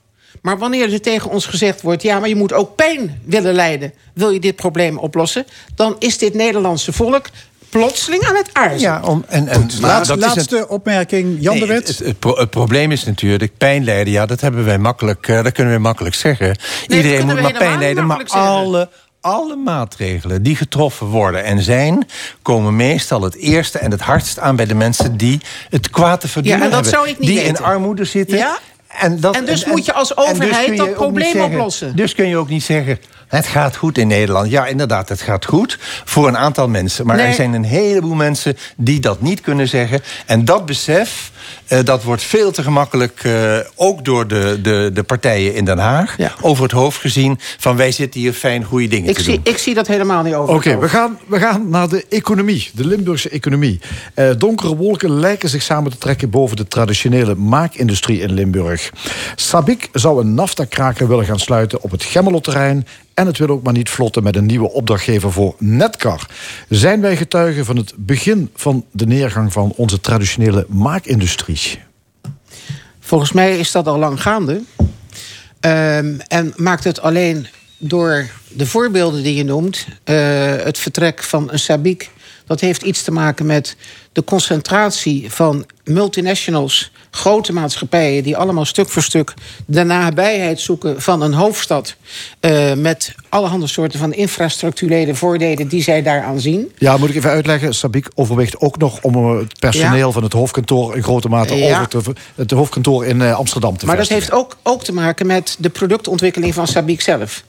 Maar wanneer er tegen ons gezegd wordt... ja, maar je moet ook pijn willen lijden... wil je dit probleem oplossen... dan is dit Nederlandse volk plotseling aan het aarzelen. Ja, om, en, en Laatste, dat is laatste het- opmerking, Jan de Wit. Het, het, pro- het probleem is natuurlijk pijn lijden. Ja, dat hebben wij makkelijk. eh, dat kunnen we makkelijk zeggen. Iedereen moet maar pijn lijden, maar zeggen. alle. Alle maatregelen die getroffen worden en zijn, komen meestal het eerste en het hardst aan bij de mensen die het kwaad te verdienen Ja, en dat hebben. zou ik niet die in armoede zitten. Ja? En, dat, En dus en- moet je als dus overheid je dat probleem zeggen- oplossen. Dus kun je ook niet zeggen, het gaat goed in Nederland. Ja, inderdaad, het gaat goed voor een aantal mensen. Maar Nee. er zijn een heleboel mensen die dat niet kunnen zeggen. En dat besef, eh, dat wordt veel te gemakkelijk... eh, ook door de, de, de partijen in Den Haag... over het hoofd gezien van wij zitten hier fijn goede dingen Ik te zie, doen. ik zie dat helemaal niet over. Oké, we, gaan, we gaan naar de economie, de Limburgse economie. Eh, donkere wolken lijken zich samen te trekken boven de traditionele maakindustrie in Limburg. Sabic zou een NAFTA-kraker willen gaan sluiten op het Gemmelotterrein... en het wil ook maar niet vlotten met een nieuwe opdrachtgever voor Netcar. Zijn wij getuigen van het begin van de neergang van onze traditionele maakindustrie? Volgens mij is dat al lang gaande. Ehm, en maakt het alleen door de voorbeelden die je noemt... eh, het vertrek van een Sabic... dat heeft iets te maken met de concentratie van multinationals... grote maatschappijen die allemaal stuk voor stuk... de nabijheid zoeken van een hoofdstad... eh, met allerhande soorten van infrastructurele voordelen... die zij daaraan zien. Ja, moet ik even uitleggen. Sabic overweegt ook nog om eh, het personeel Ja. van het hoofdkantoor... in grote mate Ja. over te, het hoofdkantoor in eh, Amsterdam te Maar dat vestigen. heeft ook, ook te maken met de productontwikkeling van Sabic zelf.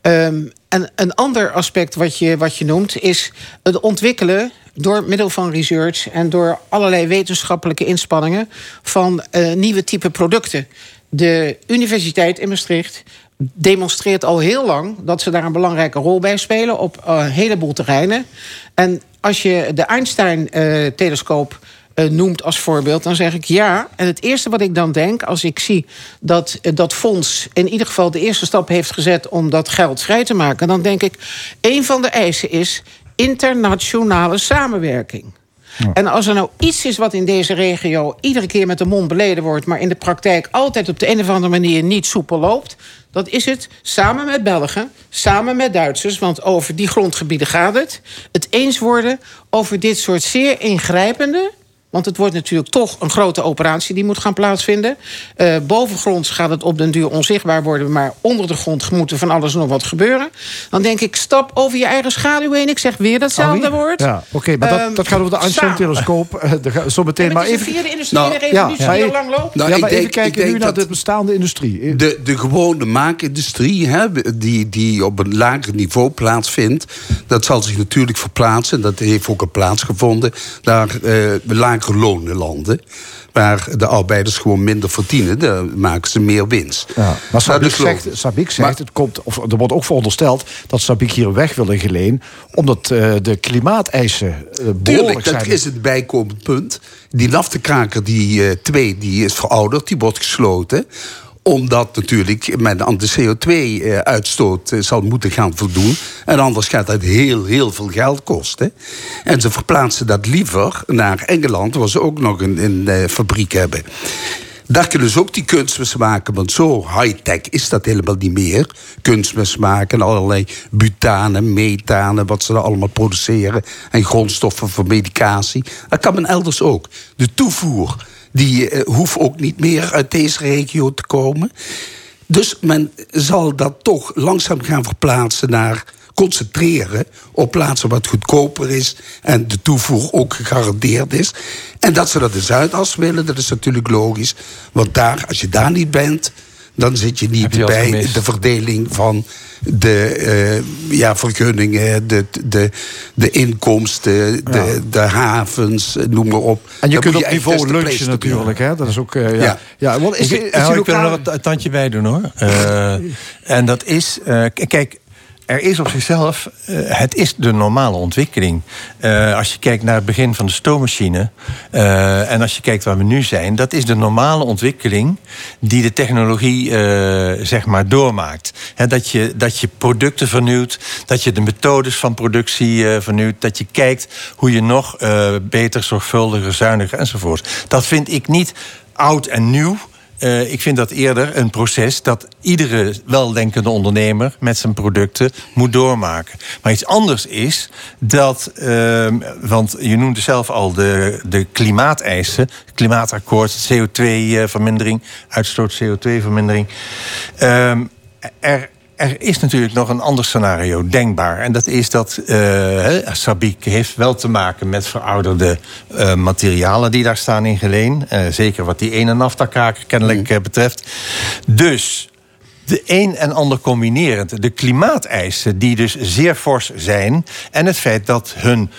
Ehm, en een ander aspect wat je, wat je noemt is het ontwikkelen door middel van research en door allerlei wetenschappelijke inspanningen van eh, nieuwe type producten. De Universiteit in Maastricht demonstreert al heel lang dat ze daar een belangrijke rol bij spelen op eh, een heleboel terreinen. En als je de Einstein-telescoop eh, noemt als voorbeeld, dan zeg ik ja. En het eerste wat ik dan denk, als ik zie dat eh, dat fonds in ieder geval de eerste stap heeft gezet om dat geld vrij te maken, dan denk ik, een van de eisen is internationale samenwerking. En als er nou iets is wat in deze regio iedere keer met de mond beleden wordt, maar in de praktijk altijd op de een of andere manier niet soepel loopt, dat is het samen met Belgen, samen met Duitsers, want over die grondgebieden gaat het, het eens worden over dit soort zeer ingrijpende. Want het wordt natuurlijk toch een grote operatie die moet gaan plaatsvinden. Eh, bovengronds gaat het op den duur onzichtbaar worden... maar onder de grond moet er van alles nog wat gebeuren. Dan denk ik, stap over je eigen schaduw heen. Ik zeg weer datzelfde woord. Ja, oké, maar dat, Ehm, dat gaat over de Einstein-telescoop. Eh, daar gaan we Zo meteen, maar even... een vierde industriële revolutie ja, al lang loopt. Nou, ja, ik maar denk- even kijken nu naar de bestaande industrie. De, de gewone maakindustrie, hè, die, die op een lager niveau plaatsvindt... dat zal zich natuurlijk verplaatsen. Dat heeft ook een plaatsgevonden naar eh lagere lonenlanden. Waar de arbeiders gewoon minder verdienen. Daar maken ze meer winst. Ja, maar logisch. zegt, Sabic zegt het komt, of er wordt ook verondersteld dat Sabic hier weg wil liggen leen, omdat eh, de klimaateisen eh, behoorlijk Tuurlijk, zijn. dat is het bijkomend punt. Die naftekraker, die eh, twee, die is verouderd, die wordt gesloten. Omdat natuurlijk men aan de CO2-uitstoot eh, zal moeten gaan voldoen. En anders gaat dat heel, heel veel geld kosten. En ze verplaatsen dat liever naar Engeland, waar ze ook nog een, een eh, fabriek hebben. Daar kunnen ze ook die kunstmest maken, want zo high-tech is dat helemaal niet meer. Kunstmest maken, allerlei butanen, methanen, wat ze daar allemaal produceren. En grondstoffen voor medicatie. Dat kan men elders ook. De toevoer, die eh, hoeft ook niet meer uit deze regio te komen. Dus men zal dat toch langzaam gaan verplaatsen naar concentreren op plaatsen wat goedkoper is en de toevoer ook gegarandeerd is. En dat ze dat de Zuidas willen, dat is natuurlijk logisch. Want daar, als je daar niet bent, dan zit je niet je bij gemist. de verdeling van de eh, ja, vergunningen, de, de, de inkomsten, de, de havens, noem maar op. En je Dan kunt op niveau lunchen natuurlijk. Hè? Dat is ook... eh, ja. Ja. Is, ik, is, is eh, die ik wil er een tandje bij doen hoor. Eh, en dat is, eh, kijk, er is op zichzelf, eh, het is de normale ontwikkeling. Eh, als je kijkt naar het begin van de stoommachine eh, en als je kijkt waar we nu zijn, dat is de normale ontwikkeling die de technologie zeg maar doormaakt. Dat, je, dat je producten vernieuwt, dat je de methodes van productie vernieuwt, dat je kijkt hoe je nog beter, zorgvuldiger, zuiniger enzovoort. Dat vind ik niet oud en nieuw. Eh, ik vind dat eerder een proces dat iedere weldenkende ondernemer met zijn producten moet doormaken. Maar iets anders is dat, ehm, want je noemde zelf al de, de klimaateisen, klimaatakkoord, CO2-vermindering, uitstoot CO2-vermindering. Ehm, er, er is natuurlijk nog een ander scenario denkbaar. En dat is dat hè, Sabiek heeft wel te maken met verouderde eh, materialen die daar staan in geleen. Eh, zeker wat die ene naftakraker kennelijk betreft. Dus de een en ander combinerend. De klimaateisen, die dus zeer fors zijn. En het feit dat hun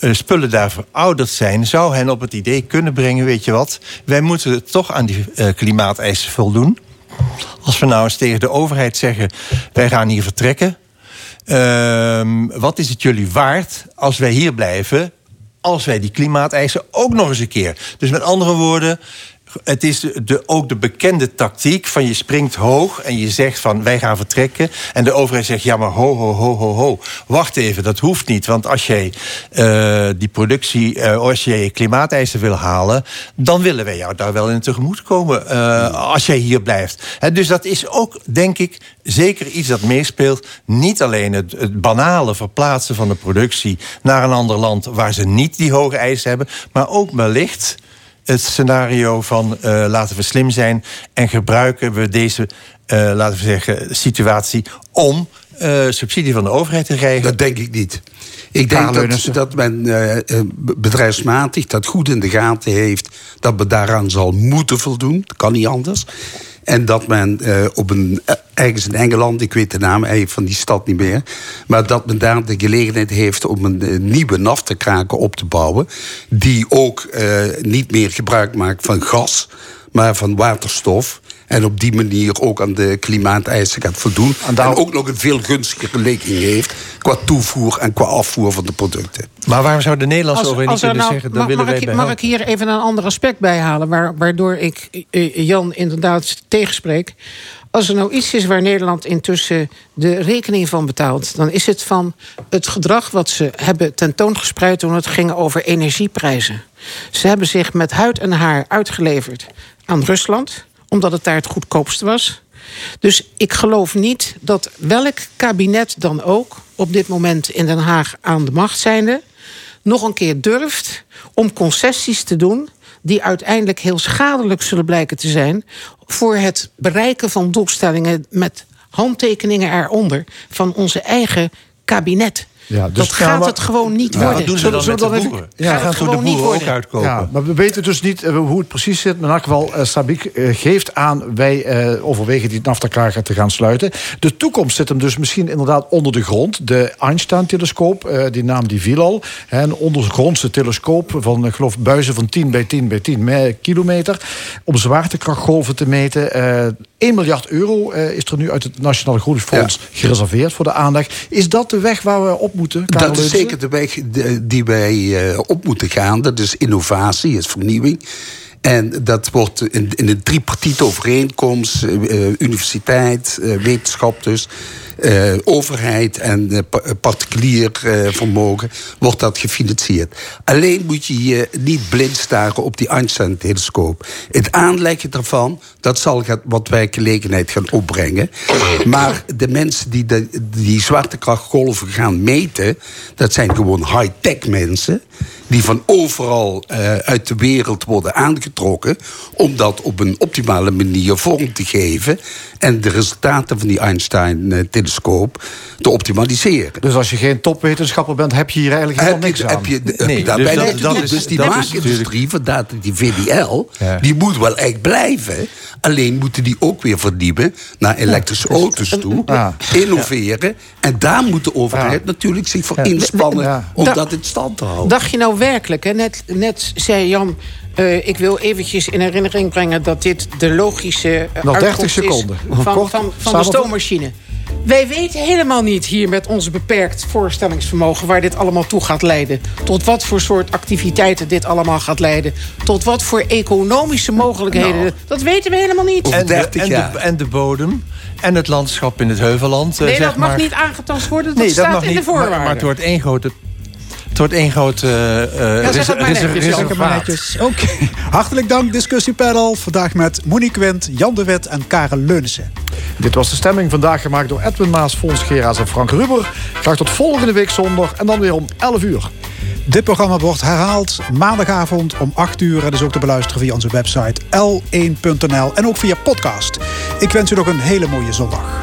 spullen daar verouderd zijn, zou hen op het idee kunnen brengen: weet je wat, wij moeten toch aan die klimaateisen voldoen. Als we nou eens tegen de overheid zeggen: wij gaan hier vertrekken. ehm, wat is het jullie waard als wij hier blijven? Als wij die klimaateisen ook nog eens een keer. Dus met andere woorden. Het is de, ook de bekende tactiek van je springt hoog en je zegt van wij gaan vertrekken. En de overheid zegt ja maar ho ho ho ho ho. Wacht even, dat hoeft niet. Want als jij eh, die productie, eh, als jij je klimaateisen wil halen... dan willen wij jou daar wel in tegemoet komen eh, als jij hier blijft. Hè, dus dat is ook, denk ik, zeker iets dat meespeelt. Niet alleen het, het banale verplaatsen van de productie naar een ander land... waar ze niet die hoge eisen hebben, maar ook wellicht het scenario van eh, laten we slim zijn en gebruiken we deze, eh, laten we zeggen, situatie om eh, subsidie van de overheid te krijgen? Dat denk ik niet. Ik denk dat, dat men bedrijfsmatig dat goed in de gaten heeft... dat men daaraan zal moeten voldoen. Dat kan niet anders. En dat men eh, op een, ergens in Engeland, ik weet de naam van die stad niet meer... maar dat men daar de gelegenheid heeft om een eh, nieuwe naftakraker op te bouwen... die ook eh, niet meer gebruik maakt van gas, maar van waterstof... En op die manier ook aan de klimaateisen gaat voldoen. En, ook nog een veel gunstigere ligging heeft... qua toevoer en qua afvoer van de producten. Maar waarom zou de Nederlandse overheid niet er kunnen nou- zeggen... dan mag, willen mag wij ik, mag ik hier even een ander aspect bij halen... Waar, waardoor ik eh, Jan inderdaad tegenspreek? Als er nou iets is waar Nederland intussen de rekening van betaalt... dan is het van het gedrag wat ze hebben tentoongespreid... toen het ging over energieprijzen. Ze hebben zich met huid en haar uitgeleverd aan Rusland... omdat het daar het goedkoopste was... Dus ik geloof niet dat welk kabinet dan ook op dit moment in Den Haag aan de macht zijnde nog een keer durft om concessies te doen die uiteindelijk heel schadelijk zullen blijken te zijn voor het bereiken van doelstellingen met handtekeningen eronder van onze eigen kabinet. Ja, dus dat gaan gaat we- het gewoon niet Ja, worden. wat doen ze dan met de boeren? Ja, gaat het gewoon niet worden. Ja, maar we weten dus niet eh, hoe het precies zit. Maar in elk geval, eh, Sabiek eh, geeft aan... wij eh, overwegen die NAFTA-kraker te gaan sluiten. De toekomst zit hem dus misschien inderdaad onder de grond. De Einstein-telescoop, eh, die naam die viel al. Hè, Een ondergrondse telescoop van, ik geloof, buizen van 10 bij 10 bij 10 me- kilometer. Om zwaartekrachtgolven te meten. Eh 1 miljard euro eh, is er nu uit het Nationaal Groen Fonds gereserveerd voor de aanleg. Is dat de weg waar we op moeten? Karel Dat is zeker de weg die wij eh, op moeten gaan. Dat is innovatie, is vernieuwing. En dat wordt in, in een tripartite overeenkomst, eh, eh, universiteit, wetenschap dus, eh, overheid en eh, pa- particulier eh, vermogen, wordt dat gefinancierd. Alleen moet je je niet blind staren op die Einstein-telescoop. Het aanleggen daarvan, dat zal wat werkgelegenheid gaan opbrengen. Maar de mensen die de, die zwaartekrachtgolven gaan meten, dat zijn gewoon high-tech mensen die van overal eh, uit de wereld worden aangetrokken... om dat op een optimale manier vorm te geven... en de resultaten van die Einstein-telescoop te optimaliseren. Dus als je geen topwetenschapper bent, heb je hier eigenlijk helemaal Heb je, niks aan. heb je, heb je Nee, daarbij dus dat- dat is- dus die maakindustrie, vandaar die VDL, Ja. die moet wel echt blijven. Alleen moeten die ook weer verdienen naar elektrische auto's toe. Ja. Innoveren. En daar moet de overheid natuurlijk zich voor Ja. inspannen... Ja. om Da- dat in stand te houden. Dacht je nou werkelijk, hè? Net, net zei Jan... eh, ik wil eventjes in herinnering brengen dat dit de logische eh, Nog 30 uitkomst is seconden. van, van, van, de stoommachine. Wij weten helemaal niet hier met ons beperkt voorstellingsvermogen... waar dit allemaal toe gaat leiden. Tot wat voor soort activiteiten dit allemaal gaat leiden. Tot wat voor economische mogelijkheden. Nou. dat weten we helemaal niet. En de, en, de, en de bodem en het landschap in het heuvelland. eh, nee, zeg dat mag maar. niet aangetast worden. Dat Nee, dat staat mag in niet. de voorwaarden. Maar, maar het wordt één grote. Het wordt één grote. eh, Ja, zeg het maar res- netjes, res- Jan. Zeg het maar reservaat. netjes. Oké. Hartelijk dank, discussiepanel. Vandaag met Monique Wendt, Jan de Wet en Karel Leunissen. Dit was de stemming vandaag gemaakt door Edwin Maas, Fons Geraas en Frank Ruber. Graag tot volgende week zondag en dan weer om 11 uur. Dit programma wordt herhaald maandagavond om 8 uur. En is ook te beluisteren via onze website l1.nl en ook via podcast. Ik wens u nog een hele mooie zondag.